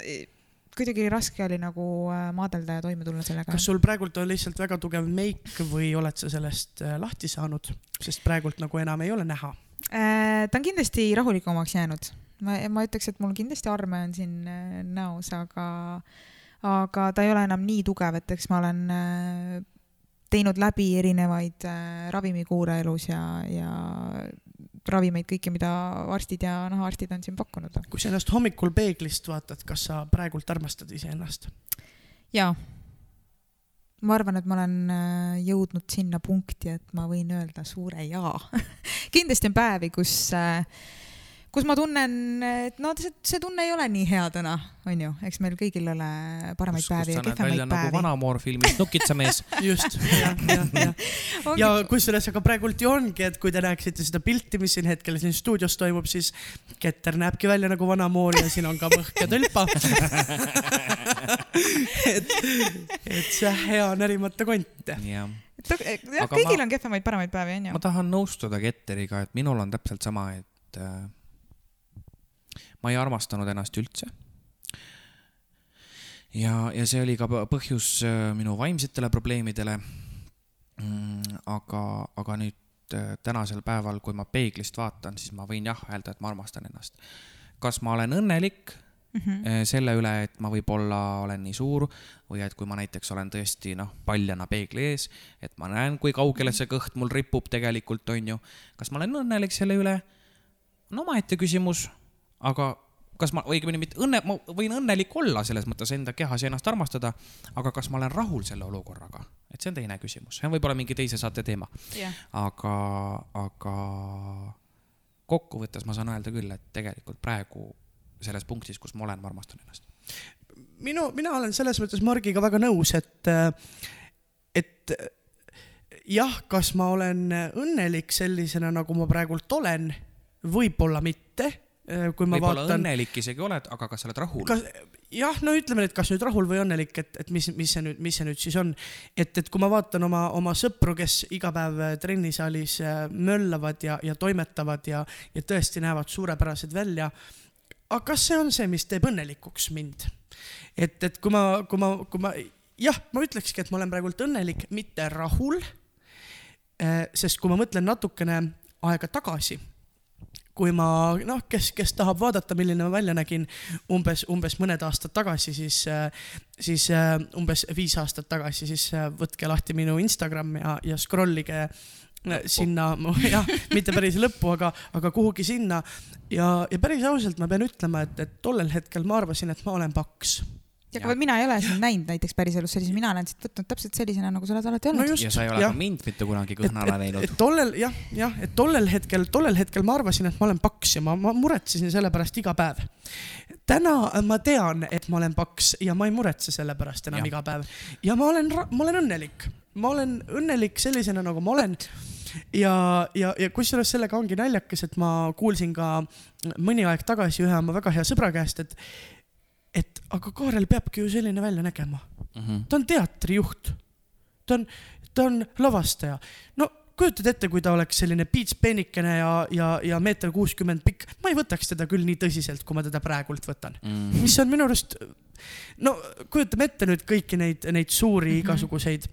Speaker 4: kuidagi raske oli nagu äh, maadelda ja toime tulla sellega.
Speaker 1: kas sul praegult on lihtsalt väga tugev meik või oled sa sellest äh, lahti saanud, sest praegult nagu enam ei ole näha?
Speaker 4: Äh, ta on kindlasti rahulikumaks jäänud. ma, ma ütleks, et mul kindlasti arme on siin näos, aga, aga ta ei ole enam nii tugev, et eks ma olen teinud läbi erinevaid ravimikuure elus ja, ja ravimeid kõiki, mida arstid ja nahaarstid on siin pakkunud.
Speaker 1: kui sa ennast hommikul peeglist vaatad, kas sa praegult armastad iseennast?
Speaker 4: jaa. ma arvan, et ma olen äh, jõudnud sinna punkti, et ma võin öelda suure jaa. kindlasti on päevi, kus, kus ma tunnen, et no see, see tunne ei ole nii hea täna, onju, eks meil kõigil ole paremaid
Speaker 2: kus, kus
Speaker 4: päevi
Speaker 2: sa
Speaker 4: ja
Speaker 2: näed
Speaker 4: kehvemaid
Speaker 2: välja nagu
Speaker 4: päevi.
Speaker 2: Vanamoor filmis Nukitsamees.
Speaker 1: just, jah, jah, jah. ja kusjuures, aga praegult ju ongi, et kui te näeksite seda pilti, mis siin hetkel siin stuudios toimub, siis Keter näebki välja nagu vana moor ja siin on ka mõhk ja tõlpa. et, et see hea närimata kont.
Speaker 2: jah, Aga
Speaker 4: kõigil
Speaker 2: ma-
Speaker 4: on kehvemaid, paremaid päevi,
Speaker 2: ma
Speaker 4: onju.
Speaker 2: tahan nõustuda Ketteriga, et minul on täpselt sama, et äh, ma ei armastanud ennast üldse. ja, ja see oli ka põ- põhjus äh, minu vaimsetele probleemidele mm,. aga, aga nüüd äh, tänasel päeval, kui ma peeglist vaatan, siis ma võin jah öelda, et ma armastan ennast. kas ma olen õnnelik?
Speaker 4: mm. -hmm.
Speaker 5: selle üle, et ma võib-olla olen nii suur või et kui ma näiteks olen tõesti noh, paljana peegli ees, et ma näen, kui kaugele see kõht mul ripub tegelikult, on ju. kas ma olen õnnelik selle üle? no omaette küsimus, aga kas ma, õigemini mitte õnne, ma võin õnnelik olla selles mõttes enda kehas ja ennast armastada, aga kas ma olen rahul selle olukorraga, et see on teine küsimus, see on võib-olla mingi teise saate teema,
Speaker 4: jah,
Speaker 5: aga, aga kokkuvõttes ma saan öelda küll, et tegelikult praegu selles punktis, kus ma olen, ma armastan ennast.
Speaker 1: minu, mina olen selles mõttes Margiga väga nõus, et, et jah, kas ma olen õnnelik sellisena, nagu ma praegult olen, võib-olla mitte. Kui ma
Speaker 5: võib-olla
Speaker 1: vaatan,
Speaker 5: õnnelik isegi oled, aga kas sa oled rahul?
Speaker 1: jah, no ütleme nüüd, kas nüüd rahul või õnnelik, et, et mis, mis see nüüd, mis see nüüd siis on. et, et kui ma vaatan oma, oma sõpru, kes iga päev äh, trennisaalis äh, möllavad ja, ja toimetavad ja, ja tõesti näevad suurepärased välja. aga kas see on see, mis teeb õnnelikuks mind? et, et kui ma, kui ma, kui ma jah, ma ütlekski, et ma olen praegult õnnelik, mitte rahul. sest kui ma mõtlen natukene aega tagasi kui ma noh, kes, kes tahab vaadata, milline ma välja nägin umbes, umbes mõned aastad tagasi, siis, siis äh, umbes viis aastat tagasi, siis äh, võtke lahti minu Instagram ja, ja scroll ige äh, sinna, jah, mitte päris lõppu, aga, aga kuhugi sinna. ja, ja päris ausalt ma pean ütlema, et, et tollel hetkel ma arvasin, et ma olen paks.
Speaker 4: Aga mina ei ole sind näinud näiteks päriselus sellise, mina olen sind võtnud täpselt sellisena, nagu sa oled alati
Speaker 1: no
Speaker 4: olnud.
Speaker 1: just,
Speaker 5: ja sa ei ole
Speaker 1: jah
Speaker 5: ka mind mitte kunagi
Speaker 1: et,
Speaker 5: näinud
Speaker 1: et. tollel jah, jah, et tollel hetkel, tollel hetkel ma arvasin, et ma olen paks ja ma, ma muretsesin selle pärast iga päev. täna ma tean, et ma olen paks ja ma ei muretse selle pärast enam ja. iga päev ja ma olen, ma olen õnnelik, ma olen õnnelik sellisena, nagu ma olen. ja, ja, ja kusjuures sellega ongi naljakas, et ma kuulsin ka mõni aeg tagasi ühe oma väga hea sõbra käest, et, et aga Kaarel peabki ju selline välja nägema
Speaker 5: Mhm.
Speaker 1: ta on teatrijuht, ta on, ta on lavastaja. no kujutad ette, kui ta oleks selline piits peenikene ja, ja, ja meeter kuuskümmend pikk, ma ei võtaks teda küll nii tõsiselt, kui ma teda praegult võtan.
Speaker 5: Mhm.
Speaker 1: mis on minu arust, no kujutame ette nüüd kõiki neid, neid suuri mm -hmm. igasuguseid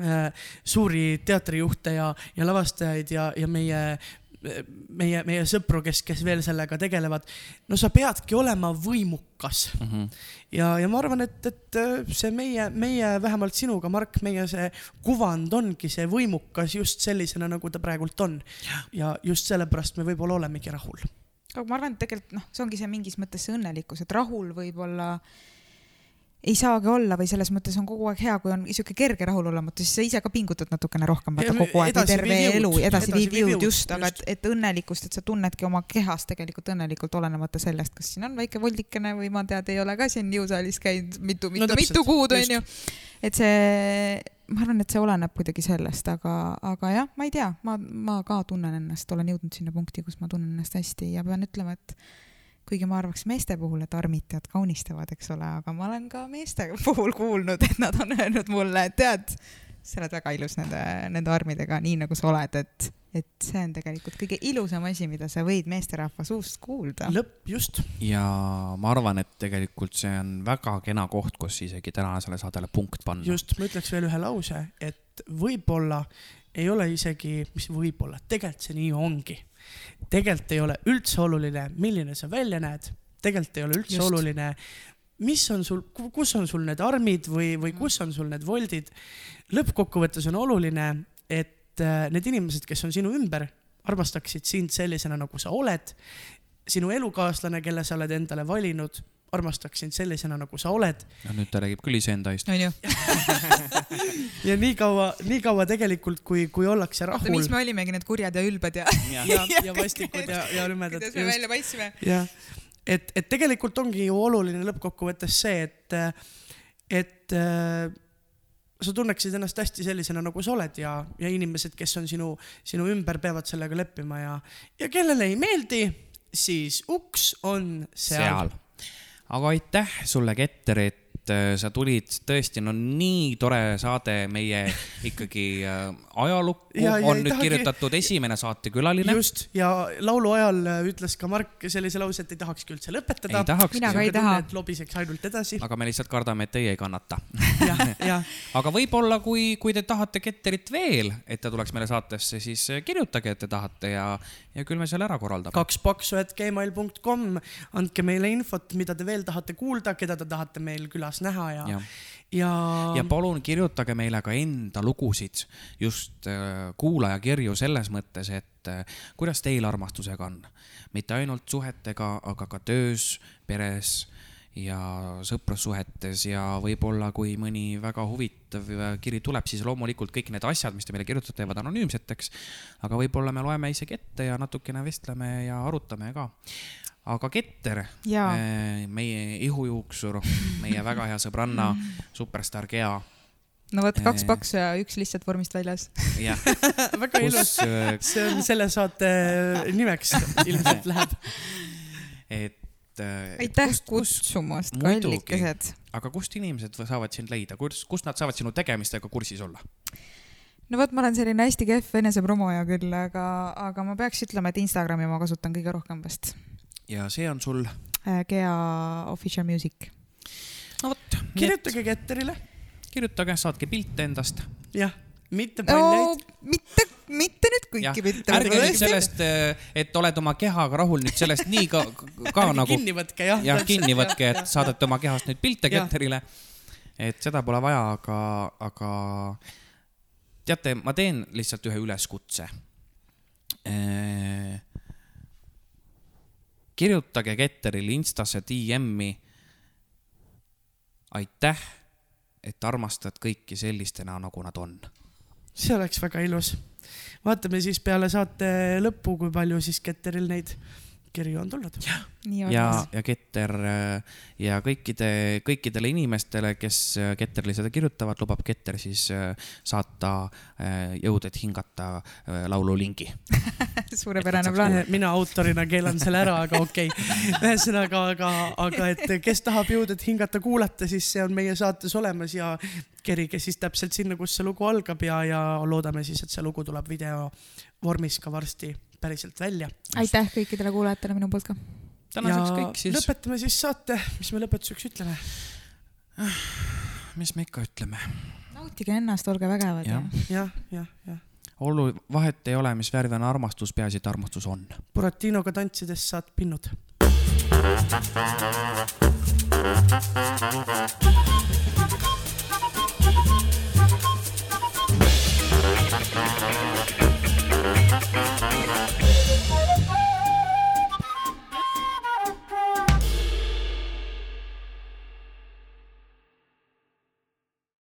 Speaker 1: äh, suuri teatrijuhte ja, ja lavastajaid ja, ja meie meie, meie sõpru, kes, kes veel sellega tegelevad. no sa peadki olema võimukas
Speaker 5: Mhm.
Speaker 1: ja, ja ma arvan, et, et äh, see meie, meie vähemalt sinuga, Mark, meie see kuvand ongi see võimukas just sellisena, nagu ta praegult on. ja just sellepärast me võib-olla olemegi rahul.
Speaker 4: aga ma arvan, et tegelikult noh, see ongi see mingis mõttes see õnnelikkus, et rahul võib-olla ei saagi olla või selles mõttes on kogu aeg hea, kui on sihuke kerge rahulolematus, siis sa ise ka pingutad natukene rohkem, vaata kogu aeg, terve elu edasi viib jõud
Speaker 1: jõud,
Speaker 4: just, aga et
Speaker 1: just.,
Speaker 4: et õnnelikkust, et sa tunnedki oma kehas tegelikult õnnelikult, olenemata sellest, kas siin on väike voldikene või ma tead, ei ole ka siin jõusaalis käinud mitu, mitu
Speaker 1: No
Speaker 4: mitu kuud
Speaker 1: just.
Speaker 4: onju. et see, ma arvan, et see oleneb kuidagi sellest, aga, aga jah, ma ei tea, ma, ma ka tunnen ennast, olen jõudnud sinna punkti, kus ma tunnen ennast hästi ja pean ütlema, et kuigi ma arvaks meeste puhul, et armitajad kaunistavad, eks ole, aga ma olen ka meeste puhul kuulnud, et nad on öelnud mulle, et tead, sa oled väga ilus nende, nende armidega, nii nagu sa oled, et, et see on tegelikult kõige ilusam asi, mida sa võid meesterahva suust kuulda.
Speaker 1: lõpp, just.
Speaker 5: ja ma arvan, et tegelikult see on väga kena koht, kus isegi tänasele saadele punkt panna.
Speaker 1: just, ma ütleks veel ühe lause, et võib-olla ei ole isegi, mis võib-olla, tegelikult see nii ongi. tegelikult ei ole üldse oluline, milline sa välja näed, tegelikult ei ole üldse
Speaker 4: Just.
Speaker 1: oluline, mis on sul, kus on sul need armid või, või kus on sul need voldid. lõppkokkuvõttes on oluline, et äh, need inimesed, kes on sinu ümber, armastaksid sind sellisena, nagu sa oled. sinu elukaaslane, kelle sa oled endale valinud, armastaks sind sellisena, nagu sa oled
Speaker 5: no nüüd ta räägib küll iseenda eest.
Speaker 4: onju,
Speaker 1: ja nii kaua, nii kaua tegelikult, kui, kui ollakse rahul
Speaker 4: miks me olimegi need kurjad ja ülbed ja
Speaker 1: ja, ja vastikud ja, ja lümedad.
Speaker 4: kuidas me välja paistsime.
Speaker 1: jah, et, et tegelikult ongi ju oluline lõppkokkuvõttes see, et, et äh, sa tunneksid ennast hästi sellisena, nagu sa oled ja, ja inimesed, kes on sinu, sinu ümber, peavad sellega leppima ja, ja kellele ei meeldi, siis uks on seal,
Speaker 5: seal. Aga aitäh sulle, Ketter, et
Speaker 2: äh, sa tulid tõesti, no nii tore saade meie ikkagi äh, ajalukku
Speaker 1: Ja- ja
Speaker 2: on nüüd
Speaker 1: tahagi-
Speaker 2: kirjutatud esimene saatekülaline.
Speaker 1: just ja laulu ajal äh, ütles ka Mark sellise lause, et ei tahakski üldse lõpetada.
Speaker 4: Mina ka ei taha.
Speaker 1: et lobiseks ainult edasi.
Speaker 2: aga me lihtsalt kardame, et teie ei kannata. aga võib-olla, kui, kui te tahate Ketterit veel, et ta tuleks meile saatesse, siis kirjutage, et te tahate ja, ja küll me selle ära korraldame.
Speaker 1: kaks paksu, et gmail.com, andke meile infot, mida te veel tahate kuulda, keda te tahate meil külas näha ja,
Speaker 2: ja,
Speaker 1: ja,
Speaker 2: ja palun kirjutage meile ka enda lugusid, just äh, kuulajakirju selles mõttes, et äh, kuidas teil armastusega on. mitte ainult suhetega, aga ka töös, peres ja sõprussuhetes ja võib-olla, kui mõni väga huvitav kiri tuleb, siis loomulikult kõik need asjad, mis te meile kirjutate, jäävad anonüümseteks. aga võib-olla me loeme isegi ette ja natukene vestleme ja arutame ka. aga Ketter,
Speaker 4: Jaa.
Speaker 2: meie ihujuuksur, meie väga hea sõbranna, superstaar Gea
Speaker 4: no vot, kaks
Speaker 2: Eh.
Speaker 4: paksu ja üks lihtsalt vormist väljas.
Speaker 1: väga ilus
Speaker 2: äh,
Speaker 1: see on selle saate nimeks ilmselt läheb.
Speaker 2: et äh,
Speaker 4: aitäh
Speaker 2: kust-
Speaker 4: kutsumast, kallikesed.
Speaker 2: aga kust inimesed saavad sind leida, kus, kust nad saavad sinu tegemistega kursis olla?
Speaker 4: no vot, ma olen selline hästi kehv enesepromoja küll, aga, aga ma peaks ütlema, et Instagrami ma kasutan kõige rohkem vast.
Speaker 2: ja see on sul,
Speaker 4: Gea Official Music.
Speaker 2: no vot,
Speaker 1: kirjutage Ketterile,
Speaker 2: kirjutage, saatke pilte endast.
Speaker 1: jah, mitte
Speaker 4: no
Speaker 1: paljaid.
Speaker 4: mitte, mitte nüüd kõiki pilte.
Speaker 2: ärge nüüd sellest, et oled oma kehaga rahul nüüd sellest nii ka, ka nagu
Speaker 1: kinni võtke jah.
Speaker 2: jah, kinni võtke, et saadate oma kehast nüüd pilte. Ketterile. et seda pole vaja, aga, aga teate, ma teen lihtsalt ühe üleskutse. kirjutage Ketterile Instasse DM-i. aitäh, et armastad kõiki sellistena, nagu nad on.
Speaker 1: See oleks väga ilus. vaatame siis peale saate lõppu, kui palju siis Ketteril neid kirju on tulnud.
Speaker 4: nii
Speaker 2: ja
Speaker 4: on,.
Speaker 2: ja Keter äh, ja kõikide, kõikidele inimestele, kes äh, Ketterile seda kirjutavad, lubab Keter siis äh, saata Jõud, et hingata äh, laulu lingi.
Speaker 4: suurepärane plaan.
Speaker 1: mina autorina keelan selle ära, aga okei okay.. ühesõnaga, aga, aga et kes tahab jõuda, et hingata, kuulata, siis see on meie saates olemas ja kerige siis täpselt sinna, kus see lugu algab ja, ja loodame siis, et see lugu tuleb video vormis ka varsti päriselt välja.
Speaker 4: aitäh kõikidele kuulajatele minu poolt ka.
Speaker 2: tänaseks kõik siis.
Speaker 1: lõpetame siis saate, mis me lõpetuseks ütleme?
Speaker 2: Ah, mis me ikka ütleme?
Speaker 4: nautige ennast, olge vägevad ja..
Speaker 2: jah,
Speaker 1: jah, jah
Speaker 2: ollu, vahet ei ole, mis värv on armastus, peaasi, et armastus on.
Speaker 1: Buratinoga tantsides saad pinnud.